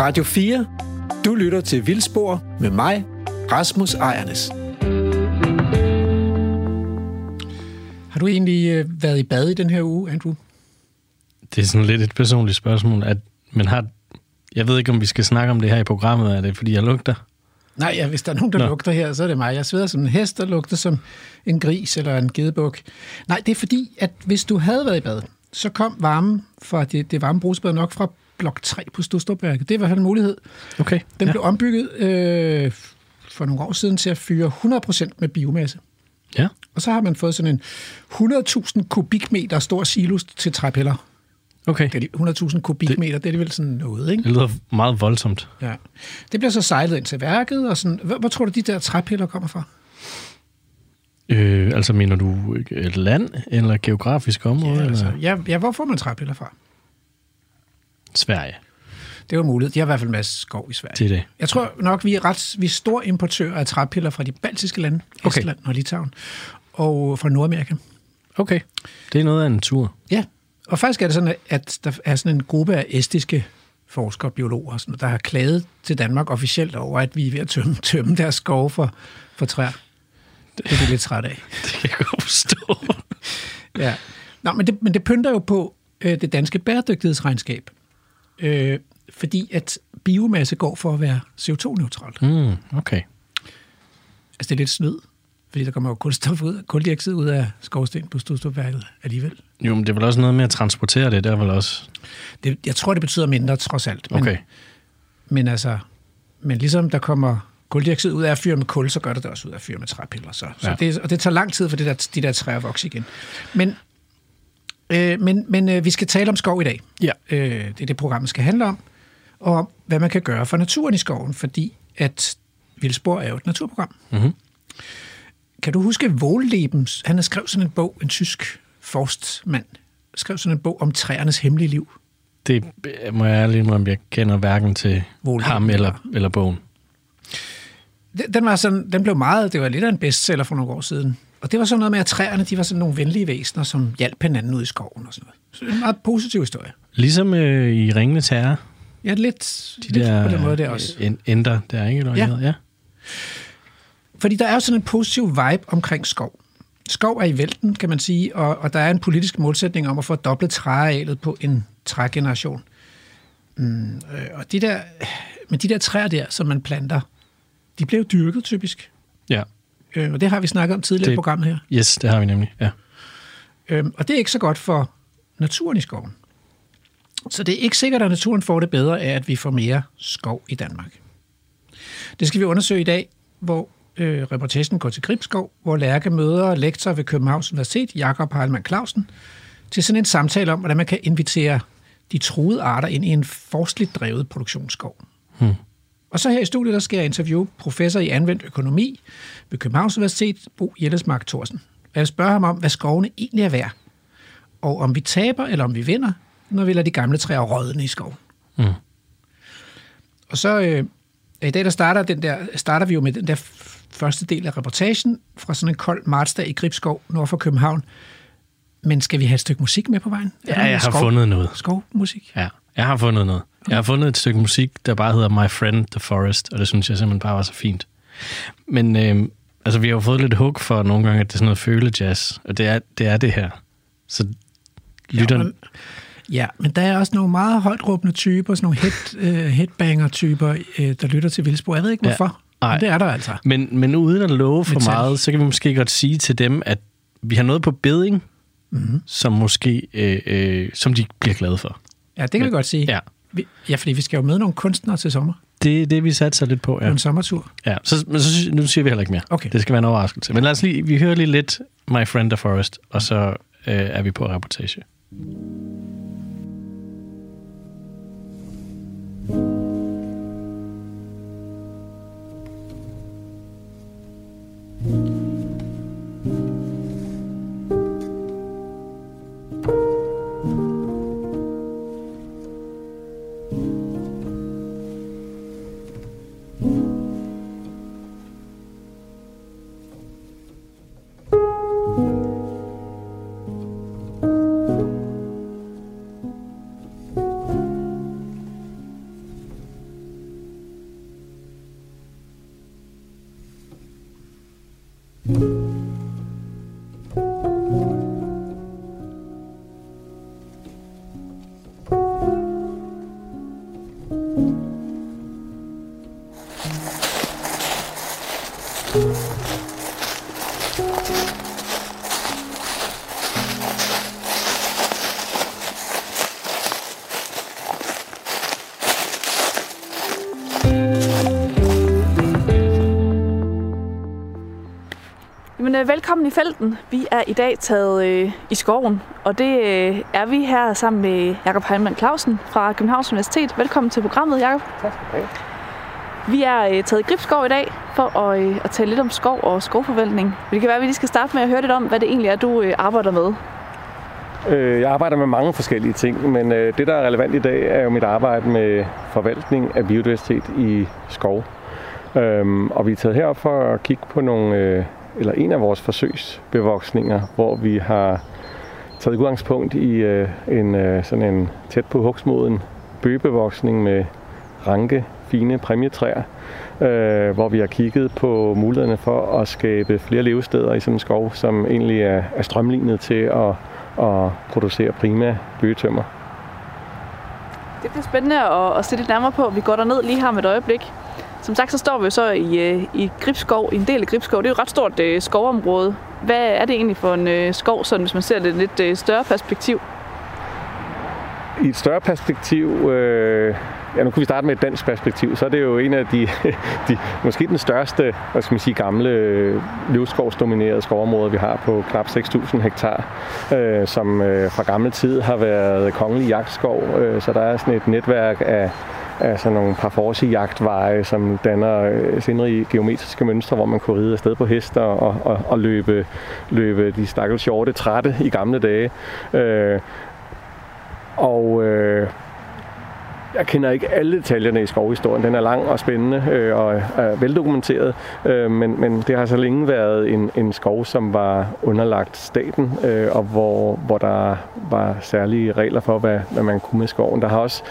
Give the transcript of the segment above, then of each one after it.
Radio 4. Du lytter til Vildspor med mig, Rasmus Ejernes. Har du egentlig øh, været i bad i den her uge, Andrew? Det er sådan lidt et personligt spørgsmål, at, men har, jeg ved ikke, om vi skal snakke om det her i programmet, er det fordi, jeg lugter? Nej, ja, hvis der er nogen, der Nå. lugter her, så er det mig. Jeg sveder som en hest, der lugter som en gris eller en gedebuk. Nej, det er fordi, at hvis du havde været i bad, så kom varmen fra det, det varme brugsbad nok fra blok 3 på Storstrupværket. Det var i hvert fald en mulighed. Okay. Den ja. blev ombygget øh, for nogle år siden til at fyre 100% med biomasse. Ja. Og så har man fået sådan en 100.000 kubikmeter stor silus til træpiller. Okay. Det er 100.000 kubikmeter, det, det er vel sådan noget, ikke? Det lyder meget voldsomt. Ja. Det bliver så sejlet ind til værket, og sådan, hvor, hvor tror du, de der træpiller kommer fra? Øh, altså mener du et land eller geografisk område? Ja, eller? altså, ja, ja, hvor får man træpiller fra? Sverige. Det er jo muligt. De har i hvert fald en masse skov i Sverige. Det er det. Jeg tror nok, vi er, ret, vi er store importører af træpiller fra de baltiske lande, Okay. Estland og Litauen, og fra Nordamerika. Okay. Det er noget af en tur. Ja, og faktisk er det sådan, at der er sådan en gruppe af estiske forskere, biologer, og sådan, der har klaget til Danmark officielt over, at vi er ved at tømme, tømme deres skove for, for træer. Det er vi lidt træt af. Det kan jeg godt forstå. Ja. Nå, men det, men det pynter jo på øh, det danske bæredygtighedsregnskab. Øh, fordi at biomasse går for at være CO2-neutralt. Mm, okay. Altså det er lidt snyd, fordi der kommer jo kulstof ud, kuldioxid ud af skovsten på Studstrupværket alligevel. Jo, men det er vel også noget med at transportere det, der er vel også... Det, jeg tror, det betyder mindre trods alt. Men, Okay. men altså, men ligesom der kommer kuldioxid ud af at fyre med kul, så gør det det også ud af at fyre med træpiller. Så, så Ja. det, og det tager lang tid for det der, de der træer at vokse igen. Men, øh, men, men øh, vi skal tale om skov i dag. Ja. Øh, det er det, programmet skal handle om. Og om, hvad man kan gøre for naturen i skoven, fordi at Vildspor er jo et naturprogram. Mhm. Kan du huske Wohllebens? Han har skrevet sådan en bog, en tysk forstmand, skrev sådan en bog om træernes hemmelige liv. Det må jeg ærligt indrømme, jeg kender hverken til Wohlleben ham eller, eller bogen. Den- Den, var sådan, den blev meget, det var lidt af en bestseller for nogle år siden. Og det var sådan noget med, at træerne de var sådan nogle venlige væsener, som hjalp hinanden ud i skoven og sådan noget. Så det er en meget positiv historie. Ligesom øh, i Ringenes Herre, Ja, lidt, de lidt der på den måde der også. øh, en- ender der, ikke? Eller Ja. hedder? ja. Fordi der er jo sådan en positiv vibe omkring skov. Skov er i vælten, kan man sige, og, og der er en politisk målsætning om at få dobblet træarealet på en trægeneration. Mm, øh, og de der, men de der træer der, som man planter, de bliver jo dyrket typisk. Ja. Øh, og det har vi snakket om tidligere i Det- programmet her. Yes, det har vi nemlig. Ja. Øhm, og det er ikke så godt for naturen i skoven. Så det er ikke sikkert, at naturen får det bedre af, at vi får mere skov i Danmark. Det skal vi undersøge i dag, hvor øh, reportagen går til Gribskov, hvor Lærke møder lektor ved Københavns Universitet, Jakob Heilmann Clausen, til sådan en samtale om, hvordan man kan invitere de truede arter ind i en forskligt drevet produktionsskov. Hmm. Og så her i studiet, der skal jeg interviewe professor i anvendt økonomi ved Københavns Universitet, Bo Jellesmark Thorsen. Jeg vil spørge ham om, hvad skovene egentlig er værd, og om vi taber eller om vi vinder, når vi lader de gamle træer rådne i skoven. Mm. Og så øh, i dag der starter, den der, starter vi jo med den der første del af reportagen fra sådan en kold martsdag i Gribskov nord for København. Men skal vi have et stykke musik med på vejen? Er Ja, jeg har skov, fundet noget. Skovmusik? Ja, jeg har fundet noget. Jeg har fundet et stykke musik, der bare hedder My Friend the Forest, og det synes jeg simpelthen bare var så fint. Men øh, altså, vi har jo fået lidt hug for nogle gange, at det er sådan noget følejazz, og det er det, er det her. Så lytteren... Ja, men, ja, men der er også nogle meget højt råbende typer, sådan nogle head, øh, headbanger-typer, øh, der lytter til Vildspor. Jeg ved ikke, Ja. hvorfor. Nej. Men det er der altså. Men, men uden at love for Metal. meget, så kan vi måske godt sige til dem, at vi har noget på beding, Mm-hmm. som måske øh, øh, som de bliver glade for. Ja, det kan vi godt sige. Ja. Vi, ja, fordi vi skal jo møde nogle kunstnere til sommer. Det er det, vi satser lidt på, ja. En sommertur. Ja, så, men så, nu siger vi heller ikke mere. Okay. Det skal være en overraskelse. Men lad os lige, vi hører lige lidt My Friend the Forest, og så øh, er vi på reportage. felten. Vi er i dag taget øh, i skoven, og det øh, er vi her sammen med Jakob Heimann Clausen fra Københavns Universitet. Velkommen til programmet, Jakob. Tak. Vi er øh, taget i Gribskov i dag for at, øh, at tale lidt om skov og skovforvaltning. Det kan være, at vi lige skal starte med at høre lidt om, hvad det egentlig er, du øh, arbejder med. Øh, jeg arbejder med mange forskellige ting, men øh, det, der er relevant i dag, er jo mit arbejde med forvaltning af biodiversitet i skov. Øhm, og vi er taget herop for at kigge på nogle, øh, eller en af vores forsøgsbevoksninger, hvor vi har taget udgangspunkt i øh, en øh, sådan en tæt på hugsmoden bøgebevoksning med ranke, fine præmietræer, øh, hvor vi har kigget på mulighederne for at skabe flere levesteder i sådan en skov, som egentlig er, er strømlignet til at, at producere prima bøgetømmer. Det bliver spændende at, at se lidt nærmere på. Vi går ned lige her med et øjeblik. Som sagt, så står vi så i, øh, i Gribskov, i en del af Gribskov. Det er jo et ret stort øh, skovområde. Hvad er det egentlig for en øh, skov, sådan, hvis man ser det i lidt øh, større perspektiv? I et større perspektiv, øh, ja nu kan vi starte med et dansk perspektiv, så er det jo en af de, de måske den største, hvad skal man sige, gamle øh, løvskovsdominerede skovområder, vi har på knap 6.000 hektar, øh, som øh, fra gammel tid har været kongelig jagtskov, øh, så der er sådan et netværk af af sådan nogle par forsejagtveje, som danner øh, sindrige geometriske mønstre, hvor man kunne ride afsted på hester og, og, og løbe, løbe de stakkels sjorte trætte i gamle dage. Øh, og øh, jeg kender ikke alle detaljerne i skovhistorien. Den er lang og spændende øh, og er veldokumenteret, øh, men, men det har så længe været en, en skov, som var underlagt staten, øh, og hvor, hvor der var særlige regler for, hvad, hvad man kunne med skoven. Der har også,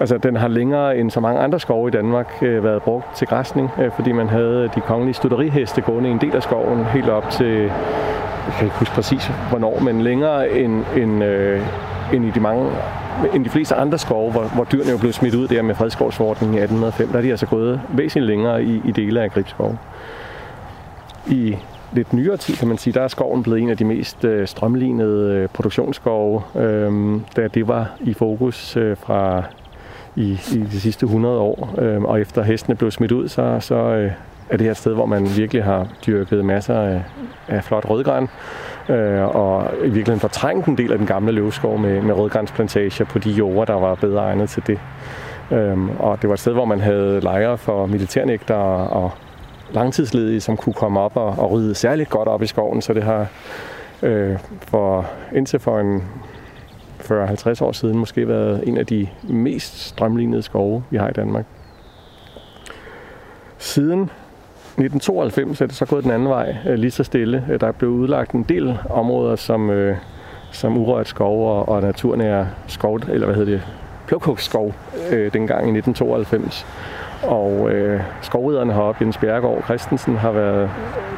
altså, den har længere end så mange andre skove i Danmark øh, været brugt til græsning, øh, fordi man havde de kongelige studeriheste gående i en del af skoven, helt op til, jeg kan ikke huske præcis hvornår, men længere end, end, øh, end i de mange end de fleste andre skove, hvor, hvor dyrene jo blev smidt ud der med fredskovsforordningen i 1805, der er de altså gået væsentligt længere i, i dele af Gribskov. I lidt nyere tid, kan man sige, der er skoven blevet en af de mest øh, strømlignede øh, produktionsskove, øh, da det var i fokus øh, fra i, i de sidste 100 år. Øh, og efter hestene blev smidt ud, så, så øh, er det her et sted, hvor man virkelig har dyrket masser af, af flot rødgræn, øh, og i virkeligheden fortrængt en del af den gamle løvskov med, med rødgrænsplantager på de jorder, der var bedre egnet til det. Øhm, og det var et sted, hvor man havde lejre for militærnægter og langtidsledige, som kunne komme op og, og rydde særligt godt op i skoven, så det har øh, for, indtil for en 40-50 år siden måske været en af de mest strømlignede skove, vi har i Danmark. Siden 1992 er det så gået den anden vej øh, lige så stille. Øh, der er blevet udlagt en del områder som, øh, som urørt skov og, og naturnær skov, eller hvad hedder det, plukhugskov, øh, dengang i 1992. Og øh, skovriderne heroppe, Jens Bjergård Christensen, har været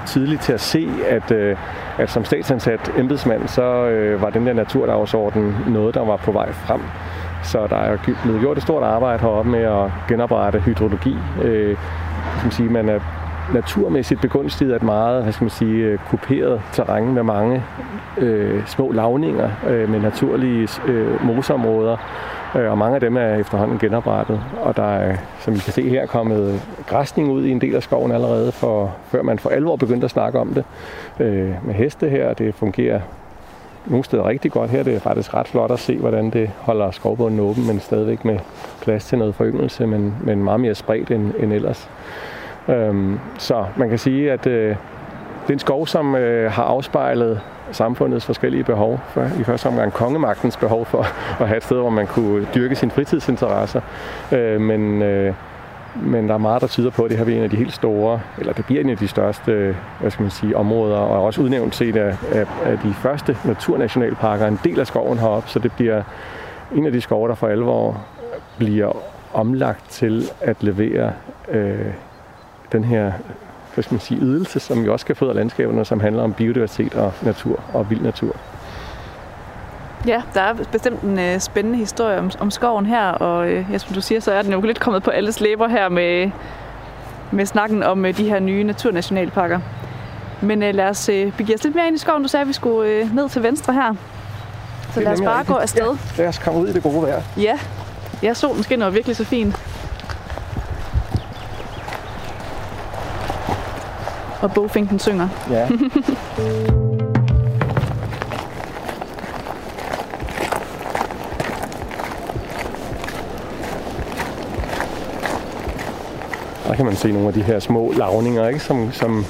tidligt til at se, at, øh, at som statsansat embedsmand, så øh, var den der naturdagsorden noget, der var på vej frem. Så der er blevet gjort et stort arbejde heroppe med at genoprette hydrologi. Øh, kan man sige, man er naturmæssigt begunstiget af et meget, hvad skal man sige, øh, kuperet terræn med mange øh, små lavninger øh, med naturlige øh, moseområder, øh, og mange af dem er efterhånden genoprettet. Og der er, som I kan se her, kommet græsning ud i en del af skoven allerede, for, før man for alvor begyndte at snakke om det. Øh, med heste her, det fungerer nogle steder rigtig godt. Her det er faktisk ret flot at se, hvordan det holder skovbunden åben, men stadigvæk med plads til noget foryngelse, men, men meget mere spredt end, end ellers. Øhm, så man kan sige, at øh, det er en skov, som øh, har afspejlet samfundets forskellige behov. For, I første omgang kongemagtens behov for at have et sted, hvor man kunne dyrke sine fritidsinteresser. Øh, men, øh, men der er meget, der tyder på, at det her bliver en af de helt store, eller det bliver en af de største hvad skal man sige, områder, og også udnævnt set af, af, af de første naturnationalparker, en del af skoven heroppe, så det bliver en af de skove, der for alvor bliver omlagt til at levere øh, den her hvad skal man sige, ydelse, som vi også kan få af landskaberne, som handler om biodiversitet og natur og vild natur. Ja, der er bestemt en øh, spændende historie om, om skoven her, og øh, ja, som du siger, så er den jo lidt kommet på alles læber her med, med snakken om øh, de her nye naturnationalparker. Men øh, lad os øh, begive os lidt mere ind i skoven. Du sagde, at vi skulle øh, ned til venstre her. Så lad os bare gå afsted. Ja, lad os komme ud i det gode vejr. Ja, ja solen skinner virkelig så fint. Og bogfinken synger. Ja. Der kan man se nogle af de her små lavninger, ikke? Som, som,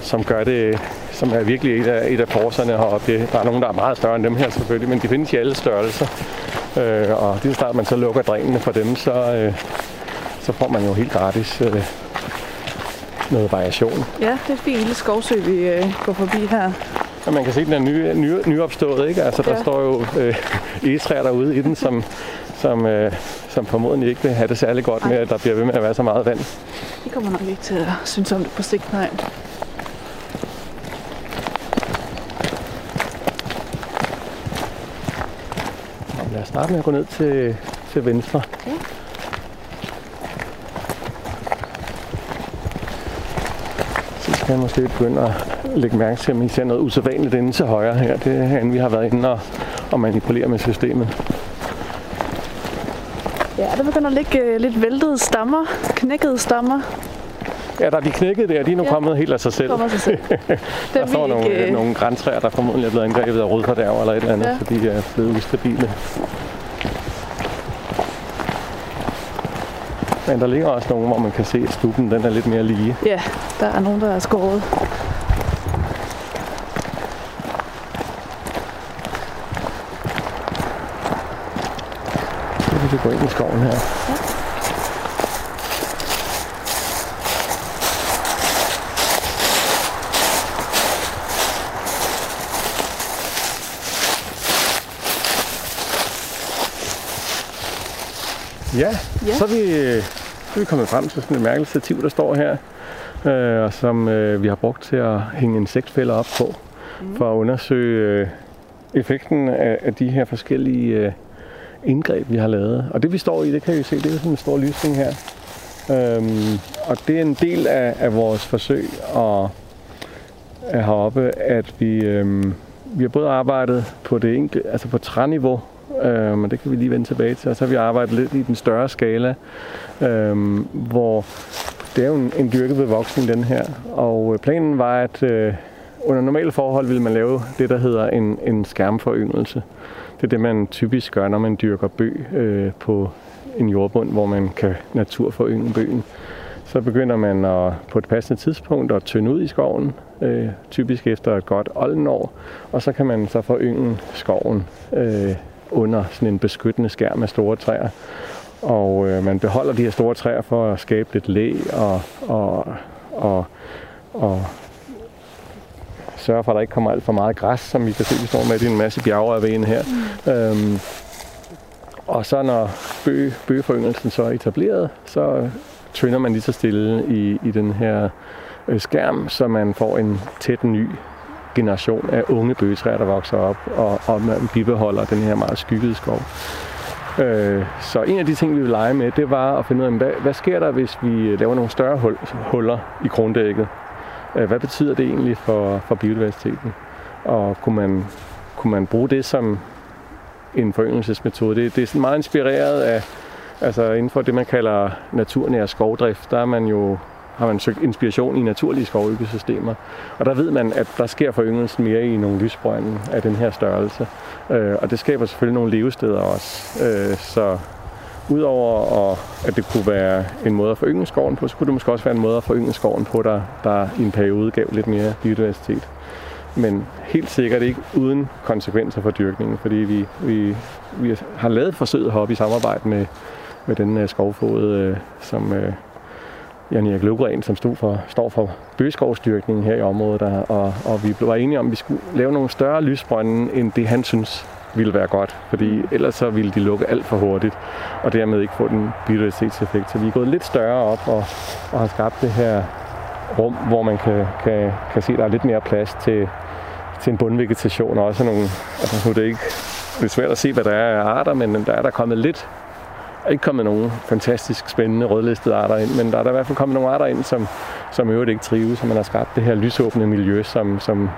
som gør det, som er virkelig et af, et af forserne heroppe. Der er nogle, der er meget større end dem her selvfølgelig, men de findes i alle størrelser. Øh, og lige snart man så lukker drænene for dem, så, øh, så får man jo helt gratis øh, noget variation. Ja, det er fint lille skovsø, vi øh, går forbi her. Og man kan se, at den er ny, ny, nyopstået, ikke? Altså, der Ja. står jo øh, egetræer derude i den, som, som, øh, som formodentlig ikke vil have det særlig godt med, at der bliver ved med at være så meget vand. De kommer nok ikke til at synes om det på sigt, nej. Og lad os starte med at gå ned til, til venstre. Ja. Så skal jeg måske begynde at lægge mærke til, om I ser noget usædvanligt inde til højre her. Det er herinde, vi har været inde og, og manipulere med systemet. Ja, der begynder at ligge øh, lidt væltede stammer, knækkede stammer. Ja, der er de knækket der, de er nu Ja. kommet helt af sig selv. Sig selv. Der står nogle, ikke, øh, nogle græntræer, der formodentlig er blevet angrebet af rodfordærv eller et eller andet, Ja. fordi de er blevet ustabile. Men der ligger også nogle, hvor man kan se, at stuben den er lidt mere lige. Ja, der er nogen, der er skåret. Så kan vi gå ind i skoven her. Ja, Ja. så er vi, er vi kommet frem til sådan et mærkeligt stativ, der står her, øh, og som øh, vi har brugt til at hænge insektfælder op på, mm. for at undersøge øh, effekten af, af de her forskellige øh, indgreb, vi har lavet. Og det vi står i, det kan I se, det er sådan en stor lysning her. Øhm, og det er en del af, af vores forsøg at, at heroppe, at vi, øhm, vi har både arbejdet på det enkelte, altså på træniveau, øh, og det kan vi lige vende tilbage til, og så har vi arbejdet lidt i den større skala, øh, hvor det er jo en, en dyrket bevoksning, den her. Og øh, planen var, at øh, under normale forhold ville man lave det, der hedder en, en skærmforyngelse. Det er det, man typisk gør, når man dyrker bøg øh, på en jordbund, hvor man kan naturforynge bøgen. Så begynder man at, på et passende tidspunkt at tynde ud i skoven, øh, typisk efter et godt oldenår, og så kan man så forynge skoven øh, under sådan en beskyttende skærm af store træer. Og øh, man beholder de her store træer for at skabe lidt læ og, og, og, og sørge for, at der ikke kommer alt for meget græs, som vi kan se, vi står med. i en masse bjergrøven her. Mm. Øhm, og så når bø, bøgeforyngelsen så er etableret, så tynder man lige så stille i, i den her øh, skærm, så man får en tæt ny generation af unge bøgetræer, der vokser op, og, og man bibeholder den her meget skyggede skov. Øh, så en af de ting, vi vil lege med, det var at finde ud af, hvad, hvad sker der, hvis vi laver nogle større hul, huller i krondækket? Øh, hvad betyder det egentlig for, for biodiversiteten? Og kunne man, kunne man bruge det som en foryngelsesmetode? Det, det er sådan meget inspireret af, altså inden for det, man kalder naturnær skovdrift, der er man jo har man søgt inspiration i naturlige skovøkosystemer. Og der ved man, at der sker foryngelsen mere i nogle lysbrønde af den her størrelse. Øh, og det skaber selvfølgelig nogle levesteder også. Øh, så udover at, at det kunne være en måde at forynge skoven på, så kunne det måske også være en måde at forynge skoven på, der, der i en periode gav lidt mere biodiversitet. Men helt sikkert ikke uden konsekvenser for dyrkningen, fordi vi, vi, vi har lavet forsøget heroppe i samarbejde med, med den øh, uh, skovfod, uh, øh, som uh, Jan Erik Løvgren, som stod for, står for bøgeskovsdyrkningen her i området, der, og, og vi blev enige om, at vi skulle lave nogle større lysbrønde, end det han synes ville være godt, fordi ellers så ville de lukke alt for hurtigt, og dermed ikke få den biodiversitetseffekt. Så vi er gået lidt større op og, og har skabt det her rum, hvor man kan, kan, kan se, at der er lidt mere plads til, til en bundvegetation, og også nogle, altså nu er det ikke, det er svært at se, hvad der er af arter, men der er der kommet lidt, er ikke kommet nogen fantastisk spændende rødlistede arter ind, men der er der i hvert fald kommet nogle arter ind, som, som i øvrigt ikke trives, så man har skabt det her lysåbne miljø, som, som,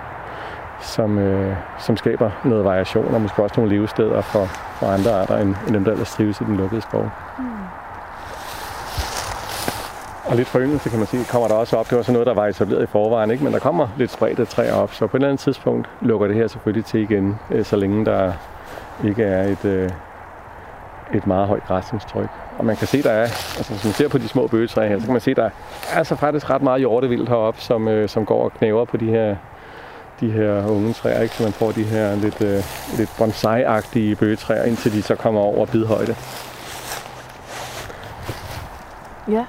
som, øh, som skaber noget variation, og måske også nogle levesteder for, for andre arter, end, end dem, der ellers trives i den lukkede skov. og lidt foryngelse, kan man sige, kommer der også op. Det var så noget, der var etableret i forvejen, ikke? men der kommer lidt spredte træer op, så på et eller andet tidspunkt lukker det her selvfølgelig til igen, øh, så længe der ikke er et, øh, et meget højt græsningstryk. Og man kan se, der er, altså hvis man ser på de små bøgetræer her, så kan man se, der er altså faktisk ret meget hjortevildt heroppe, som, øh, som går og knæver på de her, de her unge træer, ikke? så man får de her lidt, øh, lidt bonsai-agtige bøgetræer, indtil de så kommer over bidhøjde. Ja.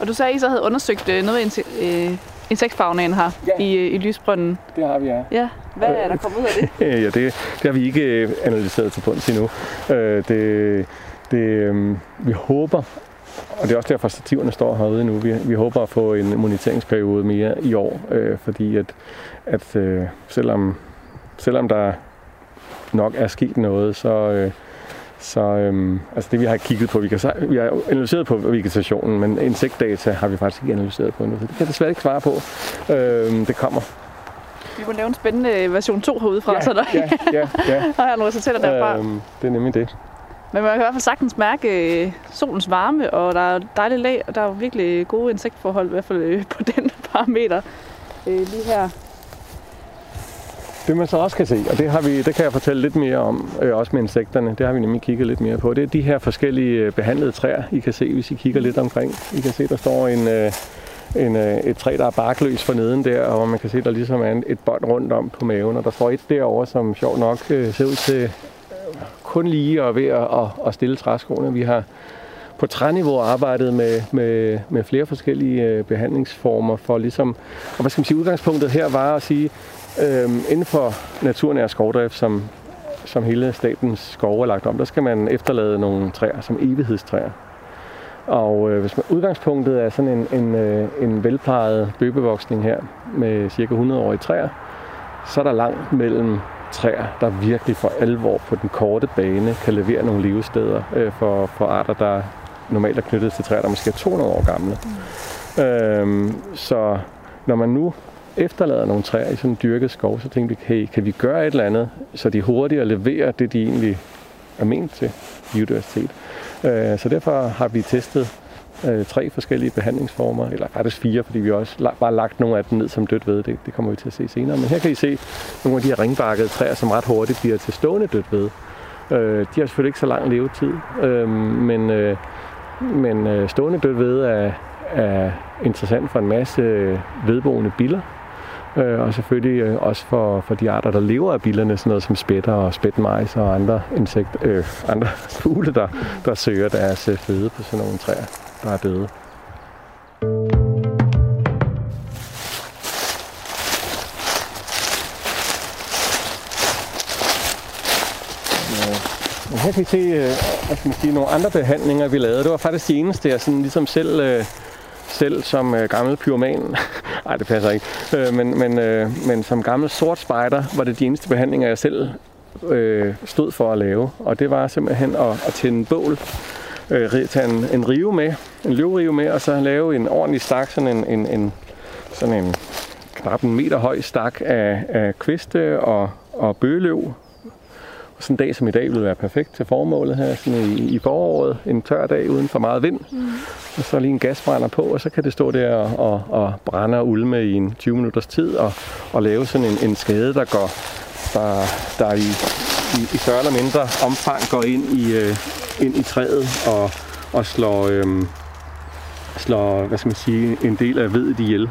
Og du sagde, at I så havde undersøgt øh, noget ind til, øh, insektfagnaen her Ja. i, øh, i lysbrønden. Det har vi, ja. Ja. Hvad er der kommet ud af det? ja, det, det har vi ikke øh, analyseret til bunds endnu. Øh, det, det, øh, vi håber, og det er også derfor, stativerne står herude nu, vi, vi håber at få en moniteringsperiode mere i år, øh, fordi at, at øh, selvom, selvom der nok er sket noget, så, øh, så øhm, altså det vi har kigget på, vi, kan, vi har analyseret på vegetationen, men insektdata har vi faktisk ikke analyseret på endnu, så det kan jeg desværre ikke svare på. Øhm, det kommer. Vi må lave en spændende version 2 herude fra, så der ja, ja, ja. har jeg nogle resultater derfra. Øhm, det er nemlig det. Men man kan i hvert fald sagtens mærke øh, solens varme, og der er dejligt lag, og der er virkelig gode insektforhold, i hvert fald øh, på den parameter. Øh, lige her. Det man så også kan se, og det, har vi, det kan jeg fortælle lidt mere om, øh, også med insekterne, det har vi nemlig kigget lidt mere på, det er de her forskellige øh, behandlede træer, I kan se, hvis I kigger lidt omkring. I kan se, der står en, øh, en, øh, et træ, der er barkløs for neden der, og man kan se, der ligesom er en- et bånd rundt om på maven, og der står et derovre, som sjovt nok øh, ser ud til kun lige og ved at, at, at stille træskoene. Vi har på træniveau arbejdet med, med, med flere forskellige øh, behandlingsformer for ligesom, og hvad skal man sige, udgangspunktet her var at sige, Øhm, inden for naturnær skovdrift, som, som hele statens skove er lagt om, der skal man efterlade nogle træer som evighedstræer. Og øh, hvis man, udgangspunktet er sådan en, en, øh, en velplejet bøgebevoksning her med cirka 100-årige træer, så er der langt mellem træer, der virkelig for alvor på den korte bane kan levere nogle levesteder øh, for, for arter, der normalt er knyttet til træer, der måske er 200 år gamle. Mm. Øhm, så når man nu efterlader nogle træer i sådan en dyrket skov, så tænkte vi, hey, kan vi gøre et eller andet, så de hurtigere leverer det, de egentlig er ment til biodiversitet. Øh, så derfor har vi testet øh, tre forskellige behandlingsformer, eller faktisk fire, fordi vi også bare lagt nogle af dem ned som dødt ved. Det, det kommer vi til at se senere. Men her kan I se nogle af de her ringbakkede træer, som ret hurtigt bliver til stående dødt ved. Øh, de har selvfølgelig ikke så lang levetid, øhm, men, men stående dødt ved er, er interessant for en masse vedboende biller. Øh, og selvfølgelig øh, også for, for de arter, der lever af billerne, sådan noget som spætter og spætmejs og andre, insekt, øh, andre fugle, der, der søger deres øh, føde på sådan nogle træer, der er døde. Her kan I se øh, hvad sige, nogle andre behandlinger, vi lavede. Det var faktisk de eneste, jeg sådan, ligesom selv, øh, selv som øh, gammel pyroman, nej det passer ikke, øh, men, men, øh, men som gammel sort spejder, var det de eneste behandlinger, jeg selv øh, stod for at lave. Og det var simpelthen at, at tænde bål, øh, tage en, en rive med, en løvrive med, og så lave en ordentlig stak, sådan en, en, en, sådan en knap en meter høj stak af, af kviste og, og bøgeløv, sådan en dag som i dag ville være perfekt til formålet her sådan i, i foråret. En tør dag uden for meget vind. Mm. Og så lige en gasbrænder på, og så kan det stå der og, og, og brænde og ulme i en 20 minutters tid og, og lave sådan en, en skade, der går der, der i, i, i større eller mindre omfang går ind i, øh, ind i træet og, og slår, øh, slår hvad skal man sige, en del af vedet ihjel.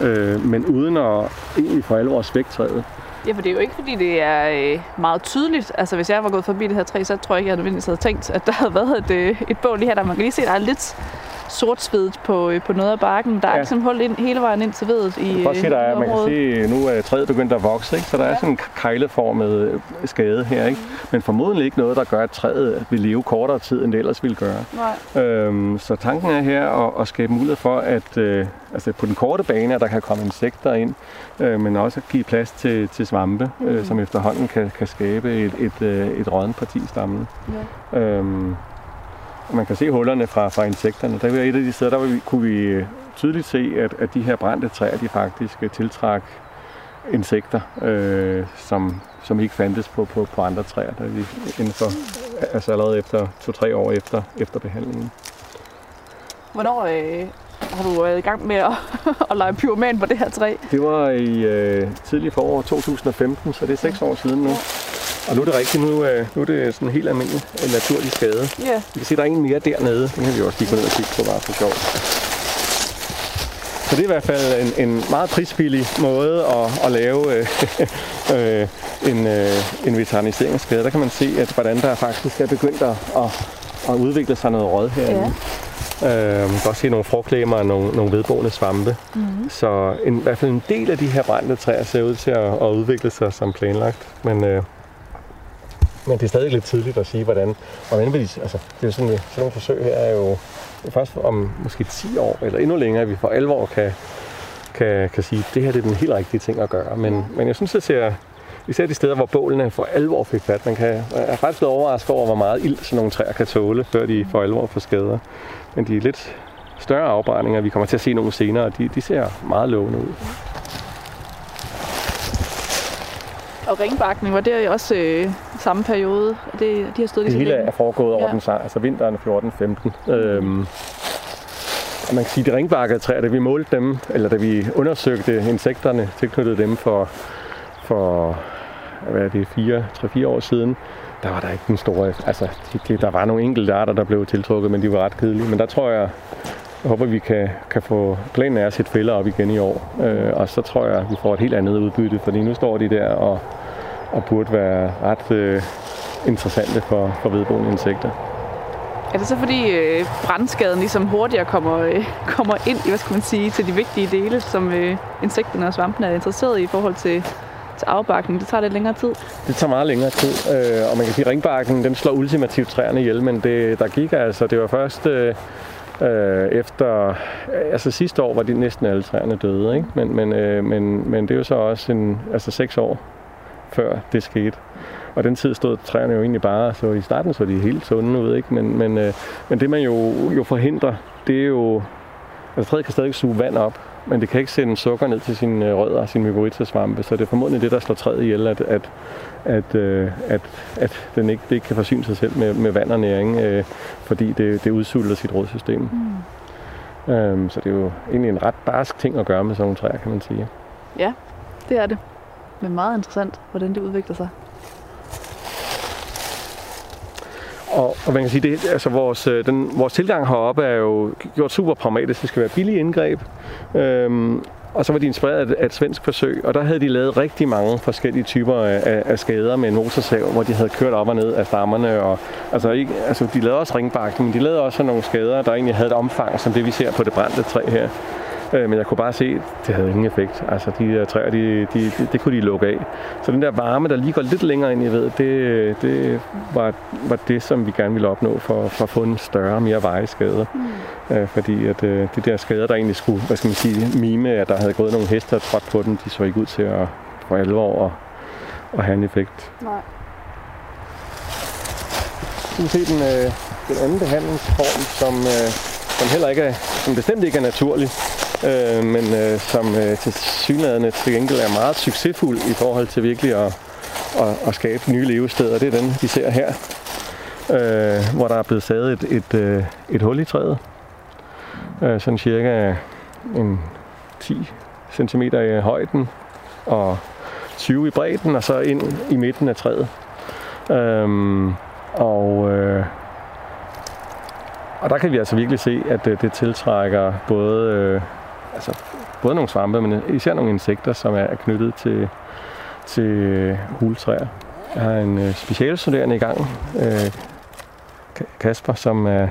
Øh, men uden at egentlig for alvor svække træet. Ja, for det er jo ikke, fordi det er øh, meget tydeligt. Altså, hvis jeg var gået forbi det her træ, så tror jeg ikke, jeg nødvendigvis havde tænkt, at der havde været et, øh, et bål lige her. Der man kan lige se, der er lidt sortsvedet på, øh, på noget af barken. Der er Ja. ligesom hul ind, hele vejen ind til vedet i, kan godt se, der er, man kan se, nu er træet begyndt at vokse, ikke? så der er sådan en kejleformet øh, skade her. Ikke? Men formodentlig ikke noget, der gør, at træet vil leve kortere tid, end det ellers ville gøre. Nej. Øhm, så tanken er her at, at skabe mulighed for, at øh, altså på den korte bane, at der kan komme insekter ind, øh, men også at give plads til, til svampe, øh, som efterhånden kan, kan skabe et, et, øh, et rådent parti i stammen. Ja. Øhm, man kan se hullerne fra, fra insekterne. Der var et af de steder, der vi, kunne vi øh, tydeligt se, at, at de her brændte træer, de faktisk øh, tiltrak insekter, øh, som, som ikke fandtes på, på, på andre træer, der vi inden for, altså allerede efter to-tre år efter, efter behandlingen. Hvornår øh, har du været i gang med at, at lege pyroman på det her træ? Det var i øh, tidlig forår 2015, så det er seks år siden nu. Og nu er det rigtigt, nu, øh, nu er det sådan en helt almindelig øh, naturlig skade. Ja. Vi kan se, der er en mere dernede. Den kan vi også lige gå ned og kigge på, bare for sjov. Så det er i hvert fald en, en meget prisbillig måde at, at lave øh, øh, en, øh, en veteriniseringsskade. Der kan man se, at hvordan der faktisk er begyndt at, at, at udvikle sig noget råd herinde. Ja. Øh, man kan også se nogle frugtklemmer og nogle, nogle vedboende svampe. Mm-hmm. Så en, i hvert fald en del af de her brændte træer ser ud til at, at udvikle sig som planlagt. Men, øh, men det er stadig lidt tidligt at sige, hvordan, vil de, altså, det er sådan, sådan nogle forsøg her er jo først om måske 10 år eller endnu længere, at vi for alvor kan, kan, kan sige, at det her det er den helt rigtige ting at gøre. Men, men jeg synes, det ser, især de steder, hvor bålene for alvor fik fat, man kan, jeg er faktisk blevet overrasket over, hvor meget ild sådan nogle træer kan tåle, før de for alvor får skader. Men de er lidt større afbrændinger, vi kommer til at se nogle senere, de, de ser meget lovende ud. Og ringbakning, var det også øh, samme periode? Det, de har stået Det lige så hele længe? er foregået over Ja. den altså vinteren 14-15. Øhm, og man kan sige, at de ringbakkede træer, da vi målte dem, eller da vi undersøgte insekterne, tilknyttede dem for, for hvad er det, 4, 3-4 år siden, der var der ikke den store, altså de, de, der var nogle enkelte arter, der blev tiltrukket, men de var ret kedelige. Men der tror jeg, jeg håber, vi kan, kan få planen af at sætte fælder op igen i år. Øh, og så tror jeg, vi får et helt andet udbytte, fordi nu står de der og, og burde være ret øh, interessante for, for vedboende insekter. Er det så fordi øh, brandskaden ligesom hurtigere kommer, øh, kommer ind i, hvad skal man sige, til de vigtige dele, som øh, insekterne og svampene er interesseret i i forhold til, til afbakning? Det tager lidt længere tid. Det tager meget længere tid, øh, og man kan sige, at ringbarken den slår ultimativt træerne ihjel, men det, der gik altså, det var først øh, øh, efter, øh, altså sidste år var de næsten alle træerne døde, ikke? Men, men, øh, men, men det er jo så også en, altså seks år før det skete. Og den tid stod træerne jo egentlig bare, så i starten så de helt sunde ud, ikke? Men, men, øh, men det man jo, jo forhindrer, det er jo, altså træet kan stadig suge vand op, men det kan ikke sende sukker ned til sine øh, rødder og sine mykorrhizasvampe, så det er formodentlig det, der slår træet ihjel, at, at, at, øh, at, at den ikke, det ikke kan forsyne sig selv med, med vand og næring, øh, fordi det, det udsulter sit rådsystem. Mm. Øhm, så det er jo egentlig en ret barsk ting at gøre med sådan nogle træer, kan man sige. Ja, det er det. Men meget interessant, hvordan det udvikler sig. Og, og man kan sige, det, altså vores, øh, den, vores tilgang heroppe er jo gjort super pragmatisk. Det skal være billige indgreb. Øhm, og så var de inspireret af, et svensk forsøg, og der havde de lavet rigtig mange forskellige typer af, af, skader med en motorsav, hvor de havde kørt op og ned af stammerne. Og, altså, ikke, altså, de lavede også ringbakning, men de lavede også nogle skader, der egentlig havde et omfang, som det vi ser på det brændte træ her. Øh, men jeg kunne bare se, at det havde ingen effekt. Altså de der træer, de, de, de, det kunne de lukke af. Så den der varme, der lige går lidt længere ind i ved, det, det var, var det, som vi gerne ville opnå for, for at få en større, mere veje skade. Mm. Øh, fordi at øh, de der skader, der egentlig skulle, hvad skal man sige, mime, at der havde gået nogle heste og trådt på den, de så ikke ud til at for alvor at, at have en effekt. Nej. Du kan se den, øh, den anden behandlingsform, som, øh, som heller ikke er, som bestemt ikke er naturlig, øh, men øh, som øh, til synlædende til gengæld er meget succesfuld i forhold til virkelig at, at, at skabe nye levesteder. Det er den, vi ser her, øh, hvor der er blevet sadet et, et, øh, et hul i træet. Øh, sådan cirka en 10 cm i højden og 20 i bredden, og så ind i midten af træet. Øhm, og, øh, og der kan vi altså virkelig se, at det, det tiltrækker både, øh, altså, både nogle svampe, men især nogle insekter, som er knyttet til, til øh, huletræer. Jeg har en øh, specialstuderende i gang, øh, Kasper, som er,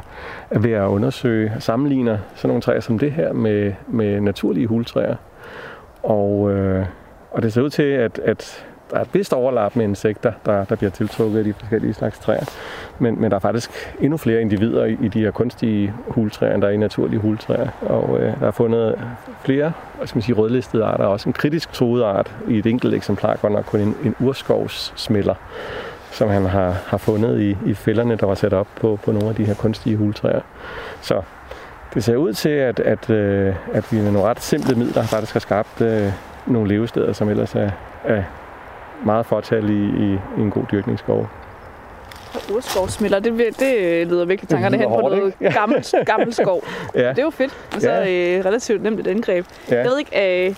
er ved at undersøge og sammenligner sådan nogle træer som det her med, med naturlige huletræer. Og, øh, og det ser ud til, at, at der er et vist overlap med insekter, der, der bliver tiltrukket af de forskellige slags træer. Men, men der er faktisk endnu flere individer i, i de her kunstige hultræer, end der er i naturlige hultræer. Og øh, der er fundet flere hvad skal man sige, rødlistede arter, også en kritisk truet art i et enkelt eksemplar, godt nok kun en, en urskovssmælder, som han har, har fundet i, i fælderne, der var sat op på, på nogle af de her kunstige hultræer. Så det ser ud til, at, at, øh, at vi med nogle ret simple midler faktisk har skabt øh, nogle levesteder, som ellers er, er meget fortal i, i, i en god dyrkningsskov. Urskovsmiller, det, det leder virkelig tankerne hen på hårdt, noget ikke? gammel, gammel skov. Ja. Det er jo fedt, og så Ja. øh, relativt nemt et indgreb. Ja. Jeg ved ikke, øh,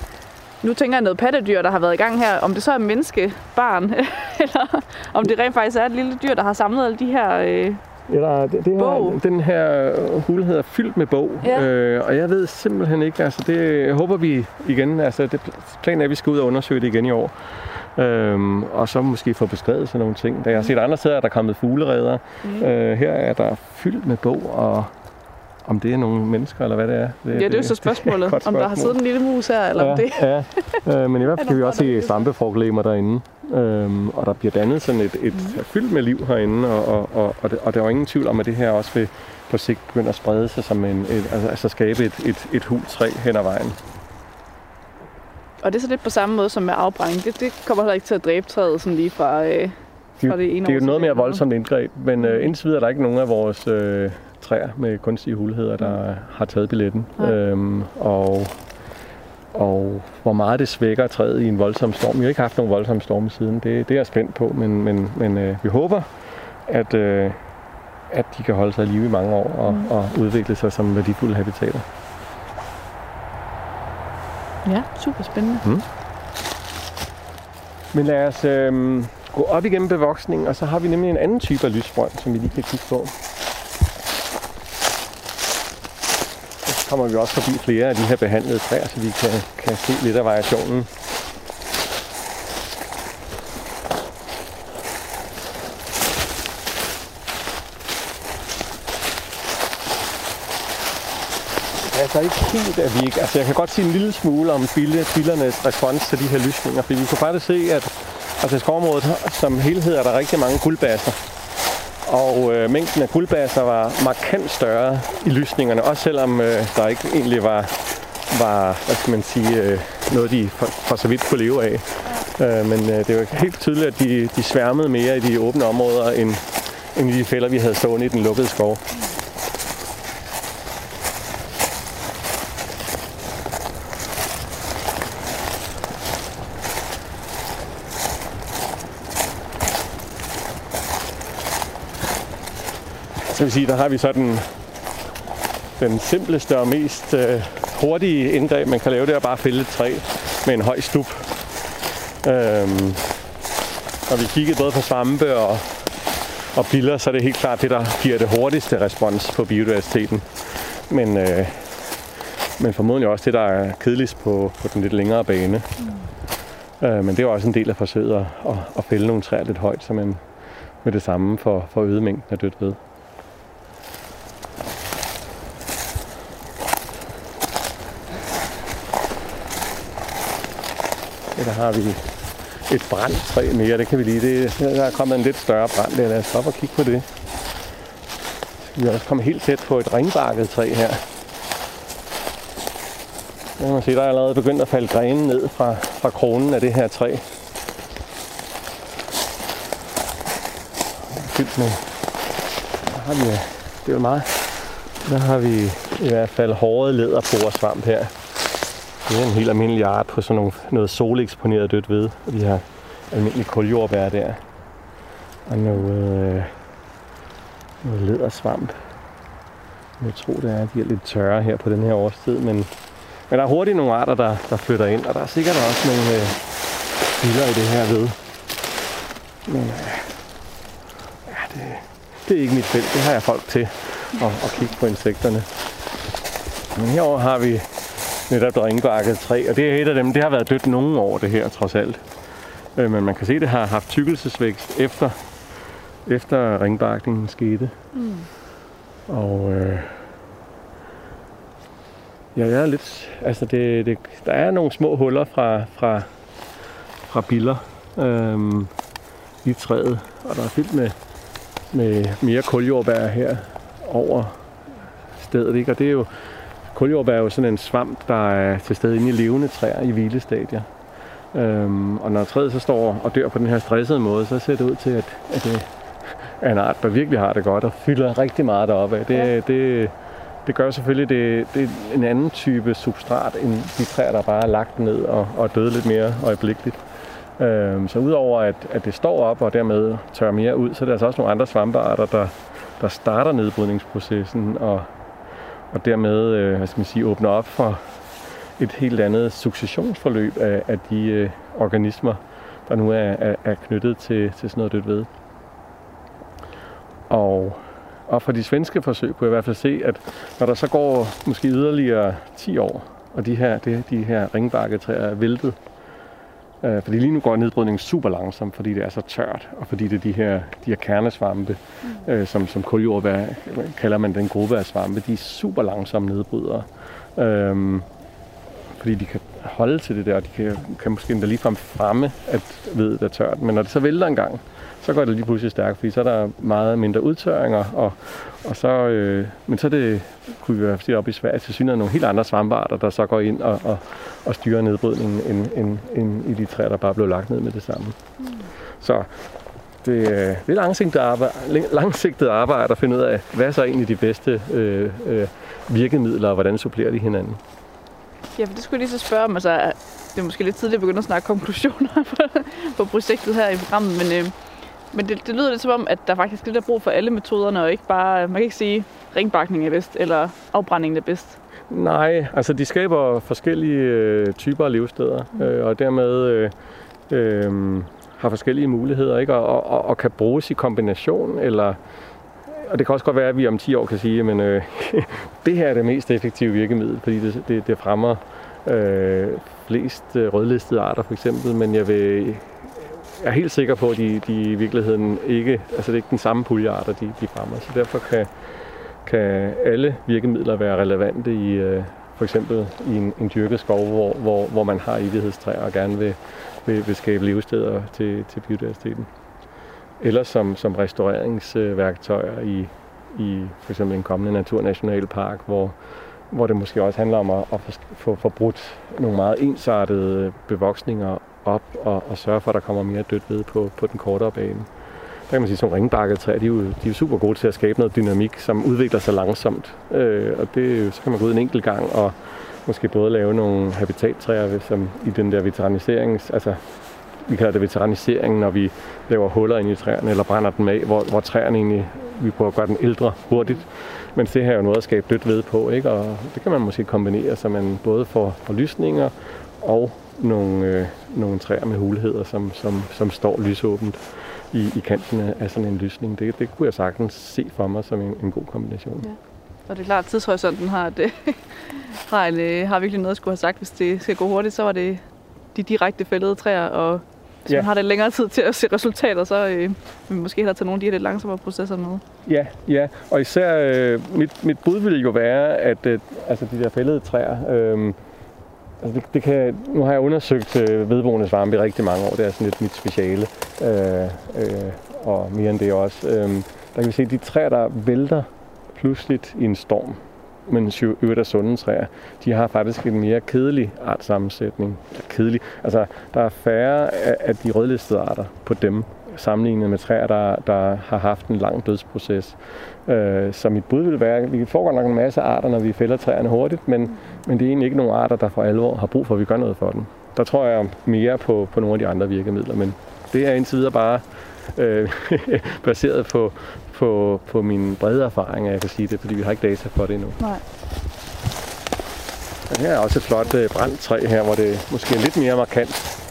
nu tænker jeg noget pattedyr, der har været i gang her, om det så er menneskebarn, eller om det rent faktisk er et lille dyr, der har samlet alle de her... Øh, Eller det, det her, Bog. den her hulhed er fyldt med bog, Ja. øh, og jeg ved simpelthen ikke, altså det jeg håber vi igen, altså det, planen er, at vi skal ud og undersøge det igen i år. Øhm, og så måske få beskrevet sådan nogle ting. Da jeg har set andre steder, er der kommet fugleredder. Mm. Øh, her er der fyldt med bog, og om det er nogle mennesker, eller hvad det er. ja, det er jo så spørgsmålet, et godt om der har spørgsmål. siddet en lille mus her, eller om det... Ja, ja. Øh, men i hvert Er fald kan vi også se svampeforglemmer derinde. Øhm, og der bliver dannet sådan et, et Mhm. fyldt med liv herinde, og, og, og, og, det, og der er jo ingen tvivl om, at det her også vil på sigt begynde at sprede sig som en, et, altså, altså skabe et, et, et hul træ hen ad vejen. Og det er så lidt på samme måde som med afbrænding. Det, det kommer heller ikke til at dræbe træet sådan lige fra, øh, Det, fra det ene det er jo noget mere voldsomt indgreb, men øh, indtil videre er der ikke nogen af vores øh, træer med kunstige hulheder, der har taget billetten. Nej. Øhm, og, og hvor meget det svækker træet i en voldsom storm. Vi har ikke haft nogen voldsom storm siden. Det, det er jeg spændt på, men, men, men øh, vi håber, at, øh, at de kan holde sig i live i mange år og, Mm. og udvikle sig som værdifulde habitater. Ja, super spændende. Mm. Men lad os øh, gå op igennem bevoksningen, og så har vi nemlig en anden type af lysbrønd, som vi lige kan kigge på. Så kommer vi også forbi flere af de her behandlede træer, så vi kan, kan se lidt af variationen. Altså ikke helt, at vi ikke... Altså, jeg kan godt sige en lille smule om bille, billernes respons til de her lysninger, fordi vi kunne faktisk se, at altså, i skovområdet som helhed er der rigtig mange guldbasser. Og øh, mængden af guldbasser var markant større i lysningerne, også selvom øh, der ikke egentlig var, var hvad skal man sige, øh, noget, de for, for så vidt kunne leve af. Øh, men øh, det var helt tydeligt, at de, de sværmede mere i de åbne områder, end, end i de fælder, vi havde stående i den lukkede skov. Så vil sige, der har vi så den, simpleste og mest øh, hurtige indgreb, man kan lave, det er bare at fælde et træ med en høj stup. Øhm, og vi kiggede både på svampe og, og biller, så er det helt klart det, der giver det hurtigste respons på biodiversiteten. Men, øh, men formodentlig også det, der er kedeligst på, på den lidt længere bane. Mm. Øh, men det er også en del af forsøget at, at, at fælde nogle træer lidt højt, så man med det samme for, for øget mængden af dødt ved. Eller der har vi et brandtræ mere, det kan vi lige. Det, der er kommet en lidt større brand der. Lad os stoppe og kigge på det. Så skal vi også kommet helt tæt på et ringbarket træ her. Der kan se, der er allerede begyndt at falde grene ned fra, fra kronen af det her træ. Fyldt med. Der har vi, det er jo meget. Der har vi i hvert fald hårde læderporesvamp her. Det er en helt almindelig art på sådan nogle, noget soleksponeret dødt ved. Og de her almindelige kuljordbær der. Og noget, øh, noget ledersvamp. Jeg tror, det er, at de er lidt tørre her på den her årstid. Men, men der er hurtigt nogle arter, der, der flytter ind. Og der er sikkert også nogle øh, biller i det her ved. Men øh, ja, det, det er ikke mit felt. Det har jeg folk til at, at kigge på insekterne. Men herover har vi netop det ringbakket træ, og det er et af dem, det har været dødt nogle år det her trods alt. Øh, men man kan se, at det har haft tykkelsesvækst efter, efter ringbakningen skete. Mm. Og øh, ja, jeg er lidt, altså det, det, der er nogle små huller fra, fra, fra biller øh, i træet, og der er fyldt med, med mere kuljordbær her over stedet, ikke? og det er jo Kuljordbær er jo sådan en svamp, der er til stede inde i levende træer i hvilestadier. Øhm, og når træet så står og dør på den her stressede måde, så ser det ud til, at, at det er en art, der virkelig har det godt og fylder rigtig meget deroppe af. Det, Ja. det, det gør selvfølgelig, det, det er en anden type substrat end de træer, der bare er lagt ned og, og døde lidt mere øjeblikkeligt. Øh, så udover at, at det står op og dermed tørrer mere ud, så er der altså også nogle andre svampearter, der, der starter nedbrydningsprocessen og, og dermed øh, hvad skal man sige, åbner op for et helt andet successionsforløb af, af de øh, organismer, der nu er, er, er knyttet til, til sådan noget dødt ved. Og, og fra de svenske forsøg kunne jeg i hvert fald se, at når der så går måske yderligere 10 år, og de her, de, de her ringbakketræer er væltet, øh, fordi lige nu går nedbrydningen super langsomt, fordi det er så tørt, og fordi det er de her, de her kernesvampe, mm. øh, som, som kuljordbær kalder man den gruppe af svampe, de er super langsomme nedbrydere. Øh, fordi de kan holde til det der, og de kan, kan måske endda ligefrem fremme, at ved er tørt. Men når det så vælter en gang, så går det lige pludselig stærkt, fordi så er der meget mindre udtørringer, og, og så, øh, men så det, kunne vi jo have op i Sverige, til synligheden nogle helt andre svampearter, der så går ind og, og, og styrer nedbrydningen, end, end, end i de træer, der bare blev lagt ned med det samme. Mm. Så det, øh, det er langsigtet arbejde, langsigtet arbejde at finde ud af, hvad er så egentlig de bedste øh, øh, virkemidler, og hvordan supplerer de hinanden. Ja, for det skulle jeg lige så spørge om. Altså, det er måske lidt tidligt at begynde at snakke konklusioner på, på projektet her i programmet, men, øh, men det, det lyder lidt som om, at der faktisk er lidt brug for alle metoderne, og ikke bare, man kan ikke sige, ringbakning er bedst, eller afbrænding er bedst. Nej, altså de skaber forskellige øh, typer af levesteder, mm. øh, og dermed øh, øh, har forskellige muligheder, ikke? Og, og, og kan bruges i kombination, eller og det kan også godt være, at vi om 10 år kan sige, men øh, det her er det mest effektive virkemiddel, fordi det, det, det fremmer øh, flest øh, rødlistede arter for eksempel, men jeg vil er helt sikker på, at de, de i virkeligheden ikke, altså det er ikke den samme puljearter, de, de fremmer. Så derfor kan, kan alle virkemidler være relevante i øh, for eksempel i en, en dyrket skov, hvor, hvor, hvor man har evighedstræer og gerne vil, vil, vil skabe levesteder til, til biodiversiteten eller som, som restaureringsværktøjer i, i for eksempel en kommende naturnationalpark, hvor, hvor det måske også handler om at, at få forbrudt nogle meget ensartede bevoksninger op og, og sørge for, at der kommer mere dødt ved på, på den kortere bane. Der kan man sige, som ringbakketræer, de er jo, de er jo super gode til at skabe noget dynamik, som udvikler sig langsomt. Øh, og det, så kan man gå ud en enkelt gang og måske både lave nogle habitattræer, som i den der veteranisering, altså vi kalder det veteranisering, når vi laver huller ind i træerne, eller brænder dem af, hvor, hvor træerne egentlig, vi prøver at gøre den ældre hurtigt. Men det her er jo noget at skabe dødt ved på, ikke? og det kan man måske kombinere, så man både får, får lysninger og nogle, øh, nogle træer med hulheder, som, som, som står lysåbent i, i kanten af sådan en lysning. Det, det kunne jeg sagtens se for mig som en, en god kombination. Ja. Og det er klart, at tidshorisonten har, det, har, en, øh, har virkelig noget at skulle have sagt. Hvis det skal gå hurtigt, så var det de direkte fældede træer og hvis ja. man har det længere tid til at se resultater, så øh, vil vi måske hellere tage nogle af de her lidt langsommere processer med. Ja, ja. og især øh, mit, mit bud ville jo være, at øh, altså de der fældede træer, øh, altså det, det kan, nu har jeg undersøgt øh, vedboendes varme i rigtig mange år, det er sådan lidt mit speciale, øh, øh, og mere end det også. Øh, der kan vi se, at de træer, der vælter pludseligt i en storm, men øvrigt er sunde træer, de har faktisk en mere kedelig artsammensætning. Kedelig. Altså, der er færre af de rødlistede arter på dem, sammenlignet med træer, der, der har haft en lang dødsproces. Øh, så mit bud vil være, at vi får godt nok en masse arter, når vi fælder træerne hurtigt, men, men det er egentlig ikke nogen arter, der for alvor har brug for, at vi gør noget for dem. Der tror jeg mere på, på nogle af de andre virkemidler, men det er indtil videre bare øh, baseret på, på, på min brede erfaring, at jeg kan sige det, fordi vi har ikke data for det endnu. Nej. Og her er også et flot øh, brandtræ her, hvor det måske er lidt mere markant.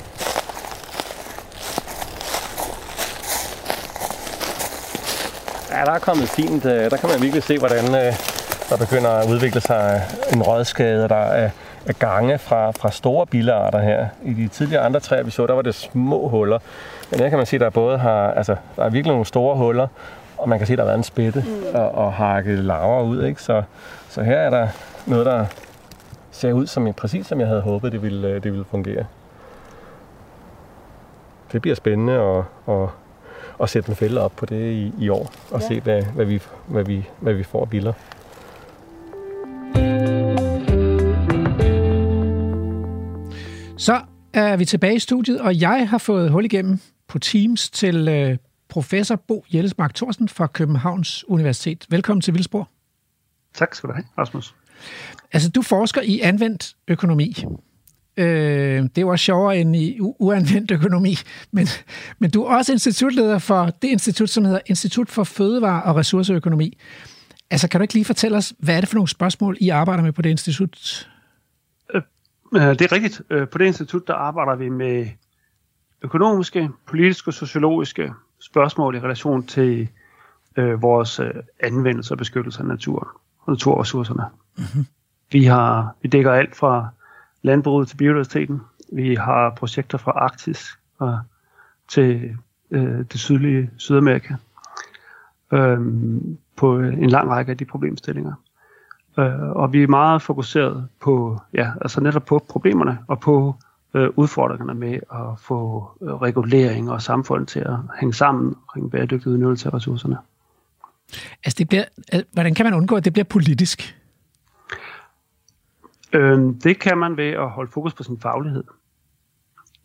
Ja, der er kommet fint. Øh, der kan man virkelig se, hvordan øh, der begynder at udvikle sig en rådskade. Der er, gange fra, fra store bilarter her. I de tidligere andre træer, vi så, der var det små huller. Men her kan man se, der både har, altså, der er virkelig nogle store huller, og man kan se, der har været en spætte mm. og, og hakket laver ud. Ikke? Så, så her er der noget, der ser ud som præcis som jeg havde håbet, det ville, det ville fungere. Det bliver spændende at, at, at sætte en fælde op på det i, i år, og ja. se, hvad, hvad, vi, hvad, vi, hvad vi får af billeder. Så er vi tilbage i studiet, og jeg har fået hul igennem på Teams til øh, professor Bo Jellesmark Thorsten fra Københavns Universitet. Velkommen til Vildsborg. Tak skal du have, Rasmus. Altså, du forsker i anvendt økonomi. Øh, det er jo også sjovere end i uanvendt økonomi. Men, men du er også institutleder for det institut, som hedder Institut for Fødevare og Ressourceøkonomi. Altså, kan du ikke lige fortælle os, hvad er det for nogle spørgsmål, I arbejder med på det institut? Øh, Det er rigtigt. Øh, På det institut, der arbejder vi med økonomiske, politiske og sociologiske spørgsmål i relation til øh, vores øh, anvendelse og beskyttelse af naturen og naturressourcerne. Mm-hmm. Vi, har, vi dækker alt fra landbruget til biodiversiteten. Vi har projekter fra Arktis og til øh, det sydlige Sydamerika øh, på en lang række af de problemstillinger. Øh, og vi er meget fokuseret på, ja, altså netop på problemerne og på øh, udfordringerne med at få øh, regulering og samfund til at hænge sammen omkring bæredygtig udnyttelse af ressourcerne. Altså, det bliver, hvordan kan man undgå, at det bliver politisk? Øh, det kan man ved at holde fokus på sin faglighed.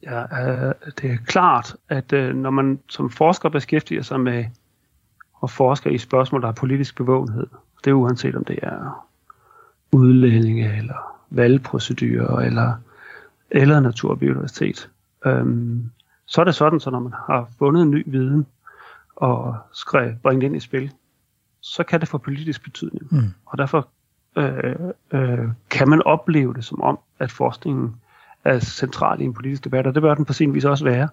Ja, øh, det er klart, at øh, når man som forsker beskæftiger sig med at forske i spørgsmål, der har politisk bevågenhed, det er uanset om det er udlændinge eller valgprocedurer eller, eller natur og biodiversitet, øhm, så er det sådan, så når man har fundet en ny viden og skrev, bringe ind i spil, så kan det få politisk betydning. Mm. Og derfor øh, øh, kan man opleve det som om, at forskningen er central i en politisk debat, og det bør den på sin vis også være,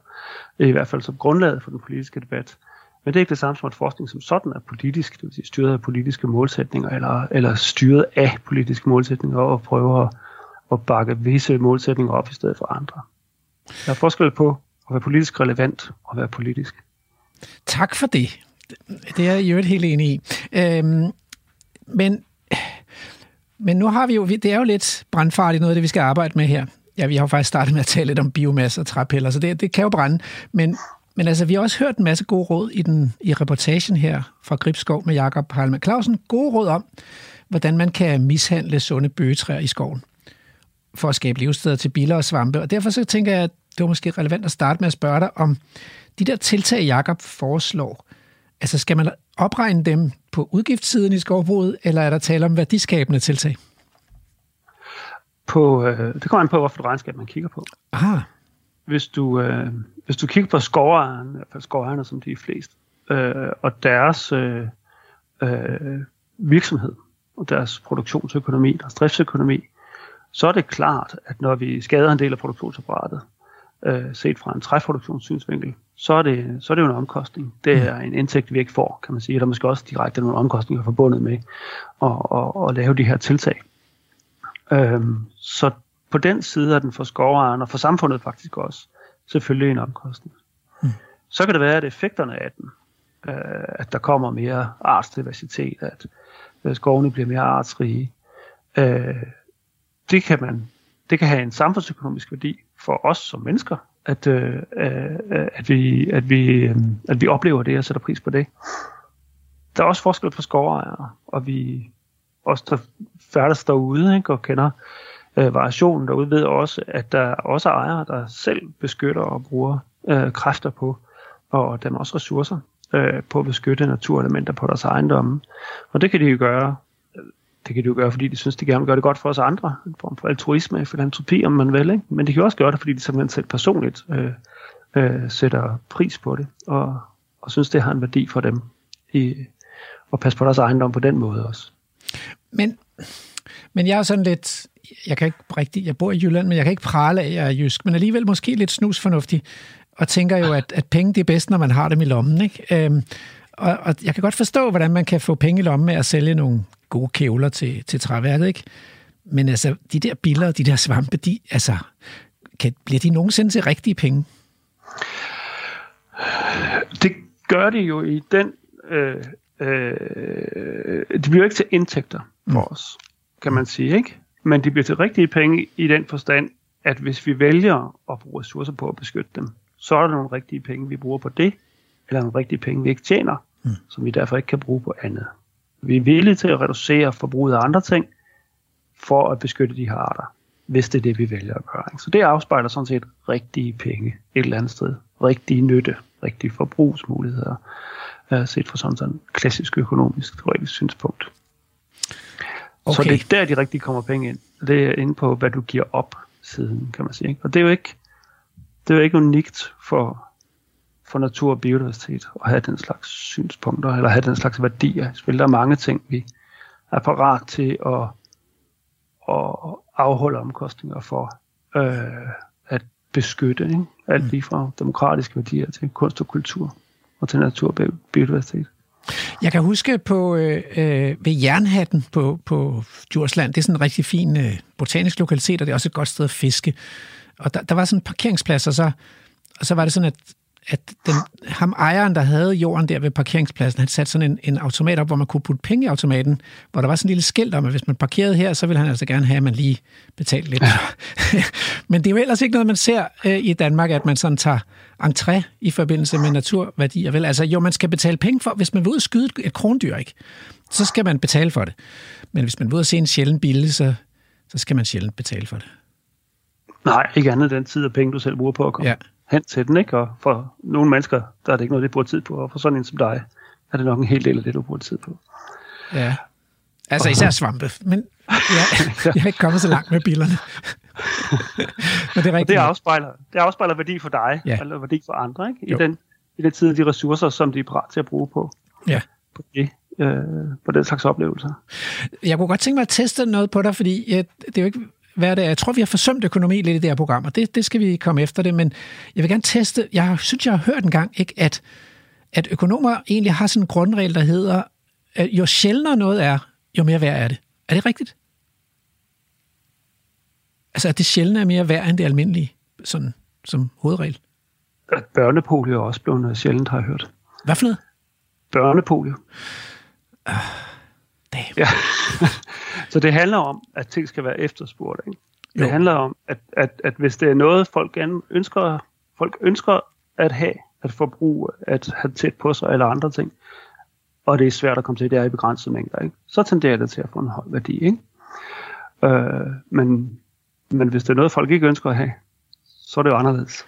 i hvert fald som grundlaget for den politiske debat. Men det er ikke det samme som, at forskning som sådan er politisk, det vil sige styret af politiske målsætninger, eller, eller styret af politiske målsætninger, og prøver at, at bakke visse målsætninger op i stedet for andre. Der er forskel på at være politisk relevant og være politisk. Tak for det. Det er jeg jo helt enig i. Øhm, men, men nu har vi jo, det er jo lidt brandfarligt noget af det, vi skal arbejde med her. Ja, vi har jo faktisk startet med at tale lidt om biomasse og træpiller, så det, det kan jo brænde. Men, men altså, vi har også hørt en masse gode råd i, den, i reportagen her fra Gribskov med Jakob Halme Clausen. Gode råd om, hvordan man kan mishandle sunde bøgetræer i skoven for at skabe levesteder til biler og svampe. Og derfor så tænker jeg, at det var måske relevant at starte med at spørge dig om de der tiltag, Jakob foreslår. Altså, skal man opregne dem på udgiftssiden i skovbruget, eller er der tale om værdiskabende tiltag? På, øh, det kommer an på, hvorfor regnskab man kigger på. Aha. Hvis du, øh, hvis du kigger på skovejerne, i hvert fald skovejerne som de er flest, øh, og deres øh, øh, virksomhed, og deres produktionsøkonomi, deres driftsøkonomi, så er det klart, at når vi skader en del af produktionsapparatet, øh, set fra en træproduktionssynsvinkel, så er, det, så er det jo en omkostning. Det er en indtægt, vi ikke får, kan man sige. Der er måske også direkte nogle omkostninger forbundet med at, at, at lave de her tiltag. Øhm, så på den side er den for skovejeren, og for samfundet faktisk også, selvfølgelig en omkostning. Mm. Så kan det være, at effekterne af den, øh, at der kommer mere artsdiversitet, at øh, skovene bliver mere artsrige, øh, det kan man det kan have en samfundsøkonomisk værdi for os som mennesker, at, øh, øh, at, vi, at, vi, øh, at vi oplever det og sætter pris på det. Der er også forskel på skovejere, og vi også der færdes derude ikke, og kender øh, variationen derude, ved også, at der også er ejere, der selv beskytter og bruger øh, kræfter på, og dem også ressourcer øh, på at beskytte naturelementer på deres ejendomme. Og det kan de jo gøre det kan de jo gøre, fordi de synes, de gerne vil gøre det godt for os andre. En form for altruisme, filantropi, om man vil. Ikke? Men de kan også gøre det, fordi de simpelthen selv personligt øh, øh, sætter pris på det, og, og synes, det har en værdi for dem i at passe på deres ejendom på den måde også. Men, men jeg er sådan lidt, jeg kan ikke rigtig, jeg bor i Jylland, men jeg kan ikke prale af, at jeg er jysk, men alligevel måske lidt snusfornuftig, og tænker jo, at, at penge det er bedst, når man har dem i lommen. Ikke? Øhm, og, og jeg kan godt forstå, hvordan man kan få penge i lommen med at sælge nogle gode kævler til, til træværket, ikke? Men altså, de der biller de der svampe, de, altså, kan, bliver de nogensinde til rigtige penge? Det gør de jo i den... Øh, øh, de bliver ikke til indtægter for os, kan man sige, ikke? Men de bliver til rigtige penge i den forstand, at hvis vi vælger at bruge ressourcer på at beskytte dem, så er der nogle rigtige penge, vi bruger på det, eller nogle rigtige penge, vi ikke tjener, mm. som vi derfor ikke kan bruge på andet. Vi er villige til at reducere forbruget af andre ting, for at beskytte de her arter, hvis det er det, vi vælger at gøre. Så det afspejler sådan set rigtige penge et eller andet sted. Rigtige nytte, rigtige forbrugsmuligheder, set fra sådan en klassisk økonomisk teoretisk synspunkt. Okay. Så det er der, de rigtige kommer penge ind. Det er inde på, hvad du giver op, siden, kan man sige. Ikke? Og det er jo ikke, det er jo ikke unikt for, for natur og biodiversitet at have den slags synspunkter, eller have den slags værdier. Spil der er mange ting, vi er parat til at, at afholde omkostninger for øh, at beskytte. Ikke? Alt lige fra demokratiske værdier til kunst og kultur og til natur og biodiversitet. Jeg kan huske på øh, øh, ved Jernhatten på, på Djursland, det er sådan en rigtig fin øh, botanisk lokalitet, og det er også et godt sted at fiske. Og der, der var sådan en parkeringsplads, og så, og så var det sådan, at at den, ham ejeren, der havde jorden der ved parkeringspladsen, han satte sådan en, en automat op, hvor man kunne putte penge i automaten, hvor der var sådan en lille skilt om, at hvis man parkerede her, så ville han altså gerne have, at man lige betalte lidt. Ja. Men det er jo ellers ikke noget, man ser øh, i Danmark, at man sådan tager entré i forbindelse med naturværdier. Vel? Altså, jo, man skal betale penge for, hvis man vil ud og skyde et, krondyr, ikke? så skal man betale for det. Men hvis man vil ud og se en sjælden bille, så, så skal man sjældent betale for det. Nej, ikke andet den tid og penge, du selv bruger på at komme. Ja hen til den, ikke? Og for nogle mennesker, der er det ikke noget, de bruger tid på, og for sådan en som dig, er det nok en hel del af det, du bruger tid på. Ja, altså især svampe, men jeg, jeg er ikke kommet så langt med bilerne. men det, er rigtigt. det, afspejler, det afspejler værdi for dig, ja. eller værdi for andre, ikke? I, den, i den tid, de ressourcer, som de er parat til at bruge på, ja. på, det, øh, på den slags oplevelser. Jeg kunne godt tænke mig at teste noget på dig, fordi ja, det er jo ikke hvad er det? Jeg tror, vi har forsømt økonomi lidt i det her program, og det, det skal vi komme efter det, men jeg vil gerne teste, jeg synes, jeg har hørt en gang, ikke, at, at økonomer egentlig har sådan en grundregel, der hedder, at jo sjældnere noget er, jo mere værd er det. Er det rigtigt? Altså, at det sjældne er mere værd end det almindelige, sådan som hovedregel? Børnepolio er også blevet sjældent, har jeg hørt. Hvad for noget? Børnepolio. Uh, damn. Ja. Så det handler om, at ting skal være efterspurgt. Ikke? Det jo. handler om, at, at, at hvis det er noget, folk gerne ønsker, folk ønsker at have, at forbruge, at have tæt på sig eller andre ting, og det er svært at komme til, det er i begrænsede mængder, ikke? så tenderer det til at få en høj værdi. Ikke? Øh, men, men hvis det er noget, folk ikke ønsker at have, så er det jo anderledes.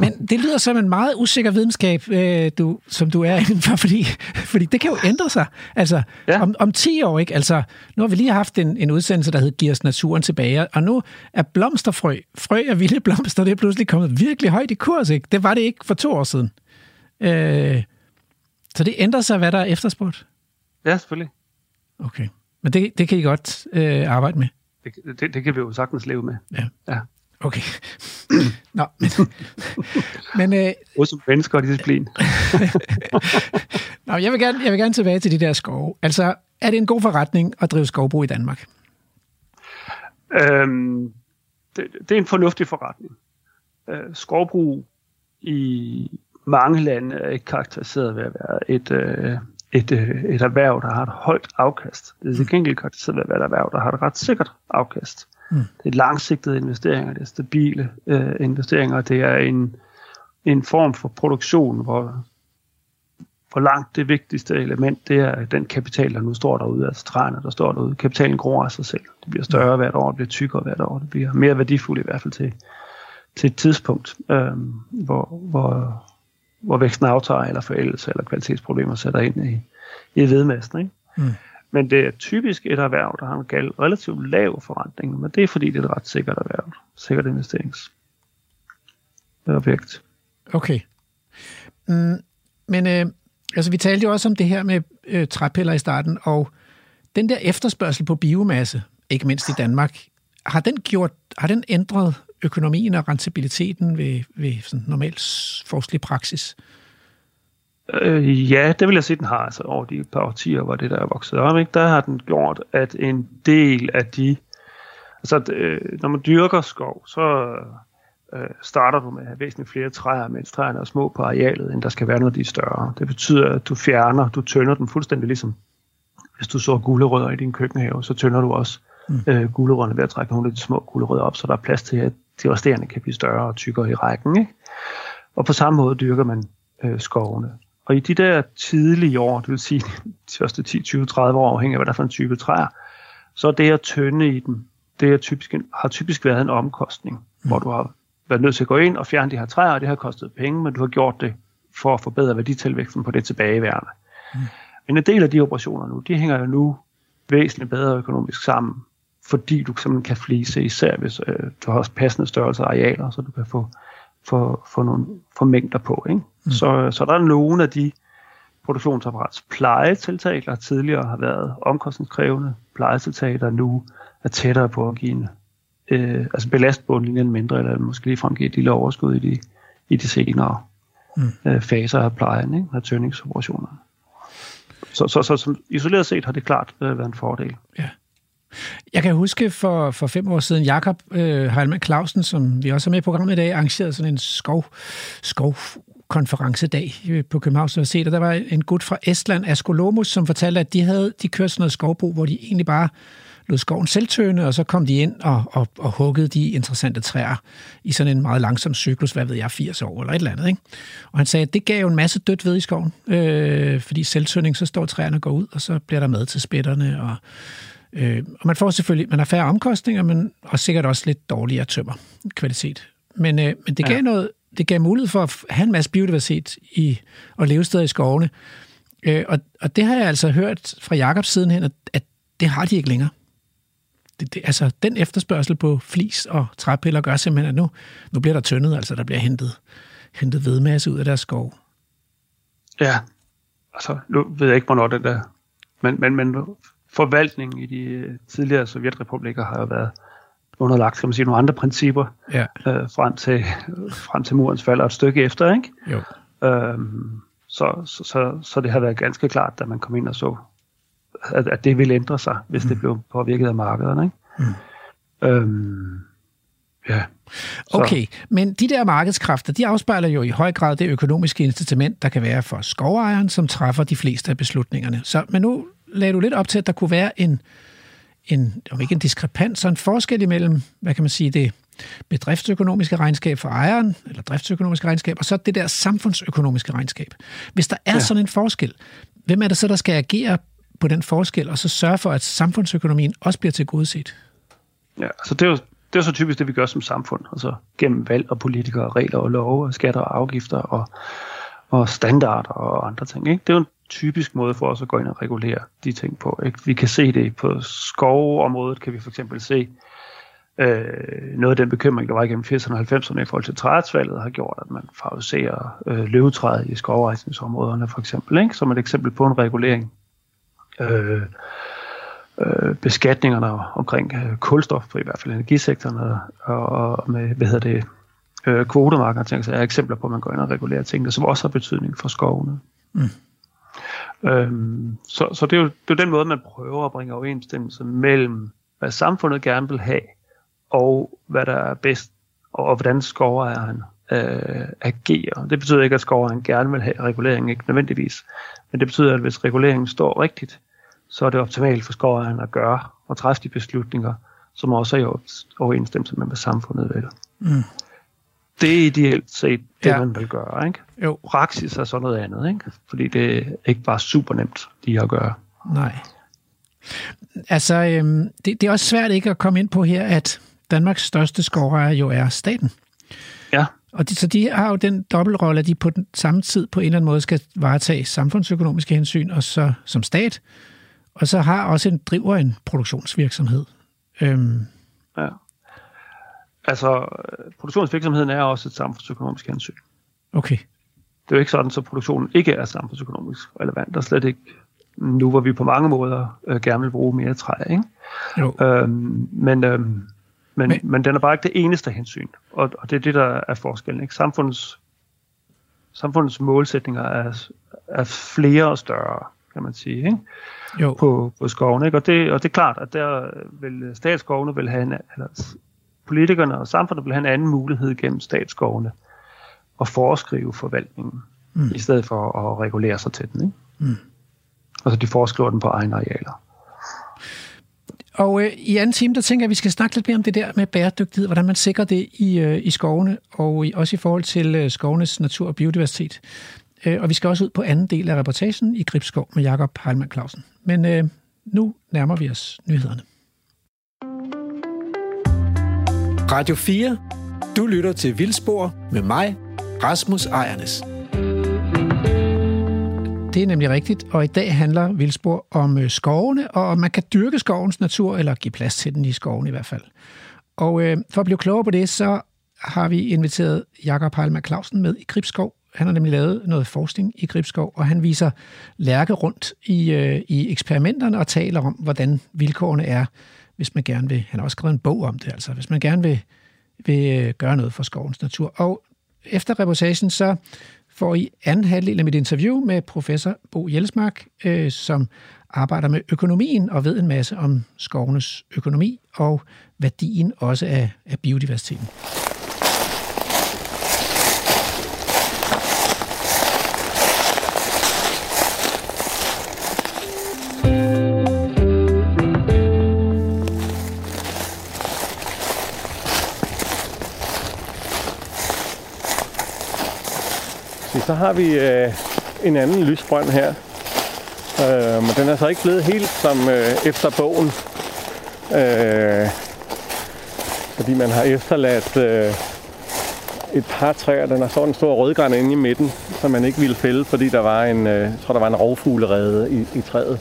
Men det lyder som en meget usikker videnskab, øh, du, som du er indenfor, fordi, fordi det kan jo ændre sig. Altså, ja. om, om 10 år, ikke? Altså, nu har vi lige haft en, en udsendelse, der hed Giv os naturen tilbage, og nu er blomsterfrø, frø af vilde blomster, det er pludselig kommet virkelig højt i kurs, ikke? Det var det ikke for to år siden. Øh, så det ændrer sig, hvad der er efterspurgt? Ja, selvfølgelig. Okay. Men det, det kan I godt øh, arbejde med? Det, det, det kan vi jo sagtens leve med. Ja. ja. Okay. Nå, men... men øh, som mennesker og disciplin. Nå, jeg, vil gerne, jeg vil gerne tilbage til de der skove. Altså, er det en god forretning at drive skovbrug i Danmark? Øhm, det, det er en fornuftig forretning. Øh, skovbrug i mange lande er ikke karakteriseret ved at være et, øh, et, øh, et erhverv, der har et højt afkast. Det er til gengæld karakteriseret ved at være et erhverv, der har et ret sikkert afkast. Mm. Det er langsigtede investeringer, det er stabile øh, investeringer, det er en, en form for produktion, hvor, hvor langt det vigtigste element, det er den kapital, der nu står derude, altså træerne, der står derude. Kapitalen gror af sig selv. Det bliver større hvert år, det bliver tykkere hvert år, det bliver mere værdifuldt i hvert fald til, til et tidspunkt, øh, hvor, hvor, hvor væksten aftager, eller forældelse, eller kvalitetsproblemer sætter ind i, i vedmassen. Ikke? Mm. Men det er typisk et erhverv, der har en gal, relativt lav forretning, men det er fordi, det er et ret sikkert erhverv. Sikkert investeringsobjekt. Øh, okay. Mm, men øh, altså, vi talte jo også om det her med øh, træpiller i starten, og den der efterspørgsel på biomasse, ikke mindst i Danmark, har den, gjort, har den ændret økonomien og rentabiliteten ved, ved sådan normal forskelig praksis? Øh, ja, det vil jeg sige, den har. Altså over de par årtier, hvor det der er vokset op, ikke, der har den gjort, at en del af de... Altså, øh, når man dyrker skov, så øh, starter du med at have væsentligt flere træer, mens træerne er små på arealet, end der skal være, når de er større. Det betyder, at du fjerner, du tønder dem fuldstændig ligesom, hvis du så gulerødder i din køkkenhave, så tønder du også mm. øh, gulerødderne ved at trække nogle af de små gulerødder op, så der er plads til, at de resterende kan blive større og tykkere i rækken. Ikke? Og på samme måde dyrker man øh, skovene. Og i de der tidlige år, det vil sige de første 10, 20, 30 år, afhængig af hvad der er for en type træer, så er det at tønde i dem, det er typisk, har typisk været en omkostning, mm. hvor du har været nødt til at gå ind og fjerne de her træer, og det har kostet penge, men du har gjort det for at forbedre værditilvæksten på det tilbageværende. Mm. Men en del af de operationer nu, de hænger jo nu væsentligt bedre økonomisk sammen, fordi du simpelthen kan flise, især hvis øh, du har også passende størrelse arealer, så du kan få, få, få nogle få mængder på. Ikke? Mm. Så, så der er nogle af de produktionsapparats plejetiltag, der tidligere har været omkostningskrævende plejetiltag, der nu er tættere på at give en, øh, altså belaste bundlinjen mindre, eller måske ligefrem give et lille overskud i de, i de senere mm. øh, faser af plejen, ikke? af tønningsoperationerne. Så, så, så, så isoleret set har det klart øh, været en fordel. Ja. Jeg kan huske for, for fem år siden, Jakob øh, Heilmann Clausen, som vi også er med i programmet i dag, arrangerede sådan en skov, skov konferencedag øh, på Københavns Universitet, og der var en gut fra Estland, Askolomus, som fortalte, at de havde de kørte sådan noget skovbrug, hvor de egentlig bare lod skoven selvtøne, og så kom de ind og, og, og huggede de interessante træer i sådan en meget langsom cyklus, hvad ved jeg, 80 år eller et eller andet. Ikke? Og han sagde, at det gav jo en masse dødt ved i skoven, øh, fordi selvtøning, så står træerne og går ud, og så bliver der mad til spætterne, og Øh, og man får selvfølgelig, man har færre omkostninger, men og sikkert også lidt dårligere tømmer kvalitet. Men, øh, men det gav ja. noget, det gav mulighed for at have en masse biodiversitet i, og levesteder i skovene. Øh, og, og det har jeg altså hørt fra Jakobs siden hen, at, at det har de ikke længere. Det, det, altså, den efterspørgsel på flis og træpiller gør simpelthen, at nu, nu bliver der tyndet, altså der bliver hentet, hentet vedmasse ud af deres skov. Ja, altså nu ved jeg ikke, hvornår det der, men, men, men forvaltningen i de øh, tidligere sovjetrepublikker har jo været underlagt, skal man sige, nogle andre principper ja. øh, frem, til, frem til murens fald og et stykke efter, ikke? Jo. Øhm, så, så, så, så det har været ganske klart, da man kom ind og så, at, at det ville ændre sig, hvis mm. det blev påvirket af markederne, ikke? Mm. Øhm, ja. Så. Okay, men de der markedskræfter, de afspejler jo i høj grad det økonomiske incitament, der kan være for skovejeren, som træffer de fleste af beslutningerne. Så, men nu lagde du lidt op til, at der kunne være en, en om ikke en diskrepans, så en forskel imellem, hvad kan man sige, det bedriftsøkonomiske regnskab for ejeren, eller driftsøkonomiske regnskab, og så det der samfundsøkonomiske regnskab. Hvis der er ja. sådan en forskel, hvem er det så, der skal agere på den forskel, og så sørge for, at samfundsøkonomien også bliver tilgodeset? Ja, altså det er jo det er så typisk det, vi gør som samfund, altså gennem valg og politikere, regler og love, skatter og afgifter og, og standarder og andre ting. Ikke? Det er jo en typisk måde for os at gå ind og regulere de ting på. Ikke? Vi kan se det på skovområdet, kan vi for eksempel se øh, noget af den bekymring, der var igennem 80'erne og 90'erne i forhold til træetsvalget, har gjort, at man favoriserer øh, løvetræet i skovrejsningsområderne for eksempel, ikke? som et eksempel på en regulering. Øh, øh, beskatningerne omkring øh, kulstof, på i hvert fald energisektoren, og, og med, hvad hedder det, øh, kvotemarkedet, så er eksempler på, at man går ind og regulerer tingene, som også har betydning for skovene. Mm. Øhm, så så det, er jo, det er den måde, man prøver at bringe overensstemmelse mellem, hvad samfundet gerne vil have, og hvad der er bedst, og, og hvordan skovejeren øh, agerer. Det betyder ikke, at skovejeren gerne vil have regulering, ikke nødvendigvis. Men det betyder, at hvis reguleringen står rigtigt, så er det optimalt for skovejeren at gøre og træffe de beslutninger, som også er i overensstemmelse med, hvad samfundet vil. Mm. Det er ideelt set det, ja. man vil gøre. Ikke? Jo. Praksis er så noget andet, ikke? fordi det er ikke bare super nemt lige at gøre. Nej. Altså, øhm, det, det er også svært ikke at komme ind på her, at Danmarks største skovejer jo er staten. Ja. Og de, så de har jo den dobbeltrolle, at de på den samme tid på en eller anden måde skal varetage samfundsøkonomiske hensyn, og så som stat, og så har også en driver en produktionsvirksomhed. Øhm. Ja. Altså, produktionsvirksomheden er også et samfundsøkonomisk hensyn. Okay. Det er jo ikke sådan, så produktionen ikke er samfundsøkonomisk relevant. Er slet ikke nu, hvor vi på mange måder øh, gerne vil bruge mere træ. Ikke? Jo. Øhm, men, øhm, men, men, men den er bare ikke det eneste hensyn. Og, og det er det, der er forskellen. Ikke? Samfundets, samfundets målsætninger er, er flere og større, kan man sige. Ikke? Jo. På, på skovene. Ikke? Og, det, og det er klart, at der vil statsskovene vil have en, eller politikerne og samfundet vil have en anden mulighed gennem statsskovene at foreskrive forvaltningen, mm. i stedet for at regulere sig til den. Ikke? Mm. Altså de foreskriver den på egne arealer. Og øh, i anden time, der tænker jeg, at vi skal snakke lidt mere om det der med bæredygtighed, hvordan man sikrer det i, øh, i skovene, og i, også i forhold til øh, skovenes natur og biodiversitet. Øh, og vi skal også ud på anden del af reportagen i Gribskov med Jakob Heilmann Clausen. Men øh, nu nærmer vi os nyhederne. Radio 4. Du lytter til Vildspor med mig, Rasmus Ejernes. det er nemlig rigtigt. Og i dag handler Vildspor om øh, skovene, og om man kan dyrke skovens natur, eller give plads til den i skoven i hvert fald. Og øh, for at blive klogere på det, så har vi inviteret Jakob Heilmann Clausen med i Gribskov. Han har nemlig lavet noget forskning i Gribskov, og han viser lærke rundt i, øh, i eksperimenterne og taler om, hvordan vilkårene er, hvis man gerne vil. Han har også skrevet en bog om det, altså hvis man gerne vil, vil øh, gøre noget for skovens natur. Og efter reportagen, så får I anden halvdel af mit interview med professor Bo Jelsmark, øh, som arbejder med økonomien og ved en masse om skovenes økonomi og værdien også af, af biodiversiteten. Så har vi øh, en anden lysbrønd her. Øh, men den er så ikke blevet helt som øh, efter bogen. Øh, fordi man har efterladt øh, et par træer. Den har sådan en stor rødgran inde i midten, som man ikke ville fælde, fordi der var en, øh, jeg tror, der var en rovfuglerede i, i træet.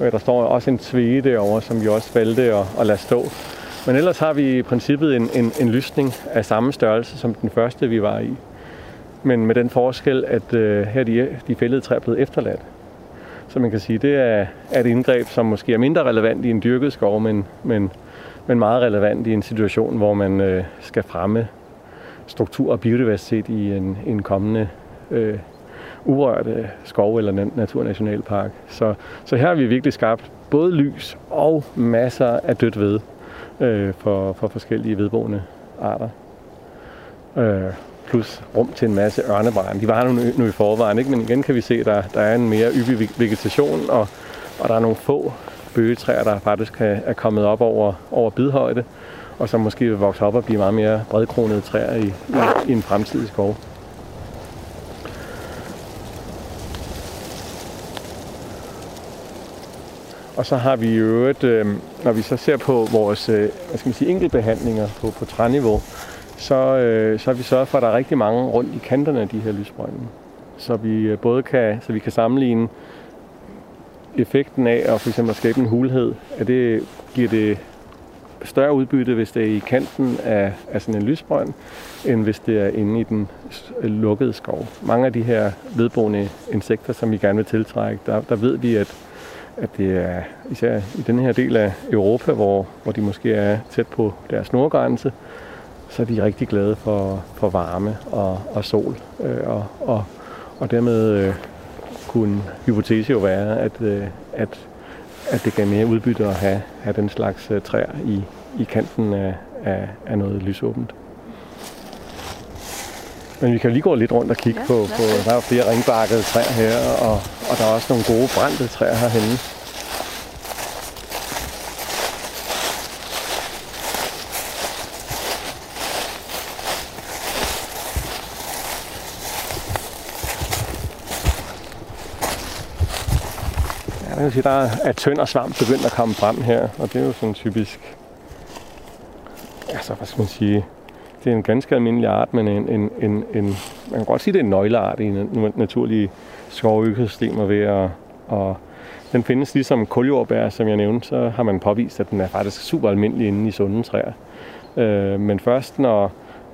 Og der står også en tvege derovre, som vi også valgte at, at lade stå. Men ellers har vi i princippet en, en, en lysning af samme størrelse som den første, vi var i. Men med den forskel, at øh, her de, de fældede træer blevet efterladt. Så man kan sige, det er, er et indgreb, som måske er mindre relevant i en dyrket skov, men, men, men meget relevant i en situation, hvor man øh, skal fremme struktur og biodiversitet i en, en kommende øh, urørt øh, skov eller naturnationalpark. Så, så her har vi virkelig skabt både lys og masser af dødt ved øh, for, for forskellige vedboende arter. Øh, plus rum til en masse ørnebrænd. De var her nu, nu i forvejen, ikke? men igen kan vi se, at der, der er en mere yppig vegetation, og, og der er nogle få bøgetræer, der faktisk er kommet op over, over bidhøjde, og som måske vil vokse op og blive meget mere bredkronede træer i, i, i en fremtidig skov. Og så har vi i øvrigt, øh, når vi så ser på vores øh, hvad skal man sige, enkeltbehandlinger på, på træniveau, så, øh, så har vi sørget for, at der er rigtig mange rundt i kanterne af de her lysbrønde. Så vi øh, både kan, så vi kan sammenligne effekten af at for eksempel skabe en hulhed, at det giver det større udbytte, hvis det er i kanten af, af sådan en lysbrønd, end hvis det er inde i den øh, lukkede skov. Mange af de her vedboende insekter, som vi gerne vil tiltrække, der, der ved vi, at, at det er især i den her del af Europa, hvor, hvor de måske er tæt på deres nordgrænse, så er de rigtig glade for, for varme og, og sol. Øh, og, og, og dermed øh, kunne hypotese jo være, at, øh, at, at det gav mere udbytte at have, have den slags øh, træer i, i kanten af, af, af noget lysåbent. Men vi kan lige gå lidt rundt og kigge ja, på, på, der er flere ringbakkede træer her, og, og der er også nogle gode brændte træer herhenne. Kan sige, der er tynd og svamp begyndt at komme frem her, og det er jo sådan typisk, altså hvad skal man sige, det er en ganske almindelig art, men en, en, en, en man kan godt sige, det er en nøgleart i naturlige skovøkosystemer ved at, og den findes ligesom kuljordbær, som jeg nævnte, så har man påvist, at den er faktisk super almindelig inde i sunde træer. Øh, men først når,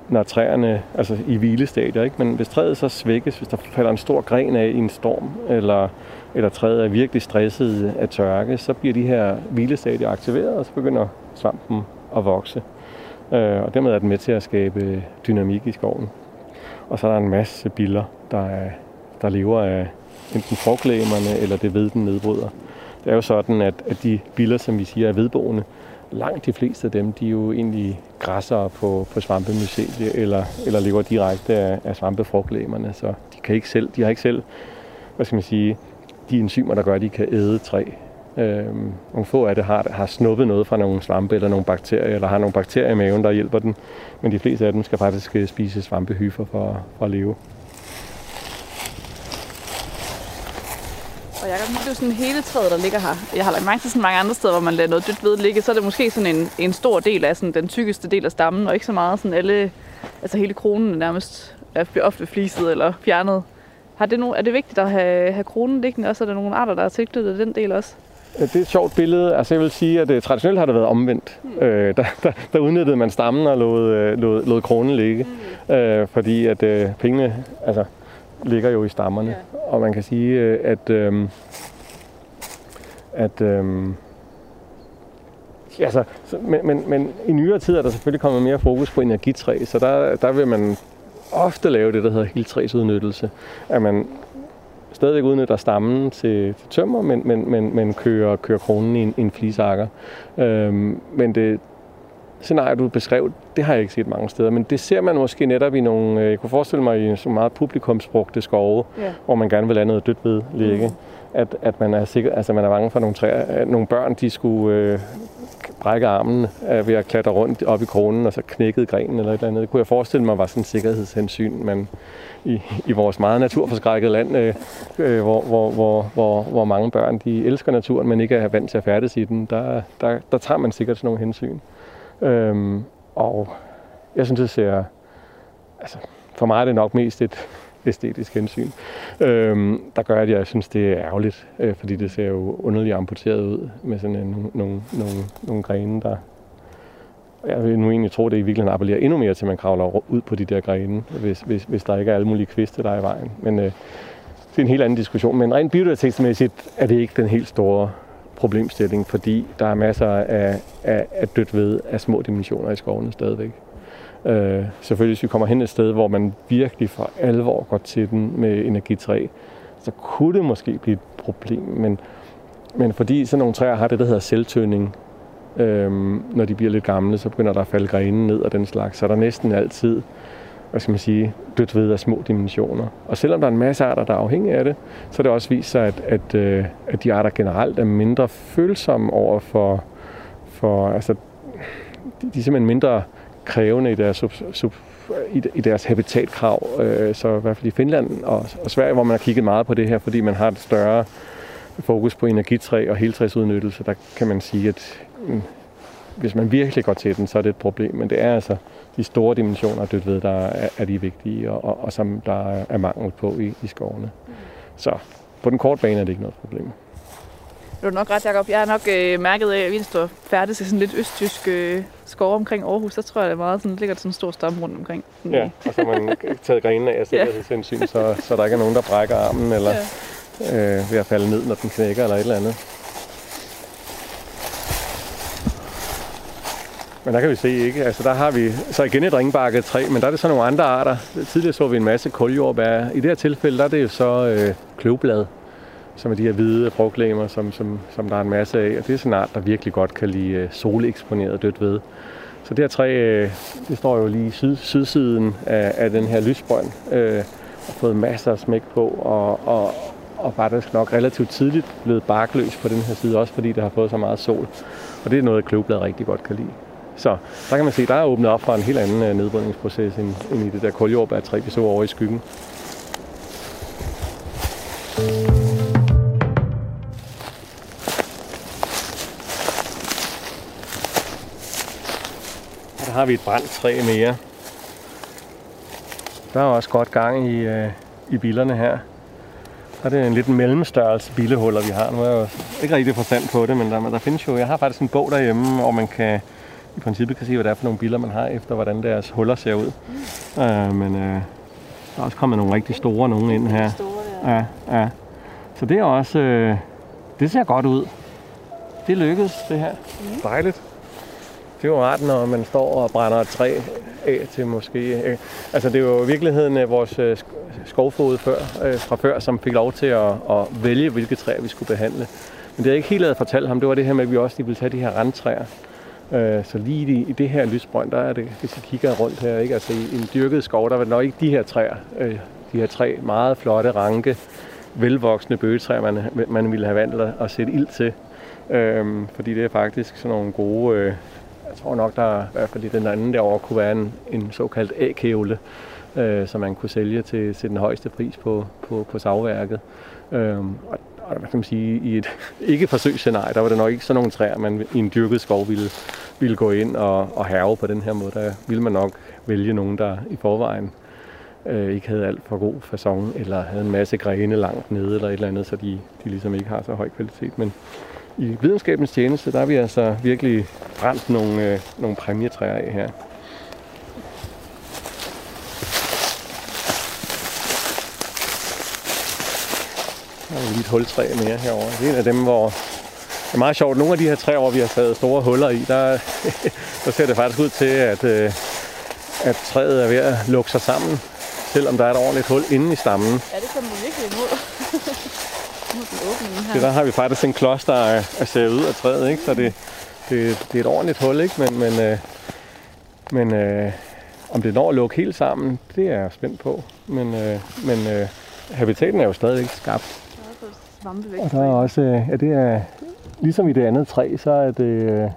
når træerne, altså i hvilestadier, ikke? men hvis træet så svækkes, hvis der falder en stor gren af i en storm, eller eller træet er virkelig stresset af tørke, så bliver de her hvilestadier aktiveret, og så begynder svampen at vokse. Øh, og dermed er den med til at skabe dynamik i skoven. Og så er der en masse biller, der, er, der lever af enten frugtlægerne eller det ved, den nedbryder. Det er jo sådan, at, at de biller, som vi siger er vedboende, langt de fleste af dem, de er jo egentlig græsser på, på svampemycelie, eller, eller lever direkte af, af svampefrugtlægerne, så de, kan ikke selv, de har ikke selv, hvad skal man sige, de enzymer, der gør, at de kan æde træ. Øhm, nogle få af det har, har snuppet noget fra nogle svampe eller nogle bakterier, eller har nogle bakterier i maven, der hjælper den. Men de fleste af dem skal faktisk øh, spise svampehyfer for, for at leve. Og jeg kan det er sådan hele træet, der ligger her. Jeg har lagt mærke til sådan mange andre steder, hvor man lader noget dødt ved ligge, så er det måske sådan en, en stor del af sådan den tykkeste del af stammen, og ikke så meget sådan alle, altså hele kronen nærmest bliver ofte fliset eller fjernet. Har det no, er det vigtigt at have, have kronen liggende også? Er der nogle arter, der er tilknyttet den del også? Det er et sjovt billede. Altså jeg vil sige, at uh, traditionelt har det været omvendt. Mm. Øh, der, der, der udnyttede man stammen og lod, uh, lod, lod kronen ligge. Mm. Øh, fordi at uh, pengene altså, ligger jo i stammerne. Yeah. Og man kan sige, at, uh, at uh, altså, men, men, men i nyere tid er der selvfølgelig kommet mere fokus på energitræ, så der, der vil man ofte lave det, der hedder heltræsudnyttelse. At man stadigvæk udnytter stammen til, til tømmer, men, men, men, men kører, kører kronen i en, en flisakker. Øhm, men det scenarie, du beskrev, det har jeg ikke set mange steder, men det ser man måske netop i nogle, øh, jeg kunne forestille mig i så meget publikumsbrugte skove, ja. hvor man gerne vil lade noget dødt ved ligge. Mm. At, at man er sikker, altså man er bange for nogle, træer, nogle børn, de skulle øh, brække armen øh, ved at klatre rundt op i kronen, og så knækkede grenen eller et eller andet. Det kunne jeg forestille mig var sådan en sikkerhedshensyn, man i, i vores meget naturforskrækkede land, øh, øh, hvor, hvor, hvor, hvor, hvor mange børn de elsker naturen, men ikke er vant til at færdes i den, der, der, der tager man sikkert sådan nogle hensyn. Øhm, og jeg synes, det ser... Altså, for mig er det nok mest et æstetisk hensyn, øhm, der gør, at jeg synes, det er ærgerligt, øh, fordi det ser jo underligt amputeret ud med sådan en, nogle, nogle, nogle, grene, der... Jeg vil nu egentlig tro, at det i virkeligheden appellerer endnu mere til, at man kravler ud på de der grene, hvis, hvis, hvis der ikke er alle mulige kviste, der er i vejen. Men øh, det er en helt anden diskussion. Men rent biodiversitetsmæssigt er det ikke den helt store problemstilling, fordi der er masser af, af, af dødt ved af små dimensioner i skovene stadigvæk. Øh, selvfølgelig, hvis vi kommer hen et sted, hvor man virkelig for alvor går til den med energitræ, så kunne det måske blive et problem. Men, men fordi sådan nogle træer har det, der hedder selvtøning, øh, når de bliver lidt gamle, så begynder der at falde grene ned og den slags, så er der næsten altid hvad skal man sige, dødt ved af små dimensioner. Og selvom der er en masse arter, der er afhængige af det, så er det også vist sig, at, at, øh, at de arter generelt er mindre følsomme over for, for altså, de, de er simpelthen mindre krævende i deres, sub, sub, i, i deres habitatkrav. Øh, så i hvert fald i Finland og, og Sverige, hvor man har kigget meget på det her, fordi man har et større fokus på energitræ og heltræsudnyttelse, der kan man sige, at mm, hvis man virkelig går til den, så er det et problem. Men det er altså de store dimensioner af dødt ved, der er, er de vigtige, og, og, og som der er mangel på i, i skovene. Så på den korte bane er det ikke noget problem. Du er nok ret, Jacob. Jeg har nok øh, mærket, at vi står færdig i sådan lidt østtysk øh, skov omkring Aarhus. Der tror jeg, det er meget sådan, ligger sådan en stor stamme rundt omkring. Ja, og så man taget grenene af sikkerhedshensyn, ja. så, så der ikke er nogen, der brækker armen eller ja. øh, ved at falde ned, når den knækker eller et eller andet. Men der kan vi se ikke. Altså der har vi så igen et ringbakket træ, men der er det så nogle andre arter. Tidligere så vi en masse kuljordbær. I det her tilfælde der er det jo så øh, kløvblad, som er de her hvide frugtlæmer, som, som, som der er en masse af. Og det er sådan en art, der virkelig godt kan lide øh, soleksponeret dødt ved. Så det her træ, øh, det står jo lige syd, sydsiden af, af den her lysbrønd, øh, og fået masser af smæk på, og, og, og faktisk nok relativt tidligt blevet barkløs på den her side, også fordi det har fået så meget sol. Og det er noget, kløvblad rigtig godt kan lide. Så der kan man se, der er åbnet op for en helt anden øh, nedbrydningsproces end, end i det der koljordbærtræ, vi så over i skyggen. Og der har vi et brændt træ mere. Der er også godt gang i, øh, i billerne her. Der er en lidt mellemstørrelse billehuller, vi har. Nu er jeg jo ikke rigtig forstand på det, men der, der findes jo... Jeg har faktisk en bog derhjemme, hvor man kan i princippet kan se, hvad det er for nogle billeder, man har, efter hvordan deres huller ser ud. Mm. Uh, men uh, der er også kommet nogle rigtig store nogle ind her. Store, ja. ja, ja. Så det er også... Uh, det ser godt ud. Det lykkedes, det her. Mm. Dejligt. Det er jo rart, når man står og brænder et træ af til måske... Øh, altså, det er jo i virkeligheden vores øh, skovfod før, øh, fra før, som fik lov til at, at vælge, hvilke træer vi skulle behandle. Men det jeg ikke helt havde fortalt ham, det var det her med, at vi også ville tage de her randtræer. Øh, så lige i, i det her lysbrønd, der er det, hvis vi kigger rundt her, ikke? Altså i en dyrket skov, der var nok ikke de her træer, øh, de her tre meget flotte, ranke, velvoksne bøgetræer, man, man ville have valgt at, at sætte ild til. Øhm, fordi det er faktisk sådan nogle gode, øh, jeg tror nok, der i hvert fald i den anden derovre kunne være en, en såkaldt ægkævle, øh, som man kunne sælge til, til den højeste pris på, på, på savværket. Øhm, og hvad kan man sige, i et ikke-forsøgsscenarie, der var det nok ikke sådan nogle træer, man i en dyrket skov ville, ville gå ind og, og herve på den her måde. Der ville man nok vælge nogen, der i forvejen øh, ikke havde alt for god fasong, eller havde en masse grene langt nede, eller et eller andet, så de, de ligesom ikke har så høj kvalitet. Men i videnskabens tjeneste, der har vi altså virkelig brændt nogle, øh, nogle præmietræer af her. Der er lige et hultræ mere herovre. Det er en af dem, hvor det er meget sjovt. Nogle af de her træer, hvor vi har taget store huller i, der, der ser det faktisk ud til, at, øh, at træet er ved at lukke sig sammen, selvom der er et ordentligt hul inde i stammen. Ja, det kommer virkelig imod. Det der har vi faktisk en klods, der er, er savet ud af træet, ikke? så det, det, det er et ordentligt hul, ikke? men, men, øh, men øh, om det når at lukke helt sammen, det er jeg spændt på. Men, øh, men øh, habitaten er jo stadigvæk skabt. Og der er også, øh, ja, det er, ligesom i det andet træ, så er det, øh,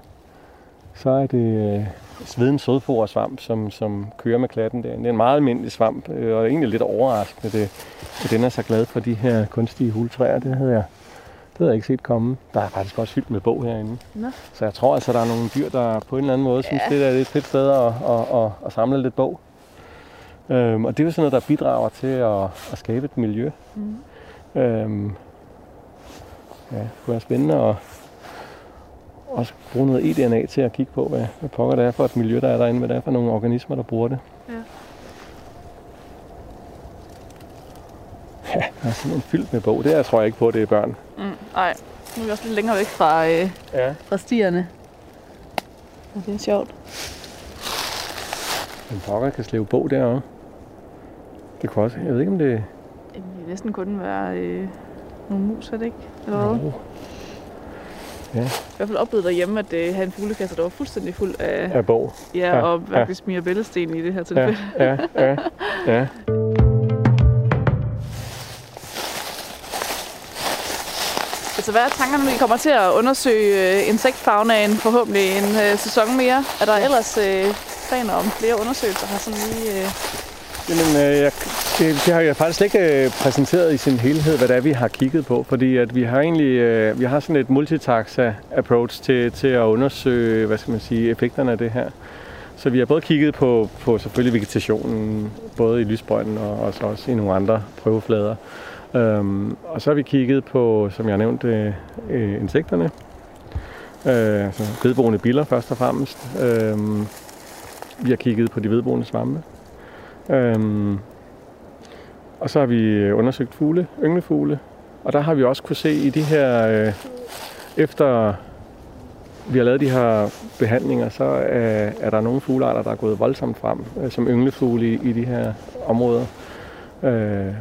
så er det øh, svedens sødforersvamp, som, som kører med klatten der. Det er en meget almindelig svamp, og egentlig lidt overraskende, det, at den er så glad for de her kunstige huletræer. Det havde jeg, det havde jeg ikke set komme. Der er faktisk også fyldt med bog herinde. Nå. Så jeg tror altså, der er nogle dyr, der på en eller anden måde ja. synes, det er et fedt sted at, at, at, at samle lidt bog. Øhm, og det er jo sådan noget, der bidrager til at, at skabe et miljø. Mm. Øhm, ja, det kunne være spændende at også bruge noget eDNA til at kigge på, hvad, hvad pokker det er for et miljø, der er derinde, hvad det er for nogle organismer, der bruger det. Ja. Ja, der er simpelthen fyldt med bog. Det er, tror jeg ikke på, at det er børn. Mm, nej, nu er vi også lidt længere væk fra, øh, Ja. fra stierne. Og det er sjovt. En pokker kan slæve bog derovre. Det kunne også, jeg ved ikke om det Jamen, Det vil næsten kun være øh, nogle mus, er det ikke? Eller hvad? Jo. Ja, Jeg har i hvert fald oplevet derhjemme, at øh, have en fuglekasse, der var fuldstændig fuld af, af bog. ja, ja, og ja. virkelig smiger bællesten i det her Ja, tilfælde. ja, ja, ja. Altså, hvad er tankerne, når I kommer til at undersøge øh, insektfaunaen forhåbentlig en øh, sæson mere? Er der ellers øh, planer om flere undersøgelser her sådan lige? Øh... Jamen, øh, jeg, det, det har jeg faktisk ikke øh, præsenteret i sin helhed, hvad det er, vi har kigget på. Fordi at vi har egentlig øh, vi har sådan et multitaxa approach til, til at undersøge, hvad skal man sige, effekterne af det her. Så vi har både kigget på, på selvfølgelig vegetationen, både i lysbrønden og så også i nogle andre prøveflader. Øhm, og så har vi kigget på, som jeg nævnte, øh, øh, insekterne. Øh, altså vedboende biller først og fremmest. Øh, vi har kigget på de vedboende svampe. Øhm, og så har vi øh, undersøgt fugle, ynglefugle. Og der har vi også kunne se i de her, øh, efter vi har lavet de her behandlinger, så er, er der nogle fuglearter, der er gået voldsomt frem, øh, som ynglefugle i, i de her områder. Øh,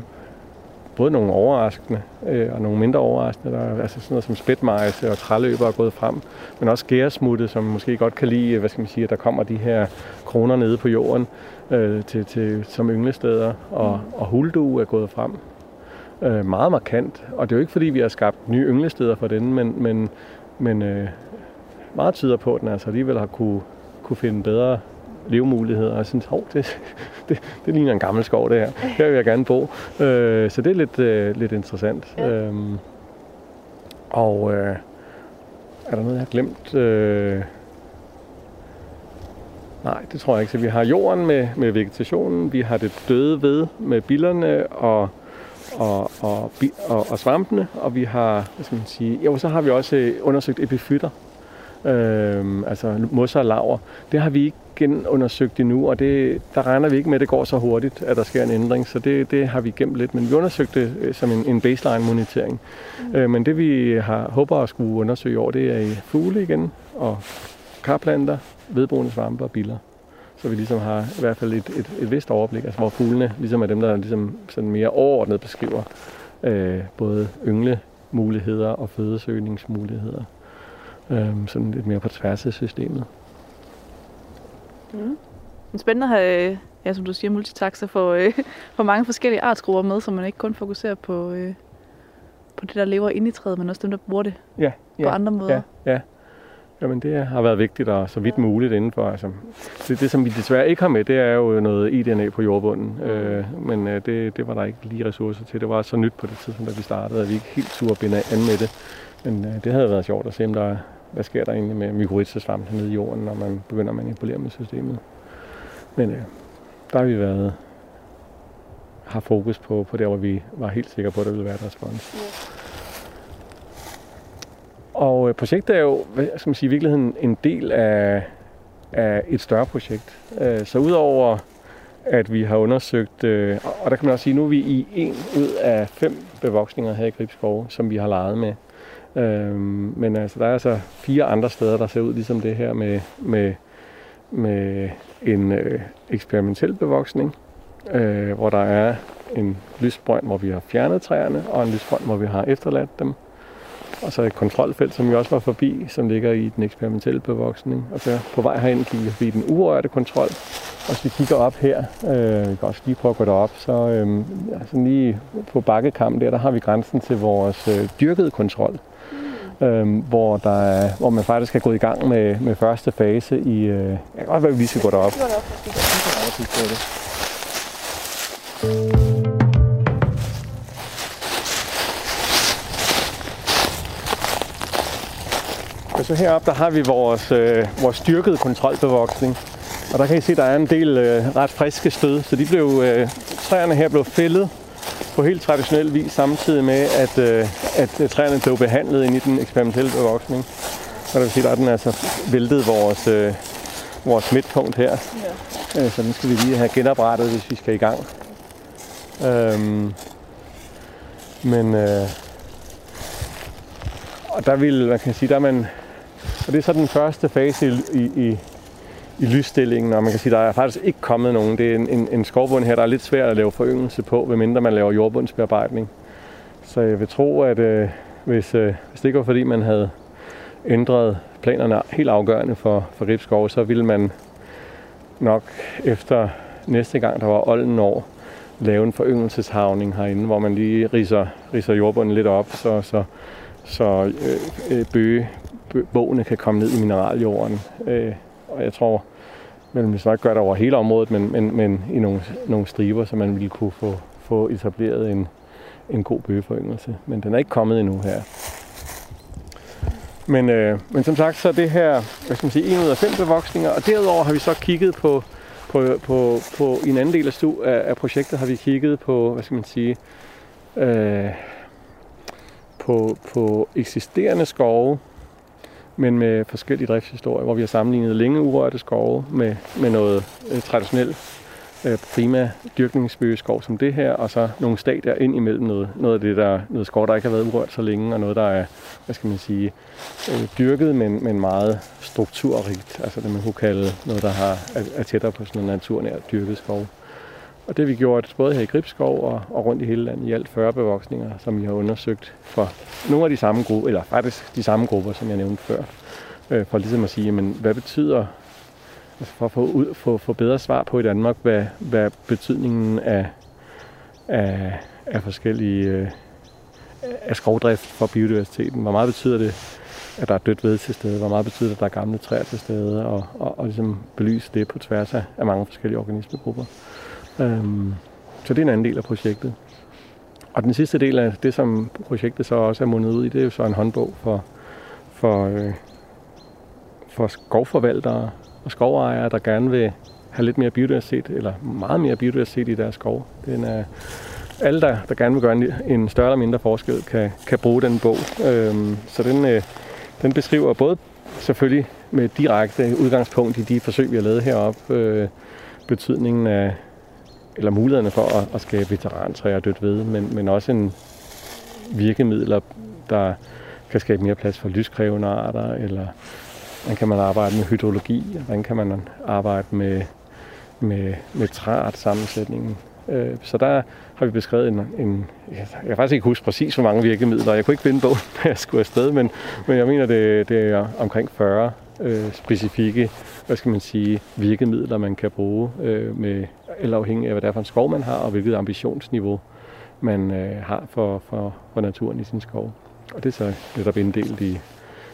både nogle overraskende øh, og nogle mindre overraskende. Der er altså sådan noget som spætmejse og træløber er gået frem, men også gæresmutte, som måske godt kan lide, øh, hvad skal man sige, at der kommer de her kroner nede på jorden øh, til, til, som ynglesteder, og, og huldue er gået frem. Øh, meget markant, og det er jo ikke fordi, vi har skabt nye ynglesteder for den, men, men, men øh, meget tyder på, at den altså alligevel har kunne, kunne finde bedre levemuligheder, og jeg synes, hov, det, det, det ligner en gammel skov, det her. Her vil jeg gerne bo. Øh, så det er lidt, øh, lidt interessant. Ja. Øhm, og øh, er der noget, jeg har glemt? Øh, nej, det tror jeg ikke. Så vi har jorden med, med vegetationen, vi har det døde ved med billerne og, og, og, og, og svampene, og vi har, hvad skal man sige, jo, så har vi også øh, undersøgt epifytter, øh, altså mosser og laver. Det har vi ikke genundersøgt endnu, og det, der regner vi ikke med, at det går så hurtigt, at der sker en ændring, så det, det har vi gemt lidt. Men vi undersøgte det øh, som en, en baseline-monitering. Mm. Øh, men det vi har, håber at skulle undersøge i år, det er i fugle igen, og karplanter, vedboende svampe og biller. Så vi ligesom har i hvert fald et, et, et vist overblik, altså hvor fuglene ligesom er dem, der ligesom sådan mere overordnet beskriver øh, både ynglemuligheder og fødesøgningsmuligheder. Øh, sådan lidt mere på tværs af systemet. Mm. Men spændende at have, ja, som du siger, multitaxa for, øh, for mange forskellige artsgrupper med, så man ikke kun fokuserer på, øh, på det, der lever inde i træet, men også dem, der bruger det Ja, på andre måder. Ja, ja. Jamen det har været vigtigt og så vidt muligt indenfor. Altså, det, det, som vi desværre ikke har med, det er jo noget eDNA på jordbunden. Øh, men øh, det, det var der ikke lige ressourcer til. Det var så nyt på det tidspunkt, da vi startede, at vi ikke helt turde binde an med det. Men øh, det havde været sjovt at se, om der, hvad sker der egentlig med mykorrhizasvamp nede i jorden, når man begynder at manipulere med systemet. Men øh, der har vi været har fokus på, på der, hvor vi var helt sikre på, at der ville være et respons. Og øh, projektet er jo, hvad skal man sige, i virkeligheden en del af, af et større projekt. Øh, så udover at vi har undersøgt, øh, og der kan man også sige, nu er vi i en ud af fem bevoksninger her i Gribskov, som vi har leget med. Øh, men altså, der er altså fire andre steder, der ser ud ligesom det her med, med, med en øh, eksperimentel bevoksning, øh, hvor der er en lysbrønd, hvor vi har fjernet træerne, og en lysbrønd, hvor vi har efterladt dem. Og så et kontrolfelt, som vi også var forbi, som ligger i den eksperimentelle bevoksning. Og så på vej herind kigger vi forbi den urørte kontrol. Og hvis vi kigger op her, øh, vi kan også lige prøve at gå derop, så øh, altså lige på bakkekampen der, der har vi grænsen til vores øh, dyrkede kontrol. Mm. Øh, hvor, der er, hvor man faktisk er gået i gang med, med første fase i... Øh, jeg kan godt være, at vi skal gå derop. Vi. Vi går derop. Og så heroppe, der har vi vores, øh, vores styrkede kontrolbevoksning. Og der kan I se, der er en del øh, ret friske stød. Så de blev, øh, træerne her blev fældet på helt traditionel vis, samtidig med, at, øh, at træerne blev behandlet ind i den eksperimentelle bevoksning. Og der vil sige, der er den altså væltet vores, øh, vores midtpunkt her. Ja. Øh, så den skal vi lige have genoprettet, hvis vi skal i gang. Øhm, men øh, og der vil, man kan sige, der er man, og det er så den første fase i, i, i, i lysstillingen, og man kan sige, der er faktisk ikke kommet nogen. Det er en, en, en skovbund her, der er lidt svært at lave foryngelse på, medmindre man laver jordbundsbearbejdning. Så jeg vil tro, at øh, hvis, øh, hvis det ikke var fordi, man havde ændret planerne helt afgørende for, for Ribskov, så ville man nok efter næste gang, der var olden år, lave en foryngelseshavning herinde, hvor man lige riser, riser jordbunden lidt op, så, så, så øh, øh bøge, bøgene kan komme ned i mineraljorden. Øh, og jeg tror, man vil man gøre gør det over hele området, men, men, men i nogle, nogle striber, så man ville kunne få, få etableret en, en god bøgeforyngelse. Men den er ikke kommet endnu her. Men, øh, men som sagt, så er det her, hvad skal man sige, en ud af fem bevoksninger, og derudover har vi så kigget på, på, på, på i en anden del af, stu, af, af projektet har vi kigget på, hvad skal man sige, øh, på, på eksisterende skove, men med forskellige driftshistorier, hvor vi har sammenlignet længe urørte skove med, med noget øh, traditionelt øh, prima dyrkningsbøgeskov som det her, og så nogle stadier ind imellem noget, noget af det, der noget skov, der ikke har været urørt så længe, og noget, der er, hvad skal man sige, øh, dyrket, men, men meget strukturrigt. Altså det, man kunne kalde noget, der har, er, er tættere på sådan en naturnær dyrket skov. Og det har vi gjort både her i Gribskov og, og rundt i hele landet i alt 40 bevoksninger, som vi har undersøgt for nogle af de samme grupper, eller faktisk de samme grupper, som jeg nævnte før. Øh, for ligesom at sige, men hvad betyder, altså for at få, ud, få, få bedre svar på i Danmark, hvad, hvad betydningen af, af, af forskellige øh, af skovdrift for biodiversiteten. Hvor meget betyder det, at der er dødt ved til stede? Hvor meget betyder det, at der er gamle træer til stede? Og, og, og ligesom belyse det på tværs af, af mange forskellige organismegrupper. Øhm, så det er en anden del af projektet. Og den sidste del af det, som projektet så også er mundet ud i, det er jo så en håndbog for, for, øh, for skovforvaltere og skovejere, der gerne vil have lidt mere biodiversitet, eller meget mere biodiversitet i deres skov. Den er, alle, der, der gerne vil gøre en, en større eller mindre forskel, kan, kan bruge den bog. Øhm, så den, øh, den beskriver både selvfølgelig med direkte udgangspunkt i de forsøg, vi har lavet heroppe, øh, betydningen af, eller mulighederne for at, at skabe veterantræer dødt ved, men, men også en virkemidler, der kan skabe mere plads for lyskrævende arter, eller hvordan kan man arbejde med hydrologi, hvordan kan man arbejde med, med, med træart sammensætningen. Øh, så der har vi beskrevet en, en jeg kan faktisk ikke huske præcis, hvor mange virkemidler. Jeg kunne ikke finde bogen, da jeg skulle afsted, men, men jeg mener, det, det er omkring 40 øh, specifikke hvad skal man sige, virkemidler, man kan bruge, øh, med, eller afhængig af, hvad det er for en skov, man har, og hvilket ambitionsniveau man øh, har for, for, for naturen i sin skov. Og det er så netop inddelt i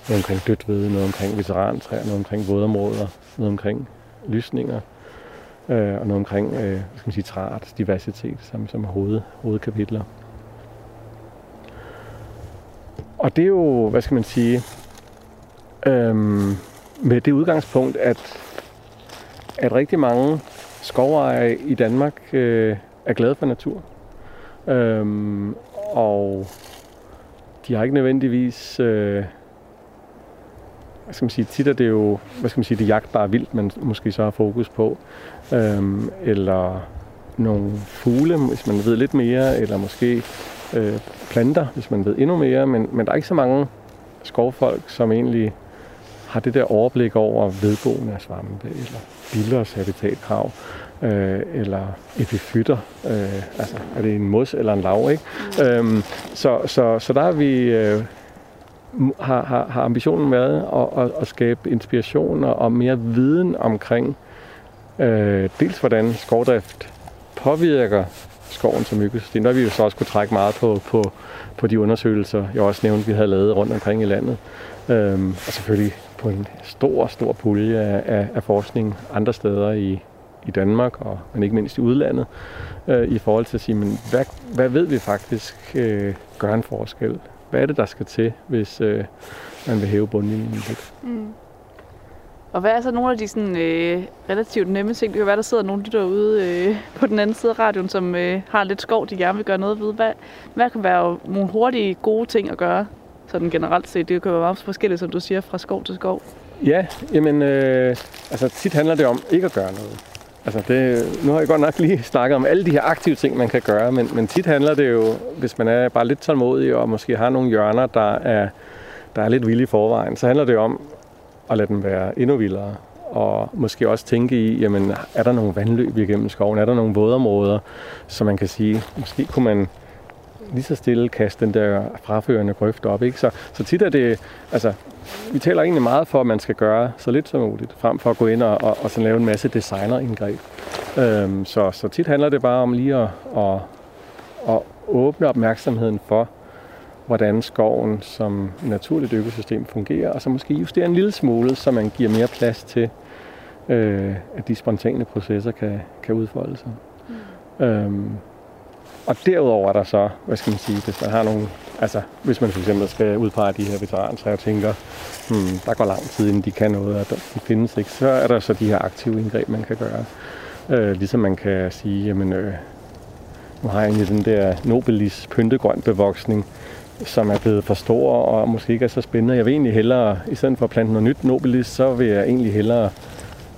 noget omkring dødt ved, noget omkring veterantræer, noget omkring vådområder, noget omkring lysninger, øh, og noget omkring øh, hvad skal man sige, træart, diversitet, som, som hoved, hovedkapitler. Og det er jo, hvad skal man sige, øhm, med det udgangspunkt, at, at rigtig mange skovejere i Danmark øh, er glade for natur. Øhm, og de har ikke nødvendigvis... Øh, hvad skal man sige, tit er det jo, hvad skal man sige, det jagtbare vildt, man måske så har fokus på. Øhm, eller nogle fugle, hvis man ved lidt mere, eller måske øh, planter, hvis man ved endnu mere. Men, men der er ikke så mange skovfolk, som egentlig har det der overblik over vedboende af svampe, eller billers habitatkrav, øh, eller epifytter. Øh, altså, er det en mos eller en lav, ikke? Øhm, så, så, så der har vi... Øh, har, har, har ambitionen været at, at, at skabe inspiration og mere viden omkring øh, dels hvordan skovdrift påvirker skoven som økosystem. Der har vi jo så også kunne trække meget på, på, på de undersøgelser, jeg også nævnte, vi havde lavet rundt omkring i landet. Øhm, og selvfølgelig på en stor, stor pulje af, af, af forskning andre steder i, i Danmark, og, men ikke mindst i udlandet, øh, i forhold til at sige, men hvad, hvad ved vi faktisk øh, gør en forskel? Hvad er det, der skal til, hvis øh, man vil hæve bundlinjen lidt? Mm. Og hvad er så nogle af de sådan, øh, relativt nemme ting? Det kan være, der sidder nogle derude øh, på den anden side af radioen, som øh, har lidt skov, de gerne vil gøre noget ved. Hvad, hvad kan være nogle hurtige, gode ting at gøre, sådan generelt set? Det kan være meget forskelligt, som du siger, fra skov til skov. Ja, jamen, øh, altså tit handler det om ikke at gøre noget. Altså det, nu har jeg godt nok lige snakket om alle de her aktive ting, man kan gøre, men, men tit handler det jo, hvis man er bare lidt tålmodig og måske har nogle hjørner, der er, der er lidt vilde i forvejen, så handler det om at lade dem være endnu vildere. Og måske også tænke i, jamen, er der nogle vandløb igennem skoven? Er der nogle vådområder, så man kan sige, måske kunne man lige så stille kaste den der fraførende grøft op. Ikke? Så, så tit er det, altså, vi taler egentlig meget for, at man skal gøre så lidt som muligt, frem for at gå ind og, og, og så lave en masse designerindgreb. Øhm, så, så tit handler det bare om lige at, at, at åbne opmærksomheden for, hvordan skoven som naturligt økosystem fungerer, og så måske justere en lille smule, så man giver mere plads til, øh, at de spontane processer kan, kan udfolde sig. Mm. Øhm, og derudover er der så, hvad skal man sige, hvis man har nogle, altså hvis man for eksempel skal udpege de her veteraner, og tænker, hmm, der går lang tid, inden de kan noget, og de findes ikke, så er der så de her aktive indgreb, man kan gøre. Øh, ligesom man kan sige, jamen, øh, nu har jeg egentlig den der Nobelis pyntegrøn bevoksning, som er blevet for stor og måske ikke er så spændende. Jeg vil egentlig hellere, i stedet for at plante noget nyt Nobelis, så vil jeg egentlig hellere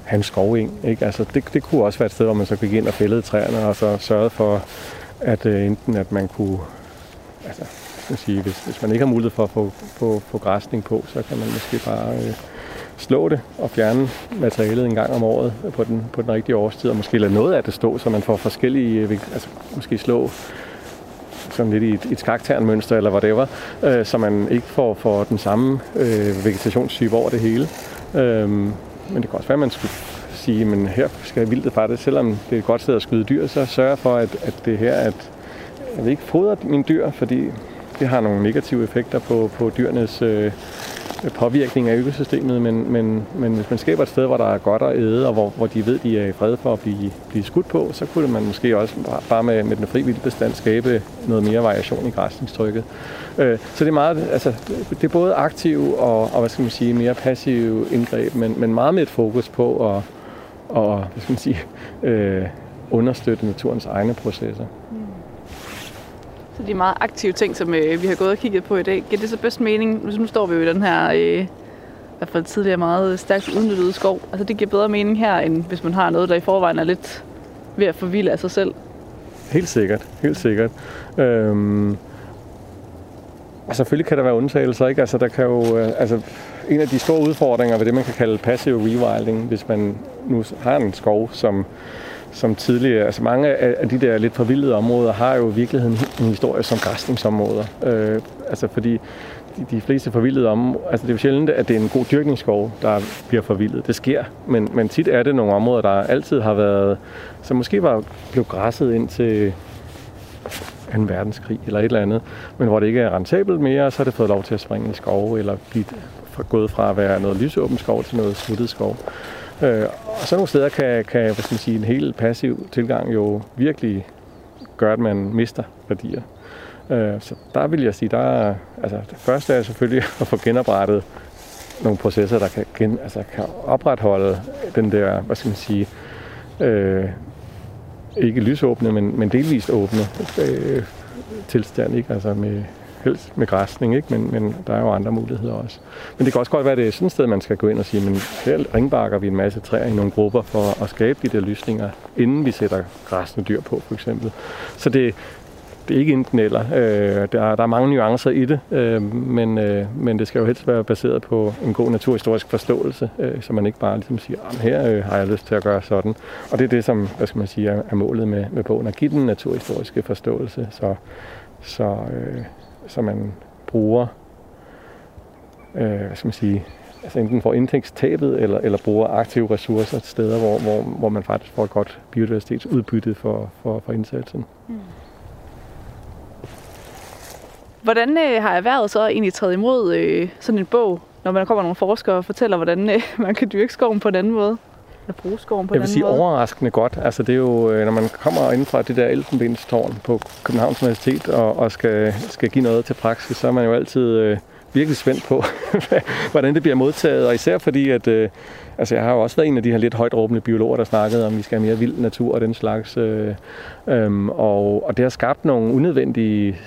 have en skoving. Ikke? Altså, det, det kunne også være et sted, hvor man så gik ind og fældede træerne, og så sørgede for, at øh, enten at man kunne, altså, skal sige, hvis, hvis man ikke har mulighed for at få, få, få græsning på, så kan man måske bare øh, slå det og fjerne materialet en gang om året på den, på den rigtige årstid, og måske lade noget af det stå, så man får forskellige, øh, altså måske slå sådan lidt i et, et skakternmønster eller whatever, øh, så man ikke får, får den samme øh, vegetationstype over det hele. Øh, men det kan også være, at man skulle sige, men her skal vildtet faktisk, selvom det er et godt sted at skyde dyr, så sørge for, at, at det her, at jeg vil ikke fodrer mine dyr, fordi det har nogle negative effekter på, på dyrenes øh, påvirkning af økosystemet, men, men, men hvis man skaber et sted, hvor der er godt at æde, og hvor, hvor de ved, de er i fred for at blive, blive skudt på, så kunne man måske også bare med, med den frivillige bestand skabe noget mere variation i græsningstrykket. Øh, så det er meget, altså, det er både aktiv og, og hvad skal man sige, mere passiv indgreb, men, men meget med et fokus på at, og, hvad skal man sige, øh, understøtte naturens egne processer. Mm. Så de meget aktive ting, som øh, vi har gået og kigget på i dag, giver det så bedst mening? Nu, nu står vi jo i den her, øh, i hvert fald tidligere meget stærkt udnyttede skov. Altså det giver bedre mening her, end hvis man har noget, der i forvejen er lidt ved at forvilde af sig selv. Helt sikkert, helt sikkert. Øhm, og selvfølgelig kan der være undtagelser, ikke? Altså der kan jo, øh, altså en af de store udfordringer ved det, man kan kalde passive rewilding, hvis man nu har en skov, som som tidligere, altså mange af de der lidt forvildede områder har jo i virkeligheden en historie som græsningsområder. Øh, altså fordi de, de fleste forvildede områder, altså det er jo sjældent, at det er en god dyrkningsskov, der bliver forvildet. Det sker, men, men tit er det nogle områder, der altid har været, som måske var blevet græsset ind til en verdenskrig eller et eller andet, men hvor det ikke er rentabelt mere, så har det fået lov til at springe i skov, eller blive gået fra at være noget lysåben skov til noget smuttet skov. Øh, og så nogle steder kan, kan hvad skal man sige, en helt passiv tilgang jo virkelig gøre, at man mister værdier. Øh, så der vil jeg sige, der er, altså det første er selvfølgelig at få genoprettet nogle processer, der kan, gen, altså, kan opretholde den der, hvad skal man sige, øh, ikke lysåbne, men, men delvist åbne øh, tilstand, ikke? Altså med, helst med græsning, ikke? Men, men der er jo andre muligheder også. Men det kan også godt være, at det er sådan et sted, man skal gå ind og sige, men her ringbakker vi en masse træer i nogle grupper for at skabe de der lysninger, inden vi sætter græsne dyr på, for eksempel. Så det, det er ikke enten eller. Øh, der, der er mange nuancer i det, øh, men, øh, men det skal jo helst være baseret på en god naturhistorisk forståelse, øh, så man ikke bare ligesom siger, at her øh, har jeg lyst til at gøre sådan. Og det er det, som hvad skal man sige, er, er målet med, med bogen, at give den naturhistoriske forståelse, så, så, øh, så man bruger øh, hvad skal man sige, altså enten får indtægtstabet eller, eller bruger aktive ressourcer til steder, hvor, hvor, hvor man faktisk får et godt biodiversitetsudbytte for, for, for indsatsen. Mm. Hvordan øh, har erhvervet så egentlig taget imod øh, sådan en bog, når man kommer nogle forskere og fortæller, hvordan øh, man kan dyrke skoven på en anden måde? Eller bruge skoven på Jeg vil sige måde? overraskende godt. Altså det er jo, øh, når man kommer ind fra det der elfenbenstårn på Københavns Universitet og, og skal, skal give noget til praksis, så er man jo altid øh, virkelig spændt på, hvordan det bliver modtaget. Og især fordi, at øh, altså jeg har jo også været en af de her lidt højt råbende biologer, der snakkede om, at vi skal have mere vild natur og den slags. Øh, øh, og, og det har skabt nogle unødvendige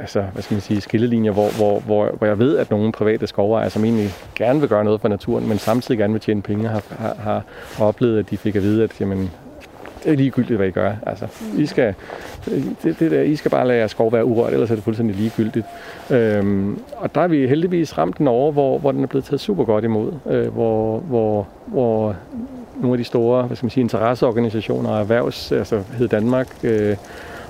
altså, hvad skal man sige, skillelinjer, hvor, hvor, hvor, hvor jeg ved, at nogle private skovejere, som egentlig gerne vil gøre noget for naturen, men samtidig gerne vil tjene penge, har, har, har oplevet, at de fik at vide, at jamen, det er ligegyldigt, hvad I gør. Altså, I, skal, det, det der, I skal bare lade jeres skov være urørt, ellers er det fuldstændig ligegyldigt. Øhm, og der er vi heldigvis ramt den over, hvor, hvor den er blevet taget super godt imod. Øh, hvor, hvor, hvor nogle af de store hvad skal man sige, interesseorganisationer, erhvervs, altså hed Danmark, øh,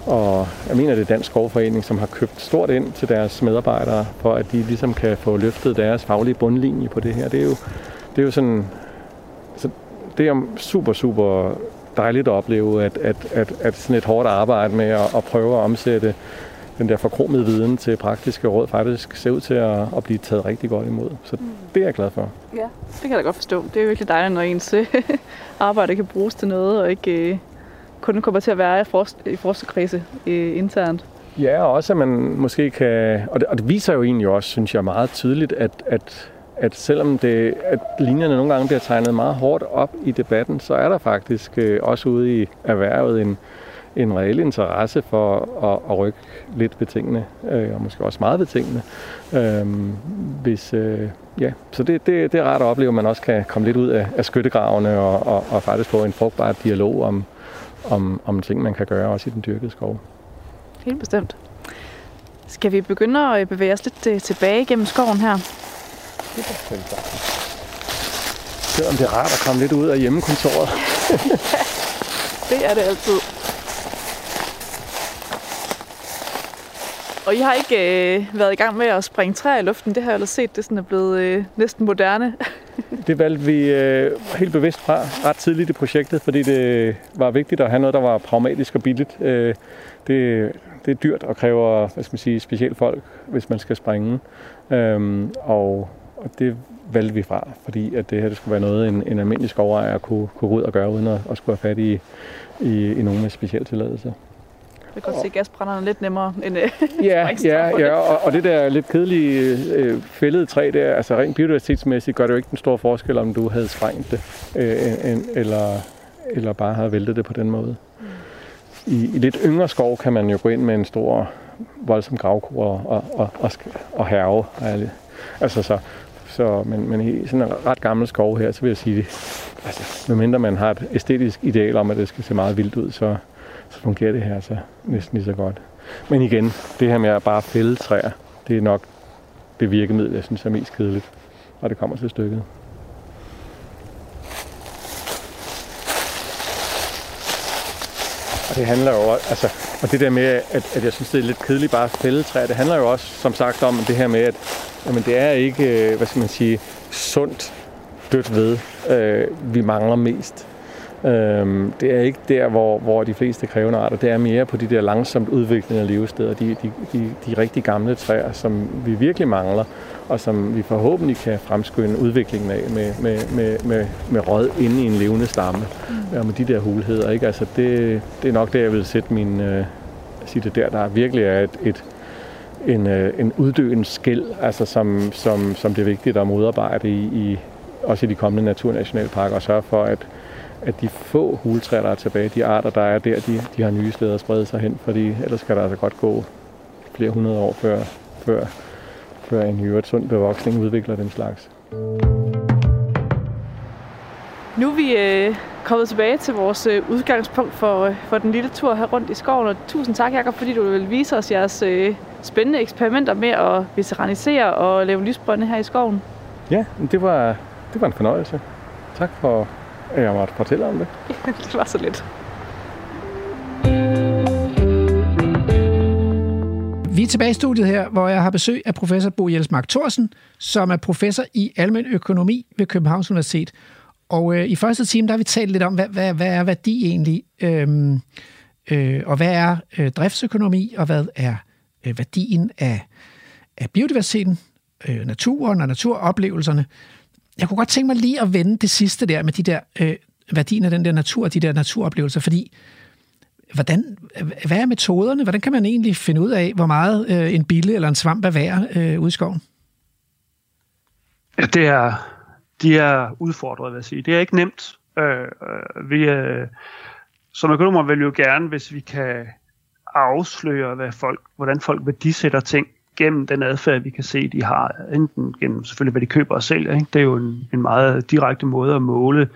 og jeg mener, det er Dansk Skovforening, som har købt stort ind til deres medarbejdere, for at de ligesom kan få løftet deres faglige bundlinje på det her. Det er jo, det er jo sådan... Så det er super, super dejligt at opleve, at, at, at, at sådan et hårdt arbejde med at, at prøve at omsætte den der forkromede viden til praktiske råd faktisk ser ud til at, at blive taget rigtig godt imod. Så det er jeg glad for. Ja, det kan jeg da godt forstå. Det er virkelig dejligt, når ens arbejde kan bruges til noget, og ikke øh, kun kommer til at være i, forsk- i forskerkredse øh, internt. Ja, og også at man måske kan... Og det, og det viser jo egentlig også, synes jeg, meget tydeligt, at, at, at selvom det, at linjerne nogle gange bliver tegnet meget hårdt op i debatten, så er der faktisk øh, også ude i erhvervet en, en reel interesse for at, at rykke lidt ved tingene, øh, og måske også meget ved tingene. Øh, hvis, øh, ja. Så det, det, det er rart at opleve, at man også kan komme lidt ud af, af skyttegravene og, og, og faktisk få en frugtbar dialog om, om, om ting, man kan gøre også i den dyrkede skov. Helt bestemt. Skal vi begynde at bevæge os lidt øh, tilbage gennem skoven her? Selvom det er rart at komme lidt ud af hjemmekontoret. Det er det altid. Og I har ikke øh, været i gang med at springe træer i luften. Det har jeg ellers set, det sådan er blevet øh, næsten moderne. Det valgte vi øh, helt bevidst fra ret tidligt i projektet, fordi det var vigtigt at have noget, der var pragmatisk og billigt. Øh, det, det er dyrt og kræver hvad skal man sige, specielt folk, hvis man skal springe. Øhm, og, og det valgte vi fra, fordi at det her det skulle være noget, en, en almindelig skovejer kunne, kunne gå ud og gøre, uden at, at skulle have fat i, i, i nogen med speciel tilladelse. Kan godt se gasbrænderne lidt nemmere end øh, Ja, ja, ja og, og det der lidt kedelige øh, fældede træ der, altså rent biodiversitetsmæssigt gør det jo ikke den store forskel, om du havde sprængt det, øh, en, eller, eller bare havde væltet det på den måde. I, I lidt yngre skov kan man jo gå ind med en stor, voldsom gravkur og, og, og, og, og herve. Altså så, så men, men i sådan en ret gammel skov her, så vil jeg sige, altså, medmindre man har et æstetisk ideal om, at det skal se meget vildt ud, så, så fungerer det her så næsten lige så godt. Men igen, det her med at bare fælde træer, det er nok det virkemiddel, jeg synes er mest kedeligt, når det kommer til stykket. Og det handler jo også, altså, og det der med, at, at jeg synes, det er lidt kedeligt bare at fælde træer, det handler jo også, som sagt, om det her med, at jamen, det er ikke, øh, hvad skal man sige, sundt dødt ved, øh, vi mangler mest. Øhm, det er ikke der, hvor, hvor de fleste krævende arter, det er mere på de der langsomt udviklende levesteder, de, de, de, de rigtig gamle træer, som vi virkelig mangler, og som vi forhåbentlig kan fremskynde udviklingen af med, med, med, med, med råd inde i en levende stamme, mm. og med de der hulheder. Ikke? Altså det, det er nok der, jeg vil sætte min, øh, sige det der, der virkelig er et, et en, øh, en uddøende skæld, altså som, som, som det er vigtigt at modarbejde i, i også i de kommende naturnationalparker, og sørge for, at, at de få huletræer, der er tilbage, de arter, der er der, de, de har nye steder at sprede sig hen, fordi ellers skal der altså godt gå flere hundrede år, før, før, før en øvrigt sund bevoksning udvikler den slags. Nu er vi øh, kommet tilbage til vores øh, udgangspunkt for, øh, for den lille tur her rundt i skoven, og tusind tak, Jacob, fordi du vil vise os jeres øh, spændende eksperimenter med at veteranisere og lave lysbrønde her i skoven. Ja, det var, det var en fornøjelse. Tak for, at jeg måtte fortælle om det. det var så lidt. Vi er tilbage i studiet her, hvor jeg har besøg af professor Bo Jelsmark Thorsen, som er professor i almen økonomi ved Københavns Universitet. Og øh, i første time, der har vi talt lidt om, hvad, hvad, hvad er værdi egentlig, øhm, øh, og hvad er øh, driftsøkonomi, og hvad er øh, værdien af, af biodiversiteten, øh, naturen og naturoplevelserne. Jeg kunne godt tænke mig lige at vende det sidste der med de der øh, værdien af den der natur, de der naturoplevelser, fordi hvordan, hvad er metoderne? Hvordan kan man egentlig finde ud af, hvor meget øh, en bille eller en svamp er værd øh, ude i skoven? Ja, det er, de er udfordret, vil jeg sige. Det er ikke nemt. Øh, øh, vi, øh, som økonomer vil jo gerne, hvis vi kan afsløre, hvad folk, hvordan folk værdisætter ting gennem den adfærd, vi kan se, de har, enten gennem selvfølgelig, hvad de køber og sælger. Ikke? Det er jo en, en meget direkte måde at måle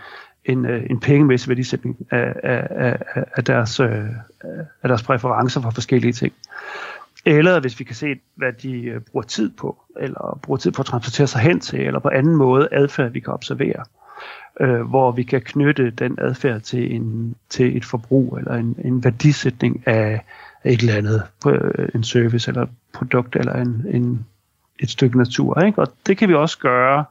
en, øh, en pengemæssig værdisætning af, af, af, af, deres, øh, af deres præferencer for forskellige ting. Eller hvis vi kan se, hvad de øh, bruger tid på, eller bruger tid på at transportere sig hen til, eller på anden måde adfærd, vi kan observere. Øh, hvor vi kan knytte den adfærd til, en, til et forbrug, eller en, en værdisætning af et eller andet, en service, eller et produkt, eller en, en, et stykke natur. Ikke? Og det kan vi også gøre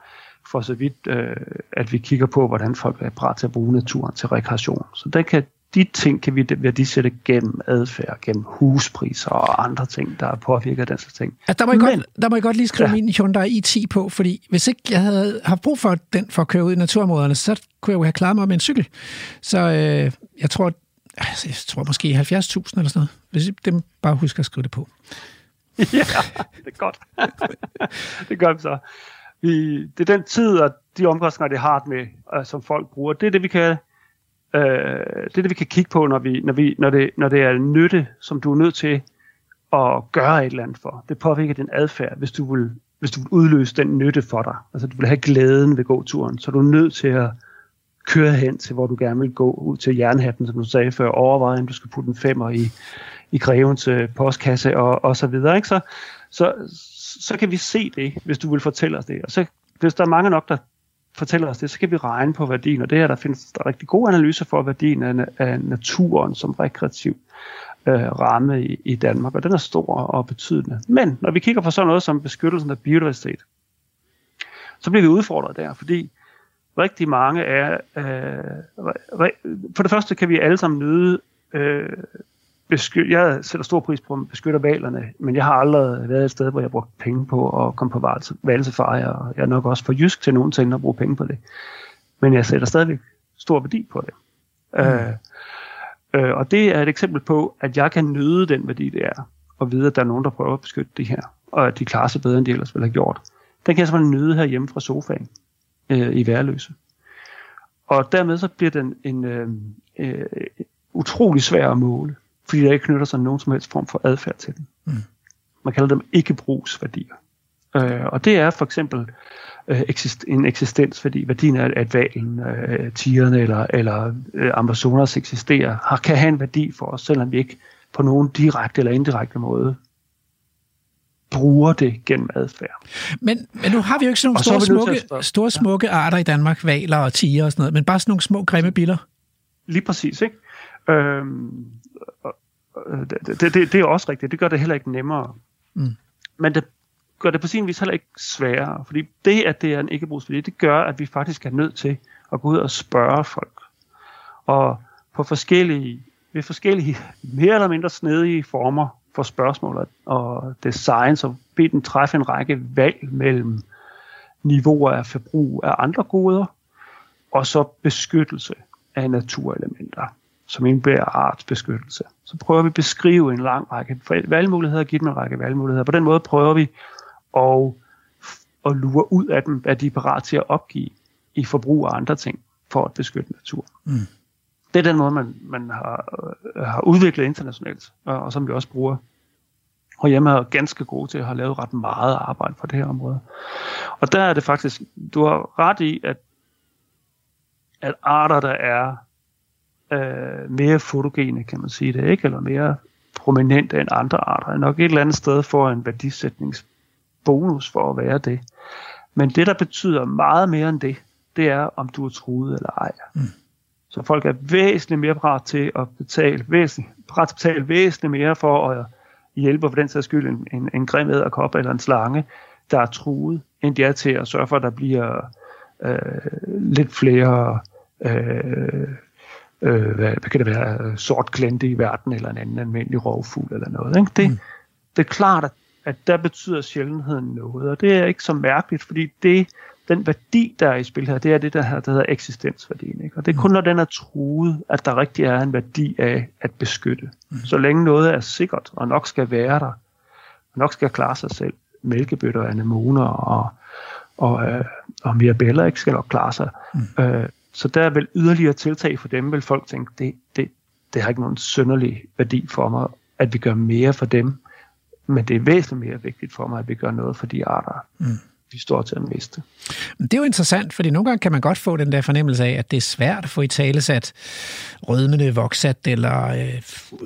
for så vidt, øh, at vi kigger på, hvordan folk er parat til at bruge naturen til rekreation. Så der kan, de ting kan vi værdisætte gennem adfærd, gennem huspriser og andre ting, der påvirker den slags ting. Altså, der, må jeg Men, godt, der må jeg godt lige skrive ja. min Hyundai i10 på, fordi hvis ikke jeg havde haft brug for den for at køre ud i naturområderne, så kunne jeg jo have klaret mig med en cykel. Så øh, jeg tror, Altså, jeg tror måske 70.000 eller sådan noget, hvis dem bare husker at skrive det på. ja, det er godt. det gør vi så vi, det er den tid og de omkostninger, det har med, øh, som folk bruger. Det er det, vi kan, øh, det er det, vi kan kigge på, når, vi, når, vi, når, det, når det er nytte, som du er nødt til at gøre et eller andet for. Det påvirker din adfærd, hvis du vil, hvis du vil udløse den nytte for dig. Altså du vil have glæden ved gåturen, så du er nødt til at køre hen til, hvor du gerne vil gå, ud til jernhatten, som du sagde før, overveje, om du skal putte en femmer i, i grevens postkasse og, og så videre. Ikke? Så, så, så kan vi se det, hvis du vil fortælle os det. Og så, hvis der er mange nok, der fortæller os det, så kan vi regne på værdien, og det her, der findes der rigtig gode analyser for værdien af, af naturen som rekreativ øh, ramme i, i Danmark, og den er stor og betydende. Men når vi kigger på sådan noget som beskyttelsen af biodiversitet, så bliver vi udfordret der, fordi rigtig mange er, øh, for det første kan vi alle sammen nyde øh, besky- jeg sætter stor pris på at beskytte valerne, men jeg har aldrig været et sted, hvor jeg har brugt penge på at komme på valsefar, og jeg er nok også for jysk til nogen ting at bruge penge på det. Men jeg sætter stadigvæk stor værdi på det. Mm. Øh, øh, og det er et eksempel på, at jeg kan nyde den værdi, det er, og vide, at der er nogen, der prøver at beskytte det her, og at de klarer sig bedre, end de ellers ville have gjort. Den kan jeg simpelthen nyde her hjemme fra sofaen øh, i værløse. Og dermed så bliver den en øh, øh, utrolig svær at måle fordi der ikke knytter sig nogen som helst form for adfærd til den. Mm. Man kalder dem ikke-brugsværdier. Øh, og det er for eksempel øh, eksist, en eksistensværdi, værdien af, at valen, øh, tigerne eller, eller øh, Amazonas eksisterer, har, kan have en værdi for os, selvom vi ikke på nogen direkte eller indirekte måde bruger det gennem adfærd. Men, men nu har vi jo ikke sådan nogle store, smukke, store smukke arter i Danmark, valer og tiger og sådan noget, men bare sådan nogle små grimme biller. Lige præcis, ikke? Øhm, det, det, det er også rigtigt. Det gør det heller ikke nemmere. Mm. Men det gør det på sin vis heller ikke sværere. Fordi det, at det er en ikke det gør, at vi faktisk er nødt til at gå ud og spørge folk. Og på forskellige, ved forskellige mere eller mindre snedige former for spørgsmål og design, så bed den træffe en række valg mellem niveauer af forbrug af andre goder, og så beskyttelse af naturelementer som indebærer artsbeskyttelse. Så prøver vi at beskrive en lang række valgmuligheder og give dem en række valgmuligheder. På den måde prøver vi at, at lure ud af dem, hvad de er parat til at opgive i forbrug af andre ting. for at beskytte natur. Mm. Det er den måde, man, man har, øh, har udviklet internationalt, og, og som vi også bruger. Og hjemme er ganske gode til at have lavet ret meget arbejde på det her område. Og der er det faktisk, du har ret i, at, at arter, der er øh, mere fotogene, kan man sige det, ikke? eller mere prominente end andre arter, er nok et eller andet sted for en værdisætningsbonus for at være det. Men det, der betyder meget mere end det, det er, om du er truet eller ej. Mm. Så folk er væsentligt mere parat til at betale, væsentligt, parat til at betale væsentligt mere for at hjælpe for den sags skyld en, en, en grim æderkop eller en slange, der er truet, end de er til at sørge for, at der bliver øh, lidt flere øh, øh, hvad, hvad kan det være, sort klente i verden, eller en anden almindelig rovfugl eller noget. Ikke? Det, mm. det er klart, at, at der betyder sjældenheden noget, og det er ikke så mærkeligt, fordi det, den værdi, der er i spil her, det er det, der, her, der hedder eksistensværdien. Ikke? Og det er kun, når den er truet, at der rigtig er en værdi af at beskytte. Mm. Så længe noget er sikkert, og nok skal være der, og nok skal klare sig selv, mælkebøtter, anemoner og, og, øh, og mirabella ikke skal nok klare sig, mm. øh, så der er vel yderligere tiltag for dem, vil folk tænke, det, det, det har ikke nogen sønderlig værdi for mig, at vi gør mere for dem, men det er væsentligt mere vigtigt for mig, at vi gør noget for de arter, mm. Vi står til at miste. Det er jo interessant, fordi nogle gange kan man godt få den der fornemmelse af, at det er svært at få i talesat rødmende voksat eller øh,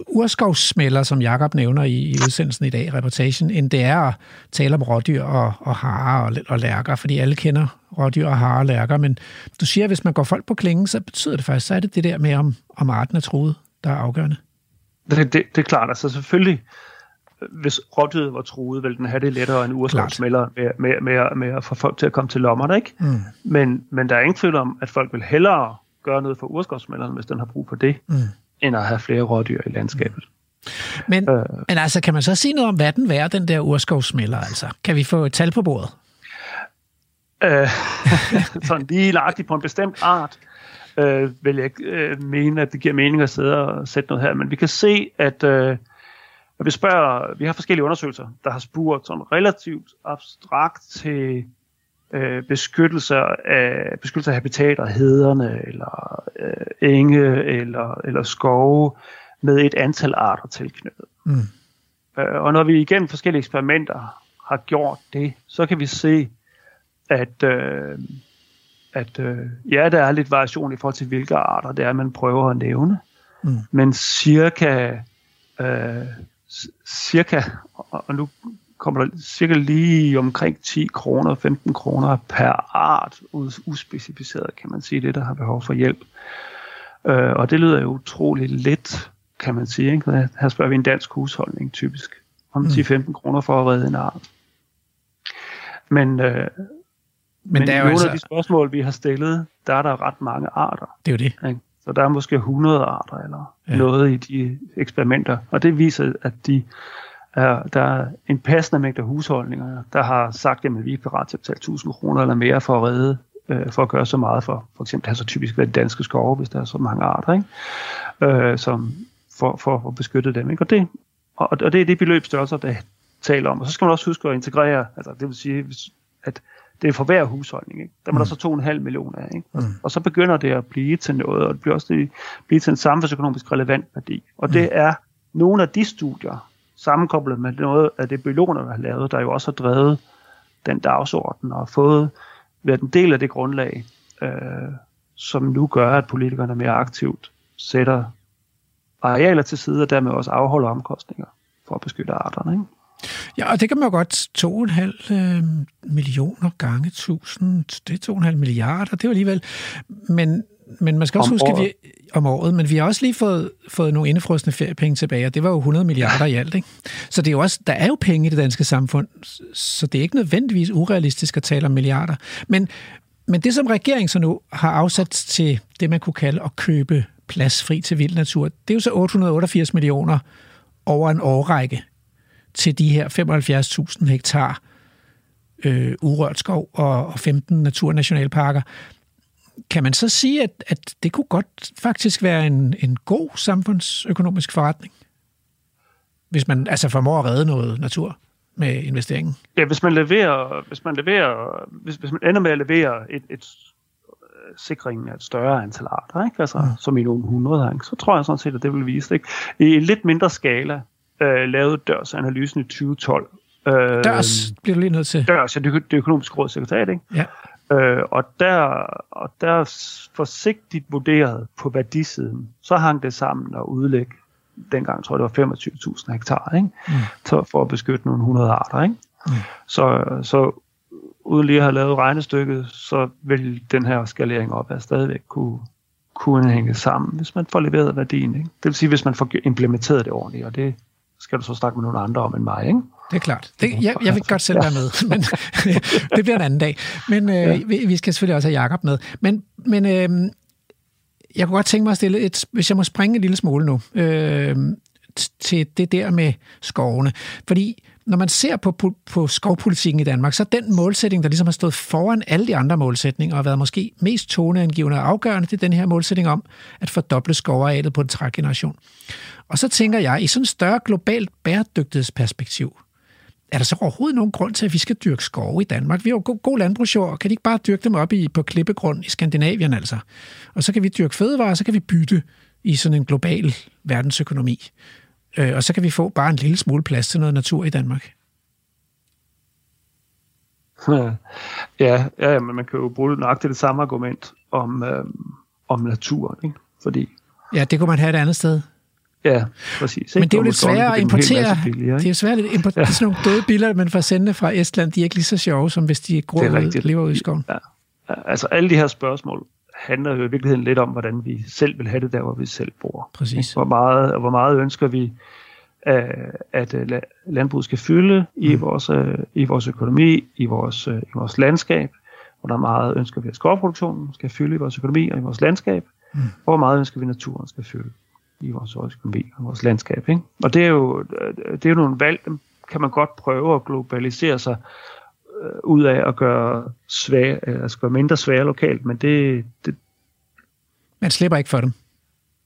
urskovssmælder, som Jakob nævner i, i udsendelsen i dag, reportagen, end det er at tale om rådyr og, og harer og, og lærker, fordi alle kender rådyr og harer og lærker, men du siger, at hvis man går folk på klingen, så betyder det faktisk, så er det det der med, om, om arten er truet, der er afgørende. Det, det, det er klart, altså selvfølgelig, hvis rådyret var truet, ville den have det lettere end urskovssmælder med, med, med, med at få folk til at komme til lommerne, ikke? Mm. Men, men der er ingen tvivl om, at folk vil hellere gøre noget for urskovssmælderen, hvis den har brug for det, mm. end at have flere rådyr i landskabet. Men, øh, men altså, kan man så sige noget om, hvad den værd, den der urskovssmælder? Altså? Kan vi få et tal på bordet? Øh, sådan lige lagt på en bestemt art, øh, vil jeg øh, mene, at det giver mening at sidde og sætte noget her. Men vi kan se, at øh, når vi spørger, vi har forskellige undersøgelser, der har spurgt sådan relativt abstrakt til øh, beskyttelse af, beskyttelse af habitater, hederne, eller øh, enge, eller, eller skove, med et antal arter tilknyttet. Mm. Øh, og når vi igennem forskellige eksperimenter har gjort det, så kan vi se, at, øh, at øh, ja, der er lidt variation i forhold til, hvilke arter det er, man prøver at nævne. Mm. Men cirka, øh, cirka, og nu kommer der cirka lige omkring 10 kroner, 15 kroner per art, uspecificeret kan man sige, det der har behov for hjælp. Øh, og det lyder jo utrolig lidt, kan man sige. Ikke? Her spørger vi en dansk husholdning typisk, om mm. 10-15 kroner for at redde en art. Men, øh, men, Men der er jo nogle altså... af de spørgsmål, vi har stillet, der er der ret mange arter. Det er jo det. Ikke? Så der er måske 100 arter eller ja. noget i de eksperimenter. Og det viser, at de er, der er en passende mængde husholdninger, der har sagt, at vi er parat til at betale 1000 kroner eller mere for at redde, øh, for at gøre så meget for, for eksempel, det har så typisk været danske skove, hvis der er så mange arter, ikke? Øh, som for, for at beskytte dem. Ikke? Og, det, og, og det er det beløbsstørrelser, der taler om. Og så skal man også huske at integrere, altså det vil sige, at det er for hver husholdning. Ikke? Der må mm. der så 2,5 millioner af. Ikke? Og, mm. og så begynder det at blive til noget, og det bliver også det, blive til en samfundsøkonomisk relevant værdi. Og mm. det er nogle af de studier, sammenkoblet med noget af det biologerne har lavet, der jo også har drevet den dagsorden og fået været en del af det grundlag, øh, som nu gør, at politikerne mere aktivt sætter arealer til side, og dermed også afholder omkostninger for at beskytte arterne. Ikke? Ja, og det kan man jo godt 2,5 øh, millioner gange 1000, det er 2,5 milliarder, det er jo alligevel. Men, men man skal også om huske, året. at vi, om året, men vi har også lige fået, fået nogle indefrostende feriepenge tilbage, og det var jo 100 milliarder ja. i alt. Ikke? Så det er jo også, der er jo penge i det danske samfund, så det er ikke nødvendigvis urealistisk at tale om milliarder. Men, men det, som regeringen så nu har afsat til det, man kunne kalde at købe plads fri til vild natur, det er jo så 888 millioner over en årrække til de her 75.000 hektar øh, urørt skov og, og 15 naturnationalparker. Kan man så sige, at, at det kunne godt faktisk være en, en god samfundsøkonomisk forretning? Hvis man altså formår at redde noget natur med investeringen? Ja, hvis man leverer, hvis man leverer, hvis, hvis man ender med at levere et, et sikringen af et større antal arter, ikke? Altså, mm. som i nogle hundrede, ikke? så tror jeg sådan set, at det vil vise det. Ikke? I en lidt mindre skala øh, lavede Dørs analysen i 2012. Øh, Dørs bliver du lige nødt til. Dørs, ja, det, det økonomiske råd sekretariat, ikke? Ja. Øh, og, der, og der forsigtigt vurderet på værdisiden, så hang det sammen og udlægge, dengang tror jeg det var 25.000 hektar, ikke? Mm. Så for at beskytte nogle 100 arter. Ikke? Mm. Så, så uden lige at have lavet regnestykket, så vil den her skalering op af stadigvæk kunne, kunne hænge sammen, hvis man får leveret værdien. Ikke? Det vil sige, hvis man får implementeret det ordentligt, og det skal du så snakke med nogle andre om end mig, ikke? Det er klart. Det, jeg, jeg vil godt selv være med, men det bliver en anden dag. Men øh, ja. vi, vi skal selvfølgelig også have Jakob med. Men, men øh, jeg kunne godt tænke mig at stille et, hvis jeg må springe en lille smule nu, øh, til det der med skovene. Fordi når man ser på, på, skovpolitikken i Danmark, så den målsætning, der ligesom har stået foran alle de andre målsætninger og været måske mest toneangivende og afgørende, det er den her målsætning om at fordoble skovarealet på en trækgeneration. Og så tænker jeg, i sådan et større globalt bæredygtighedsperspektiv, er der så overhovedet nogen grund til, at vi skal dyrke skove i Danmark? Vi har jo god, god landbrugsjord, kan de ikke bare dyrke dem op i, på klippegrund i Skandinavien altså? Og så kan vi dyrke fødevarer, så kan vi bytte i sådan en global verdensøkonomi. Øh, og så kan vi få bare en lille smule plads til noget natur i Danmark. Ja, ja, men man kan jo bruge nøjagtigt det samme argument om, øh, om naturen, ikke? Fordi... Ja, det kunne man have et andet sted. Ja, præcis. Men det er jo lidt sværere at importere. Billigere, det er svært at importere ja. sådan nogle døde billeder, man får sendt fra Estland. De er ikke lige så sjove, som hvis de gror ud, lever ude i skoven. Ja. Altså alle de her spørgsmål handler jo i virkeligheden lidt om, hvordan vi selv vil have det der, hvor vi selv bor. Præcis. Hvor meget, hvor meget ønsker vi, øh, at øh, landbruget skal fylde i, mm. vores, øh, i vores økonomi, i vores, i vores landskab. Hvor meget ønsker vi, at skovproduktionen skal fylde i vores økonomi og i vores landskab. Mm. Hvor meget ønsker vi, at naturen skal fylde i vores økonomi og vores landskab. Ikke? Og det er, jo, det er jo nogle valg, dem kan man godt prøve at globalisere sig øh, ud af at gøre, svag, altså gøre mindre svære lokalt, men det, det... Man slipper ikke for dem.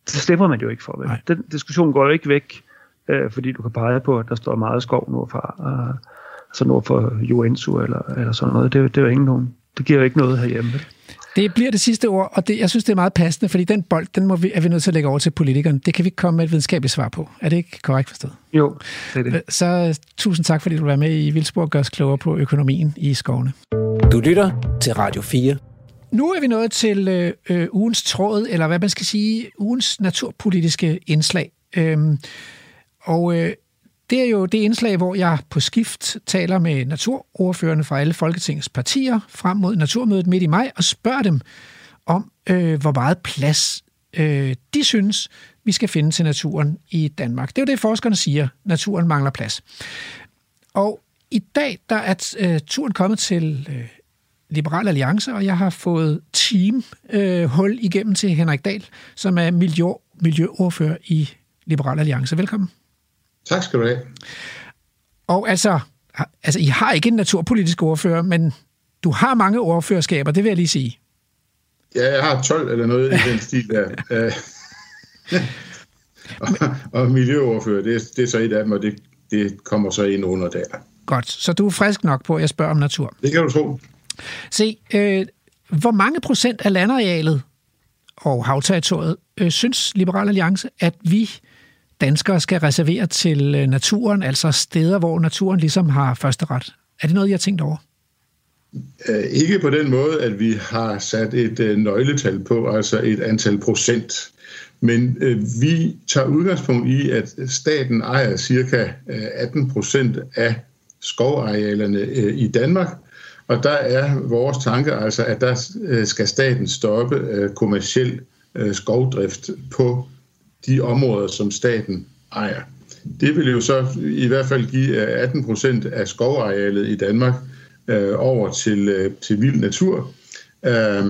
Det slipper man jo ikke for. Vel? Den diskussion går jo ikke væk, øh, fordi du kan pege på, at der står meget skov nordfra, øh, altså nord for Joensuu eller, eller sådan noget. Det, det er jo ingen nogen. Det giver jo ikke noget herhjemme. Det bliver det sidste ord, og det, jeg synes, det er meget passende, fordi den bold, den må vi, er vi nødt til at lægge over til politikeren. Det kan vi ikke komme med et videnskabeligt svar på. Er det ikke korrekt forstået? Jo, det er det. Så tusind tak, fordi du var med i Vildsborg og gør os klogere på økonomien i skovene. Du lytter til Radio 4. Nu er vi nået til øh, øh, ugens tråd, eller hvad man skal sige, ugens naturpolitiske indslag. Øhm, og øh, det er jo det indslag, hvor jeg på skift taler med naturordførende fra alle Folketingets partier frem mod Naturmødet midt i maj og spørger dem om, øh, hvor meget plads øh, de synes, vi skal finde til naturen i Danmark. Det er jo det, forskerne siger. Naturen mangler plads. Og i dag der er øh, turen kommet til øh, Liberal Alliance, og jeg har fået team øh, hul igennem til Henrik Dahl, som er miljø, miljøordfører i Liberal Alliance. Velkommen. Tak skal du have. Og altså, altså, I har ikke en naturpolitisk ordfører, men du har mange ordførerskaber, det vil jeg lige sige. Ja, jeg har 12 eller noget i den stil der. og, og miljøordfører, det, det er så et af dem, og det, det kommer så ind under der. Godt, så du er frisk nok på, at jeg spørger om natur. Det kan du tro. Se, øh, hvor mange procent af landarealet og havterritoriet øh, synes Liberal Alliance, at vi danskere skal reservere til øh, naturen, altså steder, hvor naturen ligesom har første ret. Er det noget, I har tænkt over? Øh, ikke på den måde, at vi har sat et øh, nøgletal på, altså et antal procent. Men vi tager udgangspunkt i, at staten ejer cirka 18 procent af skovarealerne i Danmark. Og der er vores tanke altså, at der skal staten stoppe kommersiel skovdrift på de områder, som staten ejer. Det vil jo så i hvert fald give øh, 18 procent af skovarealet i Danmark øh, over til, øh, til vild natur. Øh,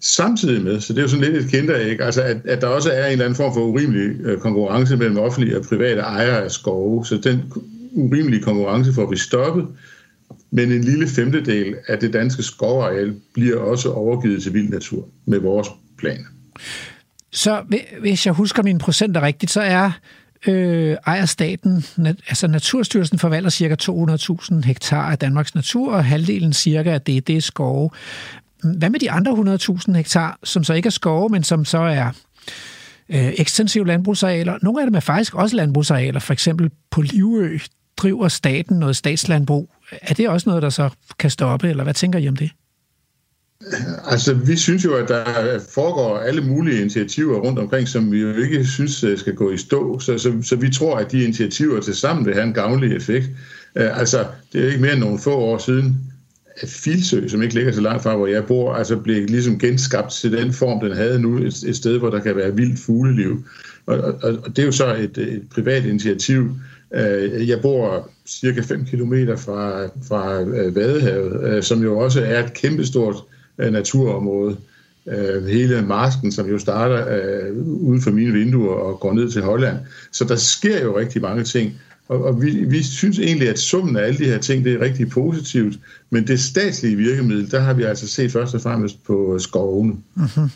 samtidig med, så det er jo sådan lidt et kinderæg, altså at, at der også er en eller anden form for urimelig øh, konkurrence mellem offentlige og private ejere af skove, så den urimelige konkurrence får vi stoppet, men en lille femtedel af det danske skovareal bliver også overgivet til vild natur med vores planer. Så hvis jeg husker mine procenter rigtigt, så er øh, ejer staten, altså Naturstyrelsen forvalter cirka 200.000 hektar af Danmarks natur, og halvdelen cirka af det, det er skove. hvad med de andre 100.000 hektar, som så ikke er skove, men som så er øh, ekstensive landbrugsarealer? Nogle af dem er faktisk også landbrugsarealer. For eksempel på Livø driver staten noget statslandbrug. Er det også noget, der så kan stoppe, eller hvad tænker I om det? Altså, vi synes jo, at der foregår alle mulige initiativer rundt omkring, som vi jo ikke synes øh, skal gå i stå. Så, så, så vi tror, at de initiativer til sammen vil have en gavnlig effekt. Uh, altså, det er ikke mere end nogle få år siden, at Filsø, som ikke ligger så langt fra, hvor jeg bor, altså blev ligesom genskabt til den form, den havde nu, et, et sted, hvor der kan være vildt fugleliv. Og, og, og det er jo så et, et privat initiativ. Uh, jeg bor cirka 5 km fra, fra Vadehavet, uh, som jo også er et kæmpestort Øh, naturområde. Øh, hele marsken, som jo starter øh, uden for mine vinduer og går ned til Holland. Så der sker jo rigtig mange ting. Og, og vi, vi synes egentlig, at summen af alle de her ting, det er rigtig positivt. Men det statslige virkemiddel, der har vi altså set først og fremmest på skovene. Mm-hmm.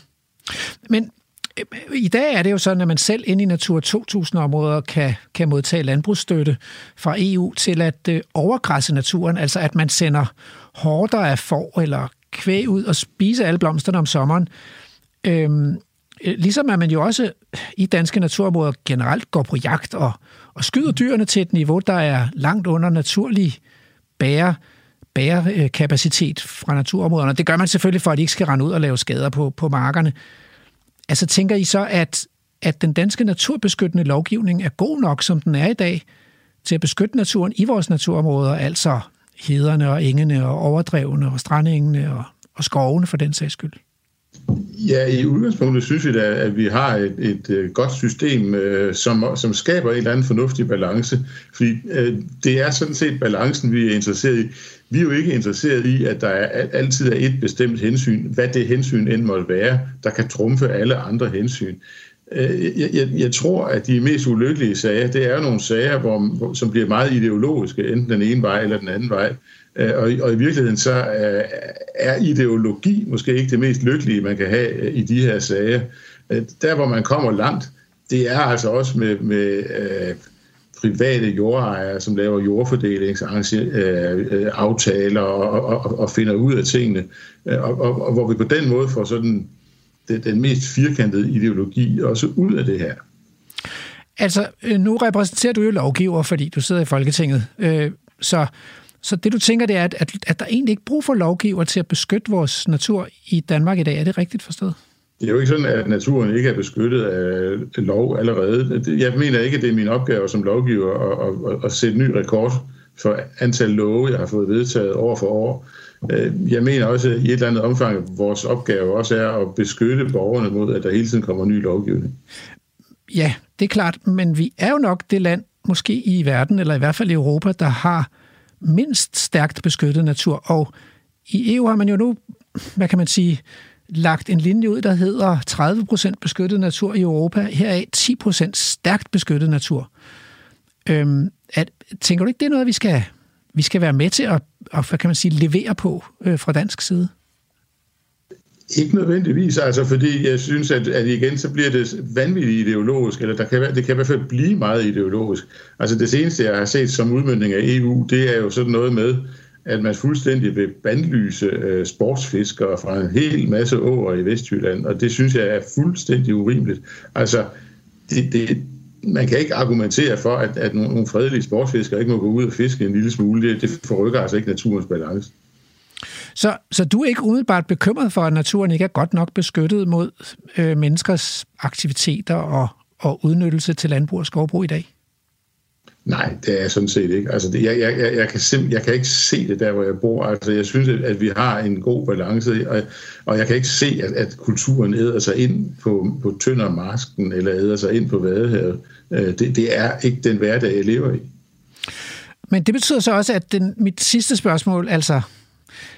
Men øh, i dag er det jo sådan, at man selv ind i Natur 2000-områder kan, kan modtage landbrugsstøtte fra EU til at overgræsse naturen, altså at man sender hårder af får eller kvæg ud og spise alle blomsterne om sommeren. Øhm, øh, ligesom at man jo også i danske naturområder generelt går på jagt og, og skyder dyrene til et niveau, der er langt under naturlig bære, bærekapacitet fra naturområderne. Det gør man selvfølgelig for, at de ikke skal rende ud og lave skader på, på markerne. Altså tænker I så, at, at den danske naturbeskyttende lovgivning er god nok, som den er i dag, til at beskytte naturen i vores naturområder, altså hederne og engene og overdrevene og strandengene og, og skovene for den sags skyld? Ja, i udgangspunktet synes vi da, at vi har et, et, øh, godt system, øh, som, som skaber en eller anden fornuftig balance. Fordi øh, det er sådan set balancen, vi er interesseret i. Vi er jo ikke interesseret i, at der er, altid er et bestemt hensyn, hvad det hensyn end måtte være, der kan trumfe alle andre hensyn. Øh, jeg, jeg, jeg tror, at de mest ulykkelige sager, det er nogle sager, hvor, som bliver meget ideologiske, enten den ene vej eller den anden vej. Øh, og, og i virkeligheden så er, ideologi måske ikke det mest lykkelige, man kan have øh, i de her sager. Der, hvor man kommer langt, det er altså også med, med øh, private jordejere, som laver jordfordelingsaftaler og, og, og finder ud af tingene, og, og, og hvor vi på den måde får sådan den mest firkantede ideologi også ud af det her. Altså, øh, nu repræsenterer du jo lovgiver, fordi du sidder i Folketinget. Øh, så, så det du tænker, det er, at, at, at der egentlig ikke er brug for lovgiver til at beskytte vores natur i Danmark i dag. Er det rigtigt forstået? Det er jo ikke sådan, at naturen ikke er beskyttet af lov allerede. Jeg mener ikke, at det er min opgave som lovgiver at, at, at sætte ny rekord for antal love, jeg har fået vedtaget år for år. Øh, jeg mener også i et eller andet omfang, at vores opgave også er at beskytte borgerne mod, at der hele tiden kommer ny lovgivning. Ja, det er klart, men vi er jo nok det land, måske i verden, eller i hvert fald i Europa, der har mindst stærkt beskyttet natur. Og i EU har man jo nu, hvad kan man sige, lagt en linje ud, der hedder 30% beskyttet natur i Europa, heraf 10% stærkt beskyttet natur. Øhm, at, tænker du ikke, det er noget, vi skal vi skal være med til at, og hvad kan man sige, levere på øh, fra dansk side? Ikke nødvendigvis, altså fordi jeg synes, at, at igen så bliver det vanvittigt ideologisk, eller der kan det kan i hvert fald blive meget ideologisk. Altså det seneste, jeg har set som udmyndning af EU, det er jo sådan noget med, at man fuldstændig vil bandlyse øh, sportsfiskere fra en hel masse åer i Vestjylland, og det synes jeg er fuldstændig urimeligt. Altså, det, det, man kan ikke argumentere for, at, at nogle fredelige sportsfiskere ikke må gå ud og fiske en lille smule. Det, det forrykker altså ikke naturens balance. Så, så du er ikke umiddelbart bekymret for, at naturen ikke er godt nok beskyttet mod øh, menneskers aktiviteter og, og udnyttelse til landbrug og skovbrug i dag? Nej, det er jeg sådan set ikke. Altså, det, jeg, jeg, jeg, kan simp- jeg kan ikke se det der, hvor jeg bor. Altså, jeg synes, at vi har en god balance, og, og jeg kan ikke se, at, at kulturen æder sig ind på, på Tøndermarsken, eller æder sig ind på Vadehavet. Øh, det, det er ikke den hverdag, jeg lever i. Men det betyder så også, at den, mit sidste spørgsmål, altså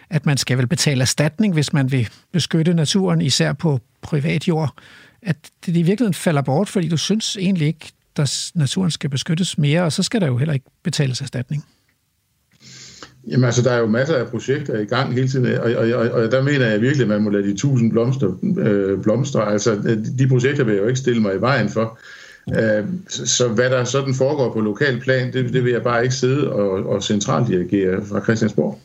at man skal vel betale erstatning, hvis man vil beskytte naturen, især på privat jord, at det i virkeligheden falder bort, fordi du synes egentlig ikke, der naturen skal beskyttes mere, og så skal der jo heller ikke betales erstatning. Jamen altså, der er jo masser af projekter i gang hele tiden, og, og, og, og der mener jeg virkelig, at man må lade de tusind blomster øh, blomstre. Altså, de projekter vil jeg jo ikke stille mig i vejen for. Øh, så hvad der sådan foregår på lokal plan, det, det vil jeg bare ikke sidde og, og centralt dirigere fra Christiansborg.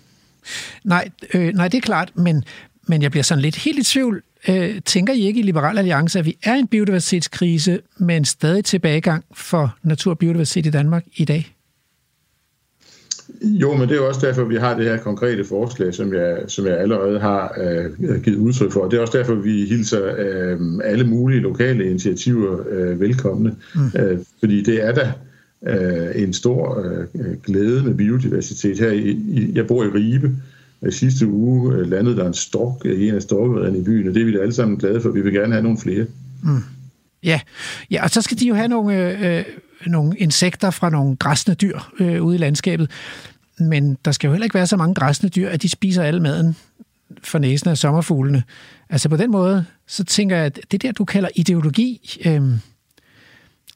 Nej, øh, nej, det er klart, men, Men jeg bliver sådan lidt helt i tvivl. Øh, tænker I ikke i Liberal Alliance, at vi er i en biodiversitetskrise, men stadig tilbagegang for natur og biodiversitet i Danmark i dag? Jo, men det er også derfor, vi har det her konkrete forslag, som jeg, som jeg allerede har øh, givet udtryk for. Det er også derfor, vi hilser øh, alle mulige lokale initiativer øh, velkomne. Mm. Øh, fordi det er da øh, en stor øh, glæde med biodiversitet. Her i, i, jeg bor i Ribe. I Sidste uge øh, landede der en stork i en af storkrederne i byen, og det er vi da alle sammen glade for. Vi vil gerne have nogle flere. Mm. Ja. ja, og så skal de jo have nogle, øh, nogle insekter fra nogle græsne dyr øh, ude i landskabet. Men der skal jo heller ikke være så mange græsne dyr, at de spiser al maden for næsen af sommerfuglene. Altså på den måde, så tænker jeg, at det der, du kalder ideologi, øh,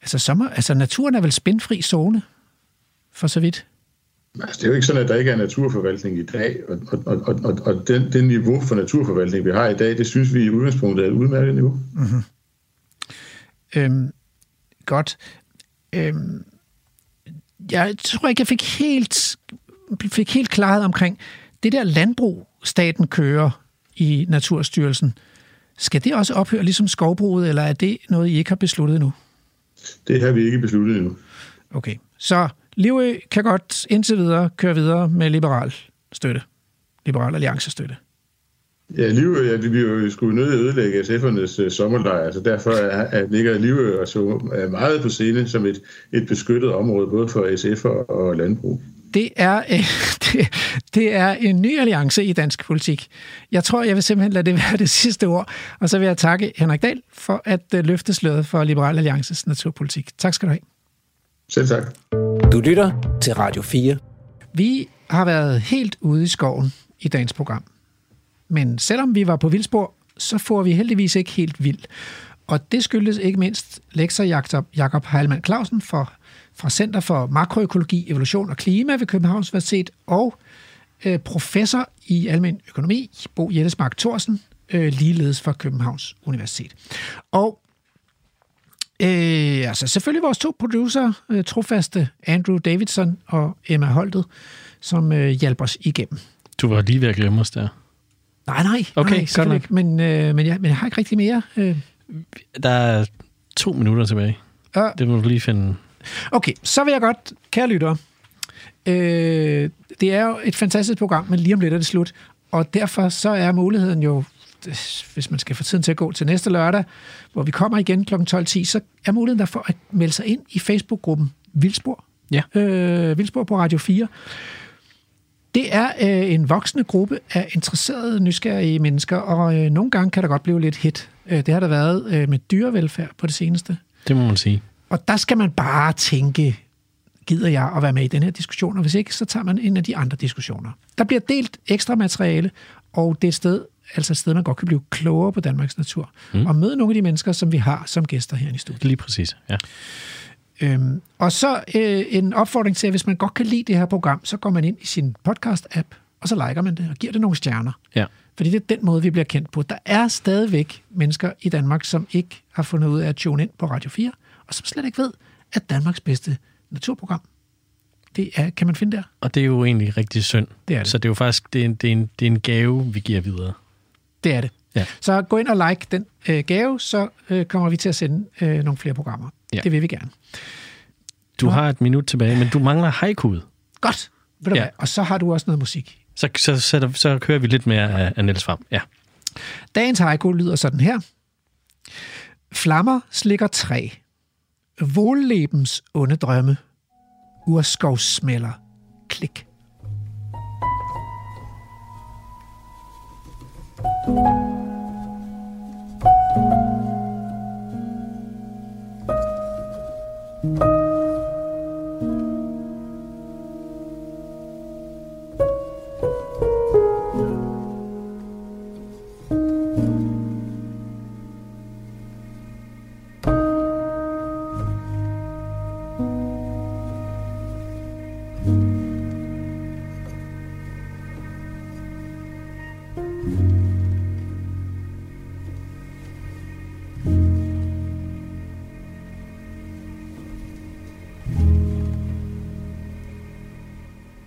altså, sommer, altså naturen er vel spændfri zone, for så vidt? Altså, det er jo ikke sådan, at der ikke er naturforvaltning i dag, og, og, og, og, og den, den niveau for naturforvaltning, vi har i dag, det synes vi i udgangspunktet er et udmærket niveau. Mm-hmm. Øhm, godt. Øhm, jeg tror ikke, jeg fik helt, fik helt klarhed omkring det der landbrug, staten kører i Naturstyrelsen. Skal det også ophøre ligesom skovbruget, eller er det noget, I ikke har besluttet endnu? Det har vi ikke besluttet endnu. Okay, så Livø kan godt indtil videre køre videre med liberal støtte. Liberal alliance støtte. Ja, Livø, ja, vi vil jo skulle nødt ødelægge SF'ernes uh, sommerlejr, så derfor er, er, ligger Livø og så er meget på scene som et, et beskyttet område, både for SF'er og landbrug. Det er, øh, det, det er en ny alliance i dansk politik. Jeg tror, jeg vil simpelthen lade det være det sidste ord, og så vil jeg takke Henrik Dahl for at uh, løfte sløret for Liberal Alliances naturpolitik. Tak skal du have. Selv tak. Du lytter til Radio 4. Vi har været helt ude i skoven i dagens program. Men selvom vi var på vildspor, så får vi heldigvis ikke helt vild. Og det skyldes ikke mindst lektor Jakob Heilmann Clausen for, fra Center for Makroøkologi, Evolution og Klima ved Københavns Universitet og øh, professor i almen økonomi, Bo Jettesmark Thorsen, øh, ligeledes fra Københavns Universitet. Og Øh, altså selvfølgelig vores to producer, øh, trofaste Andrew Davidson og Emma Holtet, som øh, hjælper os igennem. Du var lige ved at glemme os der. Nej, nej. Okay, nej, godt nok. Men, øh, men, jeg, men jeg har ikke rigtig mere. Øh. Der er to minutter tilbage. Ja. Det må du lige finde. Okay, så vil jeg godt, kære lyttere, øh, det er jo et fantastisk program, men lige om lidt er det slut. Og derfor så er muligheden jo hvis man skal få tiden til at gå til næste lørdag, hvor vi kommer igen kl. 12.10, så er muligheden der for at melde sig ind i Facebook-gruppen Vildspor. Ja. Øh, Vildspor på Radio 4. Det er øh, en voksende gruppe af interesserede, nysgerrige mennesker, og øh, nogle gange kan der godt blive lidt hit. Øh, det har der været øh, med dyrevelfærd på det seneste. Det må man sige. Og der skal man bare tænke, gider jeg at være med i den her diskussion, og hvis ikke, så tager man en af de andre diskussioner. Der bliver delt ekstra materiale, og det er et sted, altså et sted, man godt kan blive klogere på Danmarks natur, mm. og møde nogle af de mennesker, som vi har som gæster her i studiet. Lige præcis, ja. Øhm, og så øh, en opfordring til, at hvis man godt kan lide det her program, så går man ind i sin podcast-app, og så liker man det, og giver det nogle stjerner. Ja. Fordi det er den måde, vi bliver kendt på. Der er stadigvæk mennesker i Danmark, som ikke har fundet ud af at tune ind på Radio 4, og som slet ikke ved, at Danmarks bedste naturprogram, det er, kan man finde der. Og det er jo egentlig rigtig synd. Det er det. Så det er jo faktisk det er en, det er en, det er en gave, vi giver videre. Det er det. Ja. Så gå ind og like den øh, gave, så øh, kommer vi til at sende øh, nogle flere programmer. Ja. Det vil vi gerne. Du har et minut tilbage, men du mangler haikuet. Godt. Ved du ja. hvad? Og så har du også noget musik. Så, så, så, så kører vi lidt mere af, af Niels Fram. Ja. Dagens haiku lyder sådan her. Flammer slikker træ. Vållebens onde drømme. Urskov smelter. Klik.